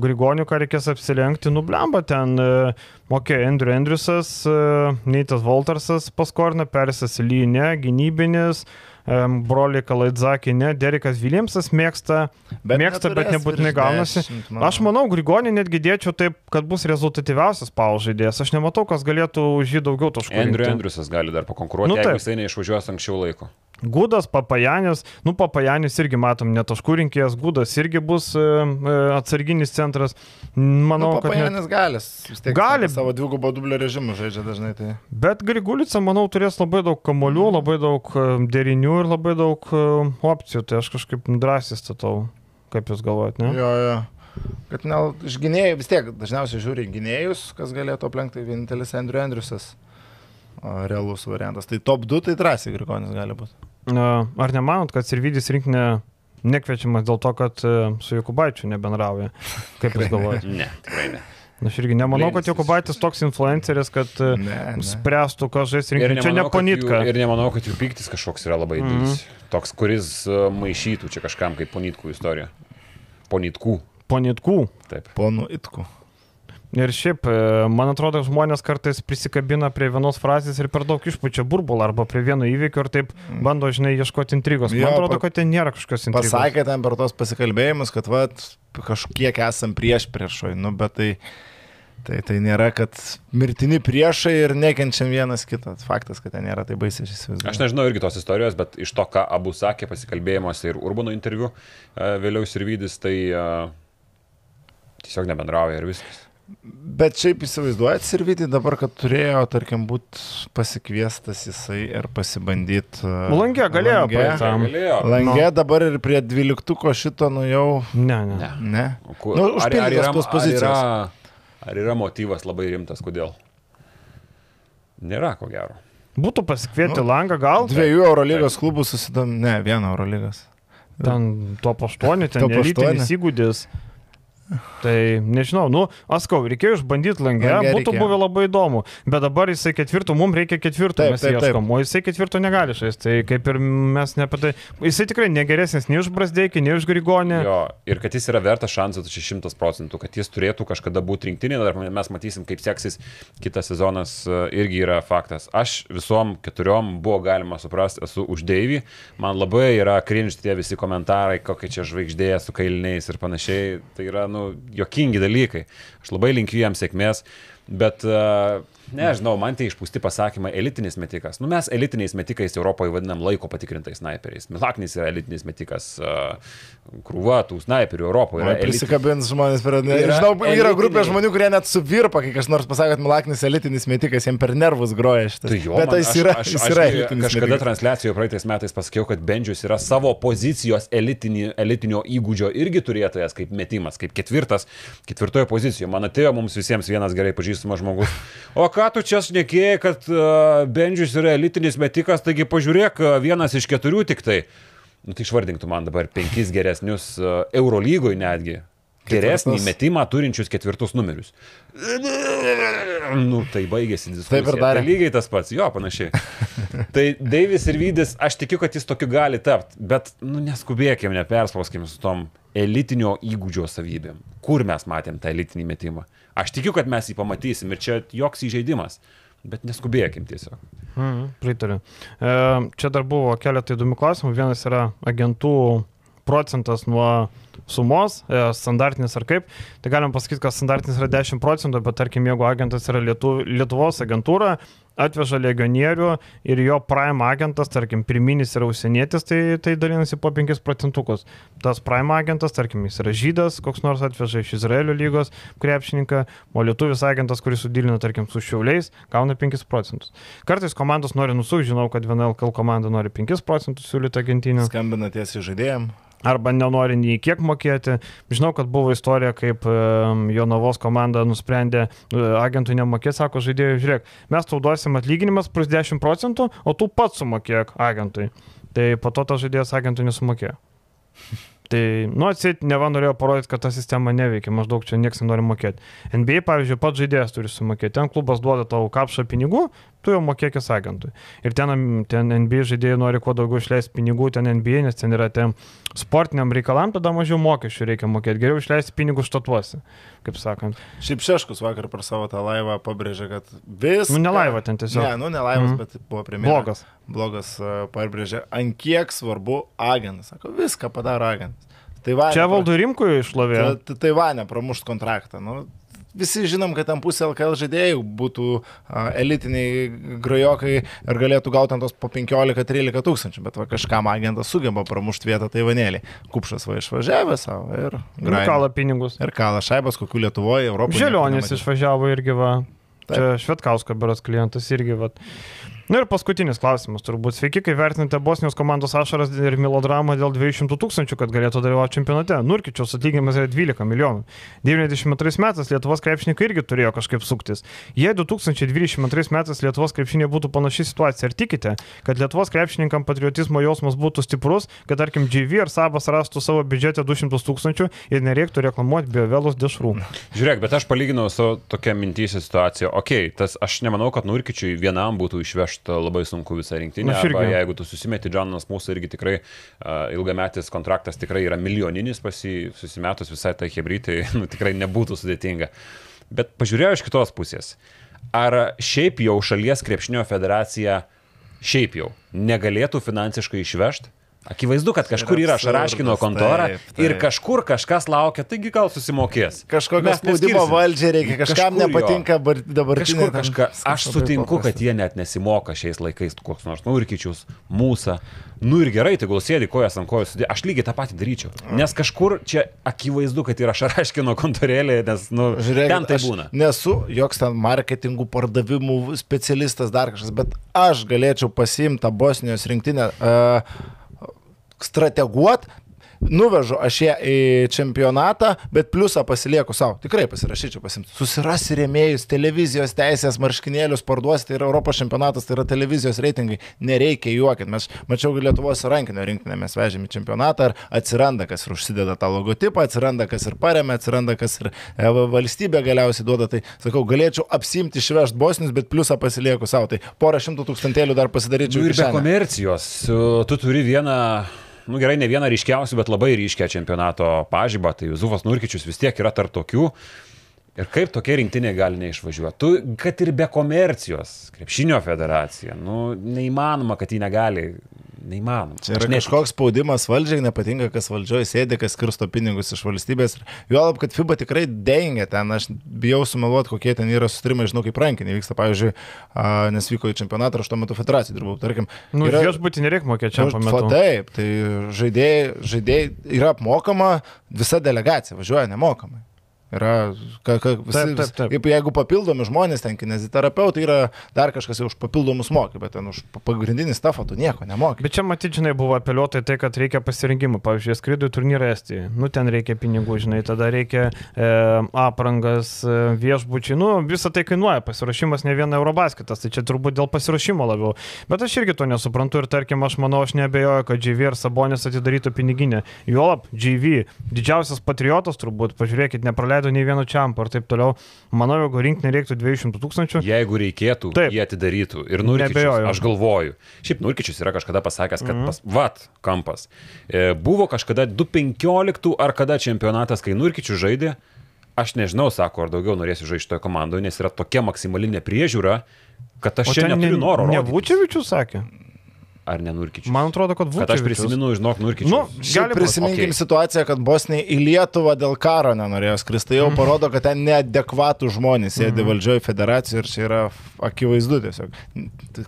S1: Grigonių, ką reikės apsilenkti, nublemba ten. e, Mokė Andrew Andriusas, e, Neitas Voltersas paskorina, Persas Lyne, gynybinis. em, Broliai Kalaidzakį, ne, Derikas Viljamsas mėgsta, bet mėgsta, bet nebūtinai gaunasi.
S2: 10, manau.
S1: Aš manau, Grigonį netgi dėčiau taip, kad bus rezultatyviausias pau žaidėjas. Aš nematau, kas galėtų už jį daugiau taškų.
S3: Andrew. Andriusas gali dar pakonkuruoti,
S1: Nu,
S3: jeigu jisai neišvažiuos anksčiau laiko.
S1: Gudas, Papajanis, nu Papajanis irgi matom netaškų rinkėjas, Gudas irgi bus e, e, atsarginis centras. Manau,
S2: nu,
S1: kad... Net...
S2: Papajanis galis. Vis tiek
S1: Gali.
S2: Savo dvigubo dublio režimų žaidžia dažnai. Tai...
S1: Bet Grigulica, manau, turės labai daug kamolių, labai daug e, derinių ir labai daug e, opcijų. Tai aš kažkaip drąsiai statau. Kaip jūs galvojate, ne?
S2: Jo, jo. Kad ne, iš gynėjų vis tiek dažniausiai žiūri gynėjus, kas galėtų aplenkti, tai vienintelis Andrew Andriusas. Realus variantas. Tai top 2 tai drąsiai Grigonis gali būti.
S1: Ar nemanot, kad Sirvidis rinkinė nekviečiamas dėl to, kad e, su Jokubaičiu nebendrauja? Kaip jūs galvojate?
S3: Ne, tikrai ne.
S1: Aš irgi nemanau, kad
S3: Blėnis.
S1: Jokubaitis toks influenceris, kad e,
S2: Ne, ne.
S1: spręstų, kas žais
S3: Ir
S1: rinkinį. Čia ne
S3: nemanau, kad
S1: ponitka.
S3: jų- Ir nemanau, kad jų piktis kažkoks yra labai
S1: Mhm.
S3: didelis. Toks, kuris e, maišytų čia kažkam kaip ponitkų istorija. Ponitkų.
S1: Ponitkų.
S3: Taip.
S2: Ponų itku.
S1: Ir šiaip, e, man atrodo, žmonės kartais prisikabina prie vienos frazės ir per daug išpučia burbulą arba prie vieno įvykio ir taip bando, žinai, ieškoti intrigos. Man
S2: Jo,
S1: atrodo, kad ten nėra kažkokios intrigos.
S2: Pasakė ten per tos pasikalbėjimus, kad vat, kažkiek esam prieš priešoj, nu, bet tai, tai, tai nėra, kad mirtini priešai ir nekenčiam vienas kitą. Faktas, kad ten nėra tai baisiai, aš įsivaizduoju.
S3: Aš nežinau irgi tos istorijos, bet iš to, ką abu sakė pasikalbėjimuose ir Urbano interviu, e, vėliau Sirvidis, tai e, tiesiog nebendrauja ir viskas.
S2: Bet šiaip įsivaizduojat Sirvitį dabar, kad turėjo, tarkim, būti pasikviestas jisai ir pasibandyti.
S1: Langė galėjo praeit tam.
S3: Galėjo.
S2: Langė dabar ir prie dvyliktuko šito, nu jau.
S1: Ne, ne.
S3: Ne.
S2: Ne.
S3: O ku-
S2: Nu,
S3: ar, ar,
S2: užpildytos
S3: yra,
S2: tos
S3: ar,
S2: pozicijos.
S3: yra, ar yra motyvas labai rimtas, kodėl? Nėra, ko gero.
S1: Būtų pasikvieti
S2: Nu,
S1: langą, gal
S2: Dviejų Eurolygos klubų susidam, ne, vieno Eurolygos.
S1: ten top 8, ten
S2: Top
S1: elitinis
S2: aštuoni.
S1: įgūdis. Tai nežinau, nu, Askau, reikėjo išbandyti langę,
S2: Langę
S1: būtų
S2: reikėjo.
S1: buvę labai įdomu, bet dabar jisai ketvirtų, mums reikia ketvirtų,
S2: Taip,
S1: mes
S2: taip, taip.
S1: ieškom, o jisai ketvirtų negali žaisti, tai kaip ir mes ne apie tai, jisai tikrai negeresnis nei už Brasdeikį, nei už Grigonį.
S3: Jo, ir kad jis yra vertas šansų, tai čia šimtas procentų, kad jis turėtų kažkada būti rinktinė, dar mes matysim, kaip seksis kitas sezonas, e, irgi yra faktas. Aš visom keturiom buvo galima suprasti, esu už Deivį, man labai yra krinž tie visi komentarai, kokie čia žvaigždėje su kailiniais ir panašiai, tai yra, nu, jokingi dalykai. Aš labai linkiu jam sėkmės. Bet, uh, nežinau, man tie išpūsti pasakymai, elitinis metikas. Nu, mes elitiniais metikais Europoje vadinam laiko patikrintais snaiperiais. Milaknis yra elitinis metikas, krūva tų snaiperių Europoje. Yra.
S2: Prisikabins žmonės per...
S3: Yra
S2: žinau, yra grupė
S3: elitiniai.
S2: žmonių, kurie net suvirpa, kai kas nors pasako, kad Milaknis elitinis metikas, jiem per nervus groja šitas.
S3: Tai jo,
S2: Bet tai jis yra,
S3: aš,
S2: jis
S3: aš,
S2: yra
S3: aš
S2: elitinis
S3: kažkada
S2: metikas.
S3: transliacijoje praeitais metais pasakiau, kad Bendžius yra savo pozicijos elitinį, elitinio įgūdžio irgi turėtojas kaip metimas, kaip ketvirtas, ketvirtoje pozicijoje. Man atėjo mums visiems vienas gerai pažįstamas žmogus. O ką tu čia šnekėjai, kad uh, Bendžius yra elitinis metikas, taigi pažiūrėk, uh, vienas iš keturių tik tai. Nu tai išvardintų man dabar penkis geresnius uh, Eurolygoj netgi. Geresnį
S2: Ketvirtus.
S3: metimą turinčius ketvirtus numerius. Nu, tai baigėsi diskusija.
S2: Taip ir darė.
S3: Tai lygiai tas pats, jo, panašiai. tai Deivis ir Vydis, aš tikiu, kad jis tokiu gali tapti, bet, nu, neskubėkime, neperspauskime su tom elitinio įgūdžio savybėm. Kur mes matėm tą elitinį metimą? Aš tikiu, kad mes jį pamatysim ir čia joks įžeidimas, bet neskubėkim tiesiog.
S1: Mhm, pritariu. E, čia dar buvo keletą įdomių klausimų. Vienas yra agentų procentas nuo sumos, e, standartinis ar kaip. Tai galim pasakyti, kad standartinis yra 10 procentų, bet tarkim, jeigu agentas yra Lietu, Lietuvos agentūra, atveža legionierių ir jo prime agentas, tarkim, pirminis yra užsienietis, tai, tai dalinasi po 5 procentukus. Tas prime agentas, tarkim, jis yra žydas, koks nors atveža iš Izraelio lygos krepšininką, o lietuvis agentas, kuris sudilina, tarkim, su šiauliais, gauna 5 procentus. Kartais komandos nori nusukti, žinau, kad viena LKL komanda nori 5 procentus siūlyti agentinį.
S2: Skambina tiesiai žaidėjim.
S1: Arba nenori nei kiek mokėti. Žinau, kad buvo istorija, kaip Jonavos komanda nusprendė uh, agentui nemokėti, sako žaidėjui, žiūrėk, mes tau duosim atlyginimas plus 10 procentų, o tu pats sumokėk agentui. Tai po to tas žaidėjas agentui nesumokėjo. Tai, nu, atsit, neva norėjo parodyti, kad ta sistema neveikia, maždaug čia niekas nenori mokėti. NBA, pavyzdžiui, pats žaidėjas turi sumokėti. Ten klubas duoda tau kapšą pinigų, tu jau mokėkis agentui. Ir ten, ten NBA žaidėjai nori kuo daugiau išleisti pinigų, ten NBA, nes ten yra ten sportiniam reikalam, tada mažiau mokesčių reikia mokėti. Geriau išleisti pinigus štatuose, kaip sakant.
S2: Šiaip Šeškus vakar per savo tą laivą pabrėžė, kad vis...
S1: Nu, ne laivą ten tiesiog.
S2: Ne, nu, ne laivas, mm. bet buvo premjeras.
S1: Blogas.
S2: Blogas uh, pabrėžė, ant kiek svarbu agentas. Sako, viską padaro agentas. Taivane,
S1: Čia valdų rimkui išlovė.
S2: Ta, Taivane pramušt kontraktą. Nu, visi žinom, kad ten pusė LKL žaidėjų būtų elitiniai grajokai ir galėtų gauti ant tos po 15-13 tūkstančių, bet va, kažkam agentas sugeba pramušti vietą Taivanėlį. Kupšas va išvažiavė savo ir...
S1: Ir kala pinigus.
S2: Ir kala šaibas, kokių Lietuvoje, Europoje.
S1: Želionis išvažiavo irgi va. Taip. Čia Švetkausko beras klientas irgi va. Na ir paskutinis klausimas, turbūt sveiki, kai vertinate Bosnijos komandos ašaras ir melodramą dėl 200 tūkstančių, kad galėtų dalyvauti čempionate. Nurkičiaus atlyginimas yra 12 milijonų. 92 metais Lietuvos krepšininkai irgi turėjo kažkaip suktis. Jei 2022 metais Lietuvos krepšinė būtų panaši situacija, ar tikite, kad Lietuvos krepšininkam patriotizmo jausmas būtų stiprus, kad tarkim GV ar Sabas rastų savo biudžetą 200 tūkstančių ir nereiktų reklamuoti biovelus dešrų?
S3: Žiūrėk, bet aš palyginau su tokia mintys situacija. Ok, tas aš nemanau, kad Nurkičiui vienam būtų išvežta labai sunku visą rinktinę. Arba jeigu tu susimeti, Džonas mūsų irgi tikrai uh, ilgametis kontraktas tikrai yra milijoninis pasi, susimetus visai tai hebrytai, nu, tikrai nebūtų sudėtinga. Bet pažiūrėjau iš kitos pusės. Ar šiaip jau šalies krepšinio federacija šiaip jau negalėtų finansiškai išvežti? Akivaizdu, kad kažkur yra Šaraškino kontora taip, taip. ir kažkur kažkas laukia, taigi gal susimokės.
S2: Kažkokio spaudimo valdžiai reikia, kažkam kažkur nepatinka dabartinė.
S3: Kažka, aš sutinku, kad jie net nesimoka šiais laikais, koks nors Nurkičius, Mūsų. Nu ir gerai, tai gal sėdi kojas ant kojos, aš lygiai tą patį daryčiau. Nes kažkur čia akivaizdu, kad yra Šaraškino kontorėlė, nes, nu, Žiūrėk, ten tai būna.
S2: Nesu joks ten marketingų, pardavimų specialistas dar kažkas, bet aš galėčiau pasimti tą Bosnijos rinktinę. Uh, strateguot, nuvežu aš ją į čempionatą, bet pliusą pasilieku savo. Tikrai pasirašyčiau pasimti. Susirasi rėmėjus, televizijos teisės, marškinėlius parduosi, tai yra Europos čempionatas, tai yra televizijos reitingai. Nereikia juokit. Mes mačiau Lietuvos rankinio rinkinę, mes vežėme į čempionatą ir atsiranda, kas ir užsideda tą logotipą, atsiranda, kas ir paremia, atsiranda, kas ir e, valstybė galiausiai duoda. Tai sakau, galėčiau apsimti išvežti bosnius, bet pliusą pasilieku savo. Tai porą šimtų tūkstantėlių dar pasidaryčiau.
S3: Nu, ir be komercijos. Tu turi vieną nu gerai, ne vieną ryškiausių, bet labai ryškę čempionato pažybą, tai Zufas Nurkičius vis tiek yra tarp tokių. Ir kaip tokia rinktinė gali neišvažiuoti? Tu, kad ir be komercijos, krepšinio federacija, nu, neįmanoma, kad ji negali neįmanoma.
S2: Čia yra kažkoks spaudimas valdžiai, nepatinka, kas valdžioje sėdi, kas skirsto pinigus iš valstybės. Juolab, kad FIBA tikrai dengia ten, aš bijau sumeluoti, kokie ten yra sustrimai, žinau, kaip rankinė vyksta, pavyzdžiui, nes vyko į čempionatą, aš tuo metu federacijai dirbau, tarkim.
S1: Nu, yra, jos būti nereikia mokėti čia
S2: pamatyti. Taip, tai žaidėjai, žaidėjai yra apmokama, visa delegacija važiuoja nemokamai. Yra, ka, ka, visi, taip, taip, taip. Jeigu papildomi žmonės, ten kineziterapeutai yra dar kažkas už papildomus moky, bet ten už pagrindinį stafą tu nieko nemoki.
S1: Bet čia matyti, žinai, buvo apeliuota į tai, kad reikia pasirinkimų. Pavyzdžiui, skrydų turnyrą Estijoje. Nu, ten reikia pinigų, žinai, tada reikia e, aprangas, e, viešbučiai. Nu, visą tai kainuoja. Pasirašymas ne viena eurobasketas. Tai čia turbūt dėl pasirašymo labiau. Bet aš irgi to nesuprantu ir tarkim, aš manau, aš nebejoju, kad GV ir Sabonis atidarytų piniginę. Juolab, GV, didžiausias patriotas turbūt, pažiūrėkit, nepraleido nei vieno čiampo ir taip toliau. Manau, jeigu rinkti nereiktų 200 tūkstančių.
S3: Jeigu reikėtų, taip. jie atidarytų. Ir Nurkičius, aš galvoju. Šiaip Nurkičius yra kažkada pasakęs, kad mm -hmm. pas, vat, kampas. E, buvo kažkada 2.15 ar kada čempionatas, kai Nurkičius žaidė. Aš nežinau, sako, ar daugiau norėsiu žaisti toje komandoje, nes yra tokia maksimalinė priežiūra, kad aš o čia neturiu noro.
S1: Ne Vučevičius sakė?
S3: Ar ne Nurkičius?
S1: Man atrodo, kad
S3: Kad aš prisimenu, žinok, Nurkičius.
S1: Nu, būt,
S2: prisiminkim okay. situaciją, kad Bosnija į Lietuvą dėl karo nenorėjo skristi. Tai jau
S1: Mhm.
S2: parodo, kad ten neadekvatų žmonės sėdi valdžioje federacijoje ir čia yra akivaizdu tiesiog.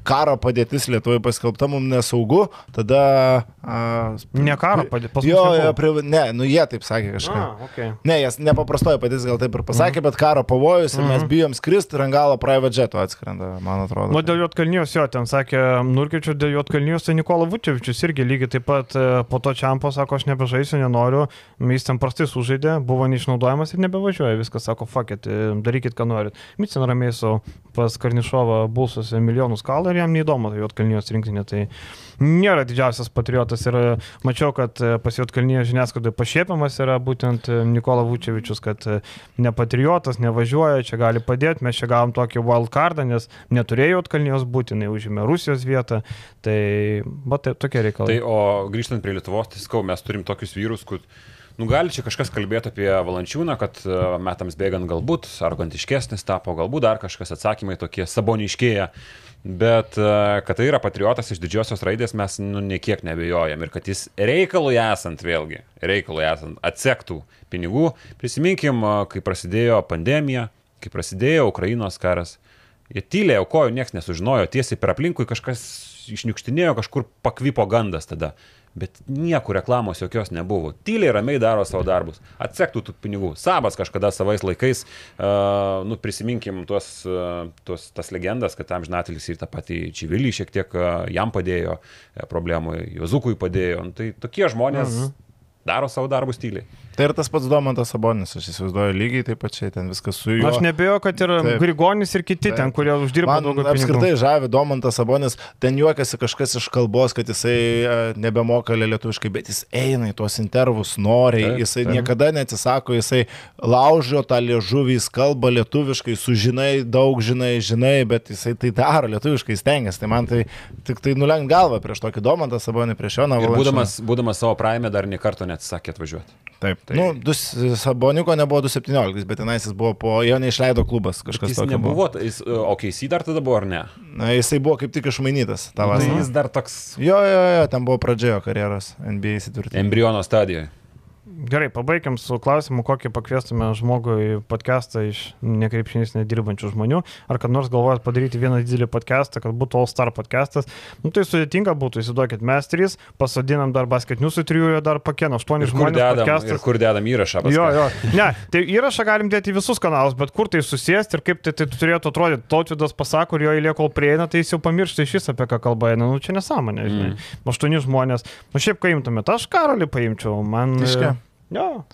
S2: Karo padėtis Lietuvoje paskelbta mums nesaugu, tada... A,
S1: Ne karo padėtis,
S2: Jo, jo, pri... ne, nu jie taip sakė kažką.
S1: A, okay.
S2: Ne, jas nepaprastoji padėtis gal taip ir pasakė, bet karo pavojus ir mes bijom skristi ir ant galo private jeto atskrenda, man atrodo.
S1: Nu, dėl Jotkalnijos jo, ten sakė Nurkičius, dėl Jotkalnijos, tai Nikola Vučevičius irgi lygiai taip pat e, po to čiampo sako, aš nebežaisiu, nenoriu, jis ten prastai sužaidė, buvo neišnaudojamas ir nebevažiuoja, viskas sako, fakit, darykit, ką norit. Mycin ramiai su pas Karnišovą bulsuose milijonus kalą ir jam neįdomu, tai Jotkalnijos rinktinė, tai nėra didžiausias patriotas ir e, mačiau, kad e, pas Jotkalnijos žiniasklaidoje pašiepiamas yra būtent e, Nikola Vučevičius, kad e, ne patriotas, nevažiuoja, čia gali padėti, mes čia gavom tokį wildcardą, nes neturėjo Jotkalnijos būti, jinai užėmė Rusijos vietą, tai, va, tai tokie reikalai.
S3: Tai o grįžtant prie Lietuvos, tai sakau, mes turim tokius vyrus, kur, nu gali čia kažkas kalbėti apie Valančiūną, kad metams bėgant galbūt argantiškesnis tapo, galbūt dar kažkas atsakymai tokie saboniškėja. Bet e, kad tai yra patriotas iš didžiosios raidės, mes nu niekiek nebejojam. Ir kad jis reikalui esant vėlgi, reikalui esant atsektų pinigų. Prisiminkim, e, kai prasidėjo pandemija, kai prasidėjo Ukrainos karas. Jie tyliai aukojo, niekas nesužinojo, tiesiai per aplinkui kažkas išniukštinėjo, kažkur pakvipo gandas tada. Bet niekur reklamos jokios nebuvo. Tyliai ramiai daro savo darbus. Atsektų tų pinigų. Sabas kažkada savais laikais, uh, nu, prisiminkim tuos, uh, tuos, tas legendas, kad tam žinatelis ir tą patį Čivilį šiek tiek uh, jam padėjo uh, problemų, Jozukui padėjo. Nu, tai tokie žmonės mhm. daro savo darbus tyliai.
S2: Tai ir tas pats Domantas Sabonis, aš įsivaizduoju lygiai taip pačiai, ten viskas su juo.
S1: Aš nebėjau, kad ir
S2: Taip.
S1: Grigonis ir kiti
S2: Taip.
S1: ten, kurie uždirba daugiau pinigų.
S2: apskritai žavi Domantas Sabonis, ten juokiasi kažkas iš kalbos, kad jisai e, nebemoka lietuviškai, bet jis eina į tuos intervus noriai,
S3: Taip,
S2: jisai
S3: taip.
S2: niekada neatsisako, jisai laužio tą liežuvį, jis kalba lietuviškai, sužinai, daug žinai, žinai, bet jisai tai daro lietuviškai, stengiasi. Tai man tai tik tai nulenk galvą prieš tokį Domantą Sabonį, prieš
S3: Ir
S2: Valančiūną.
S3: būdamas, būdamas savo praime dar niekarto neatsisakė atvažiuoti.
S2: Taip. Tai... Nu, dus, Saboniko nebuvo 217, bet tenais jis buvo po, jo neišleido klubas kažkas
S3: Jis
S2: tokio
S3: nebuvo, jis, o keisy dar tada buvo ar ne?
S2: Na, jisai buvo kaip tik išmainytas tą
S3: Tai
S2: vasarą.
S3: jis dar toks
S2: Jo, jo, jo, ten buvo pradžiojo karjeros NBA įsitvirtinti.
S3: embriono stadijoje.
S1: Gerai, pabaigiam su klausimu, kokį pakviestume žmogų į podcastą iš nekrepšinys nedirbančių žmonių. Ar kad nors galvojat padaryti vieną didelį podcastą, kad būtų All Star podcastas. Nu, tai sudėtinga būtų, įsivaizduokit, mes trys, pasodinam dar basketniusų trijų, dar pakėno aštuoni žmonės
S3: dedam, kur dedam įrašą? paskui?
S1: Jo, jo. Ne, tai įrašą galim dėti į visus kanalus, bet kur tai susėsti ir kaip tai, tai turėtų atrodyti. Tautvidas pasako jo eilė kol prieina, tai jis jau pamiršta iš vis apie ką kalba eina. Nu, čia nesąmonė, žinai. Mm. Aštuoni žmonės. Nu, šiaip, kai imtumėte, aš karalį paimčiau. Man...
S2: Tiške.
S1: Jo.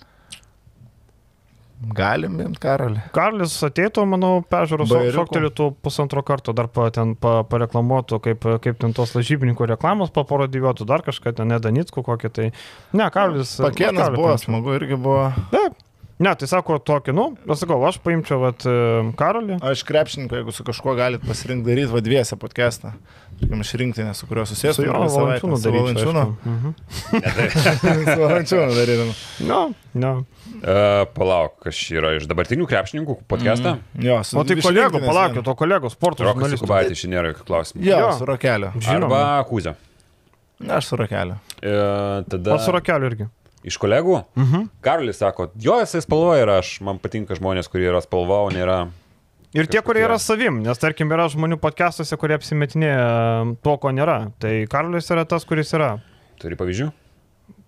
S2: Galim imti karalį.
S1: Karlis ateitų, manau,
S2: Bajeriuku.
S1: šoktelėtų pusantro karto, dar pa, ten pa, pareklamuotų, kaip, kaip ten tos lažybininkų reklamos paparodijuotų, dar kažką ten, nedanitskų kokį tai. Ne, Karlis.
S2: Pakėnas buvo, smagu irgi buvo.
S1: Taip. Ne, tai sako tokį, nu, aš sakau, aš paimčiau, vat, e, Karolį.
S2: Aš krepšininkai, jeigu su kažkuo galit pasirinkti daryti vadviesę podcastą. Tarkim, iš rinktinės, su kuriuo susijęs.
S1: Su jo valančiūnu daryčiau.
S2: Valančiūnu.
S1: aišku. Mhm.
S2: su Valančiūnu darydam.
S1: No, no.
S3: Uh, palauk, kas yra iš dabartinių krepšininkų podcastą? Mm.
S2: Jo, su
S1: O tai
S2: iš
S1: kolegų,
S2: rinktinės
S1: palaukit,
S2: vien.
S1: o kolegų sporto
S3: Rokas
S1: žurnalistų.
S3: Kubaitis, šiandien nėra jokių klausimų.
S2: Jo,
S1: Jo.
S2: su Rokelio.
S1: Žinoma.
S3: Arba Kūzė.
S2: Ne, aš su Rokelio.
S3: Uh, tada
S1: Pats su Rakeliu irgi.
S3: Iš kolegų.
S1: Mhm.
S3: Karolis sako, jo, jisai spalva yra, aš, man patinka žmonės, kurie yra spalva, o nėra.
S1: Ir tie, kurie yra savim, nes tarkim yra žmonių podcastuose, kurie apsimetinėja to, ko nėra. Tai Karolis yra tas, kuris yra.
S3: Turi pavyzdžių?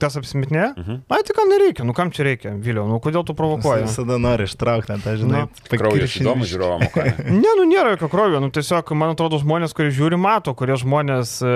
S1: Tas apsimetinėja?
S3: Mhm.
S1: Ai, tai kam nereikia, nu kam čia reikia, Viliau, nu kodėl tu
S2: Jis
S1: provokuoji?
S2: visada nori ištraukti tą, žinai.
S1: Nu,
S3: Kraujas įdomu žiūrovam, ką. ne?
S1: Ne, nu nėra jokio kraujo, nu tiesiog, man atrodo, žmonės, kurie žiūri, mato, kurie žmonės e,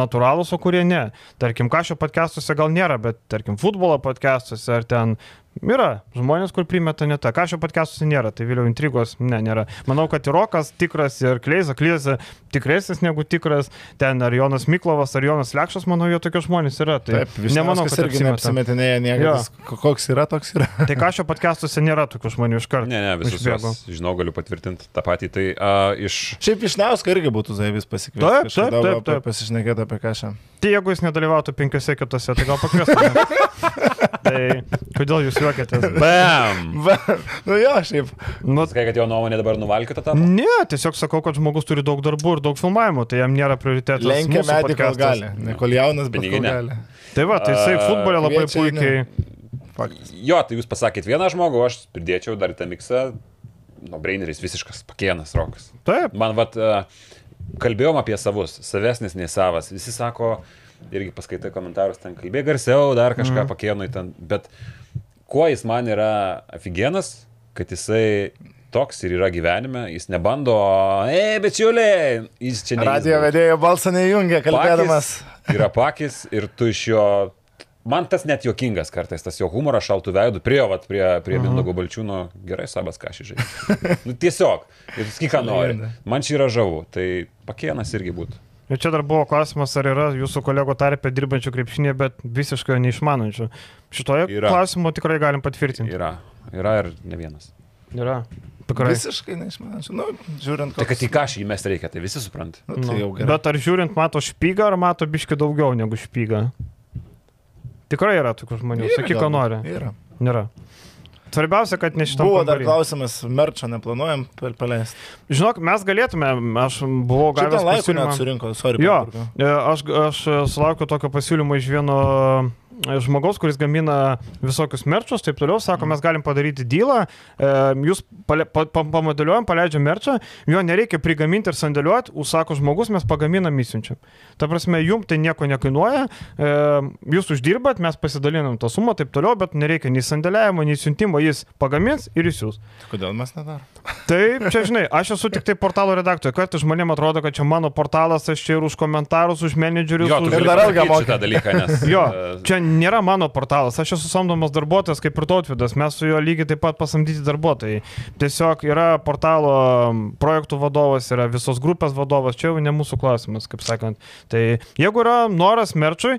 S1: natūralūs, o kurie ne. Tarkim, kažio podcastuose gal nėra, bet tarkim, futbolo podcastuose ar ten yra žmonės, kur primeta ne tą. Kažio podcastuose nėra, tai vėliau intrigos, ne, nėra. Manau, kad ir Rokas tikras, ir Kleiza, Kleiza tikresnis negu tikras, ten ar Jonas Miklovas, ar Jonas Lekšas, manau, jo tokie žmonės yra. Tai
S2: Taip,
S1: nemanau, kad
S2: irgi neapsimetinėja niekas. Ko- Koks yra, toks yra.
S1: Tai kažio podcastuose nėra tokių žmonių iš karto.
S3: Ne, ne, visus juos, žinau, galiu patvirtinti tą patį. Tai uh, iš...
S2: Šiaip Višniauską irgi būtų Zaivis pasikviesti.
S1: Taip, taip, taip,
S2: apie-
S1: taip.
S2: Pasišnekėti apie kažką.
S1: Tai jeigu jis nedalyvautų penkiose kitose, tai gal pakviesime. tai kodėl jūs juokėtės?
S3: Bam!
S2: Va, nu jo, šiaip.
S1: Nu,
S3: Sakai, kad jo nuomonė dabar nuvalkita tam?
S1: ne, tiesiog sakau, kad žmogus turi daug darbų ir daug filmavimų, tai jam nėra prioritetas.
S2: Lenkia medį, kol
S1: podcastas.
S2: gali. Ne kol jaunas, bet kol gali.
S1: Tai va, tai jisai futbolė labai puikiai.
S2: Faktas.
S3: Jo, tai jūs pasakėt vieną žmogų, aš pridėčiau dar tą miksą. No braineris visiškas, pakienas rokas.
S1: Taip,
S3: Man vat, e, kalbėjom apie savus, savesnis nei savas. Visi sako, irgi paskaitai komentarus, ten kalbė garsiau, dar kažką mm. pakienui ten. Bet kuo jis man yra aфиgenas, kad jisai toks ir yra gyvenime, jis nebando, ei, bičiuliai, jis čia ne.
S2: Radio vedėjo balsą nejungia, kalbėdamas.
S3: Pakis yra pakis ir tu iš jo... Man tas net juokingas kartais, tas jo humoras šaltų veidų, prie, vat, prie, prie Mindogo Balčiūno, gerai, sabas ką šį žaidžia. Nu, tiesiog, ir sakyk, ką nori. Man čia yra žavu, tai pakienas irgi būtų.
S1: ir čia dar buvo klausimas, ar yra jūsų kolegų tarpe dirbančių krepšinėje, bet visiškai neišmanančių. Šitoje
S3: Yra.
S1: klausimu tikrai galim patvirtinti.
S3: Yra, yra ir ne vienas.
S1: Yra. Tikrai.
S2: Visiškai neišmanančių. Nu, žiūrint,
S3: Tai kad į ką šį mes reikia, tai visi supranta.
S2: Nu, tai jau
S1: Nu,
S2: gerai.
S1: bet ar žiūrint, mato špygą, ar mato biški daugiau negu špygą? Tikrai yra tokių žmonių.
S2: Yra
S1: Sakyk,
S2: galbūt,
S1: nori.
S2: Yra.
S1: Nėra. Svarbiausia, kad ne šitam.
S2: Buvo dar
S1: kambary.
S2: klausimas, merčio neplanuojam paleisti.
S1: Žinok, mes galėtume, aš buvau gavęs pasiūlymą.
S2: surinko, sorry.
S1: Jo, e, aš, aš sulaukiu tokio pasiūlymo iš vieno žmogaus, kuris gamina visokius merčius, taip toliau, sako, mes galim padaryti dylą, e, jūs pale- pa- pa- pamodeliuojam, paleidžiam merčą, jo nereikia prigaminti ir sandėliuoti, užsako žmogus, mes pagaminam įsiunčiam. Ta prasme, jum tai nieko nekainuoja, e, jūs uždirbat, mes pasidalinam tą sumą, taip toliau, bet nereikia nei sandėliavimo, nei siuntimo, jis pagamins ir įsiūs.
S2: Tai Kodėl mes nedarom?
S1: Taip, čia žinai, aš esu tik tai portalo redaktorė, kartais žmonėms atrodo, kad čia mano portalas, aš čia ir už komentarus, už menedžerius,
S3: Jo, tu
S1: už...
S2: Ir dar
S3: pasakyt
S2: moki.
S3: šitą dalyką, nes...
S1: Jo,
S3: e,
S1: čia nėra mano portalas, aš esu samdomas darbuotojas kaip ir tautvidas, mes su juo lygiai taip pat pasamdyti darbuotojai. Tiesiog yra portalo projektų vadovas, yra visos grupės vadovas, čia jau ne mūsų klausimas, kaip sakant. Tai jeigu yra noras merčiui,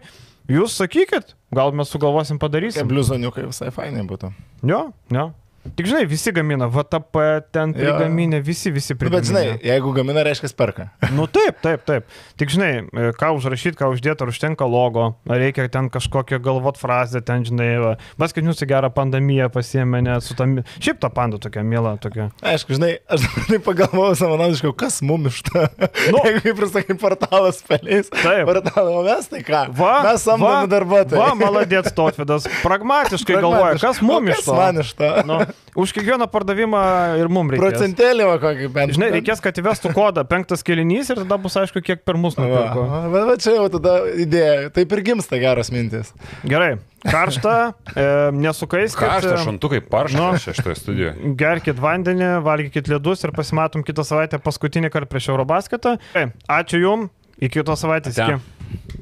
S1: jūs sakykit, gal mes sugalvosim padarysim.
S2: bliuzoniukai visai fainai būtų.
S1: Jo, jo. Tik žinai, visi gamina, VTP ten prigaminė, visi, visi
S2: Nu,
S1: prigaminė.
S2: bet žinai, jeigu gamina, reiškia perka.
S1: Nu taip, taip, taip. Tik žinai, ką užrašyti, ką uždėti, ar užtenka logo, ar reikia ten kažkokią galvot frazę, ten žinai, paskatinius į gerą pandemiją pasiemė, net su tam... Šiaip ta panda tokia mėla, tokia.
S2: Aišku, žinai, aš taip pagalvojau savanaudiškai, kas mum iš to.
S1: Nu.
S2: Jeigu kaip ir sakai, portalas peleis.
S1: Taip.
S2: Portalą, o mes tai ką?
S1: Va,
S2: mes samdomi darbuotojai.
S1: Va, maladėts tautvidas. Pragmatiškai galvoja, kas
S2: O
S1: mum iš
S2: kas
S1: to.
S2: Man iš to.
S1: Nu, už kiekvieną pardavimą ir mum reikia.
S2: Procentėlį, va, kokį bent.
S1: Žinai, reikės, kad įvestų kodą penktas kelinys ir tada bus aišku, kiek per mus
S2: Va,
S1: nupirko.
S2: va, va, čia jau tada idėja. Taip ir gimsta geros mintis.
S1: Gerai, karšta, e, nesukaiskit.
S3: Karšta,
S1: e,
S3: šantukai paršo
S1: Nu.
S3: šeštoje studijoje.
S1: Gerkit vandenį, valgykit ledus ir pasimatom kitą savaitę paskutinį kartą prieš Eurobasketą. Ačiū Jums, iki kitos savaitės. Iki.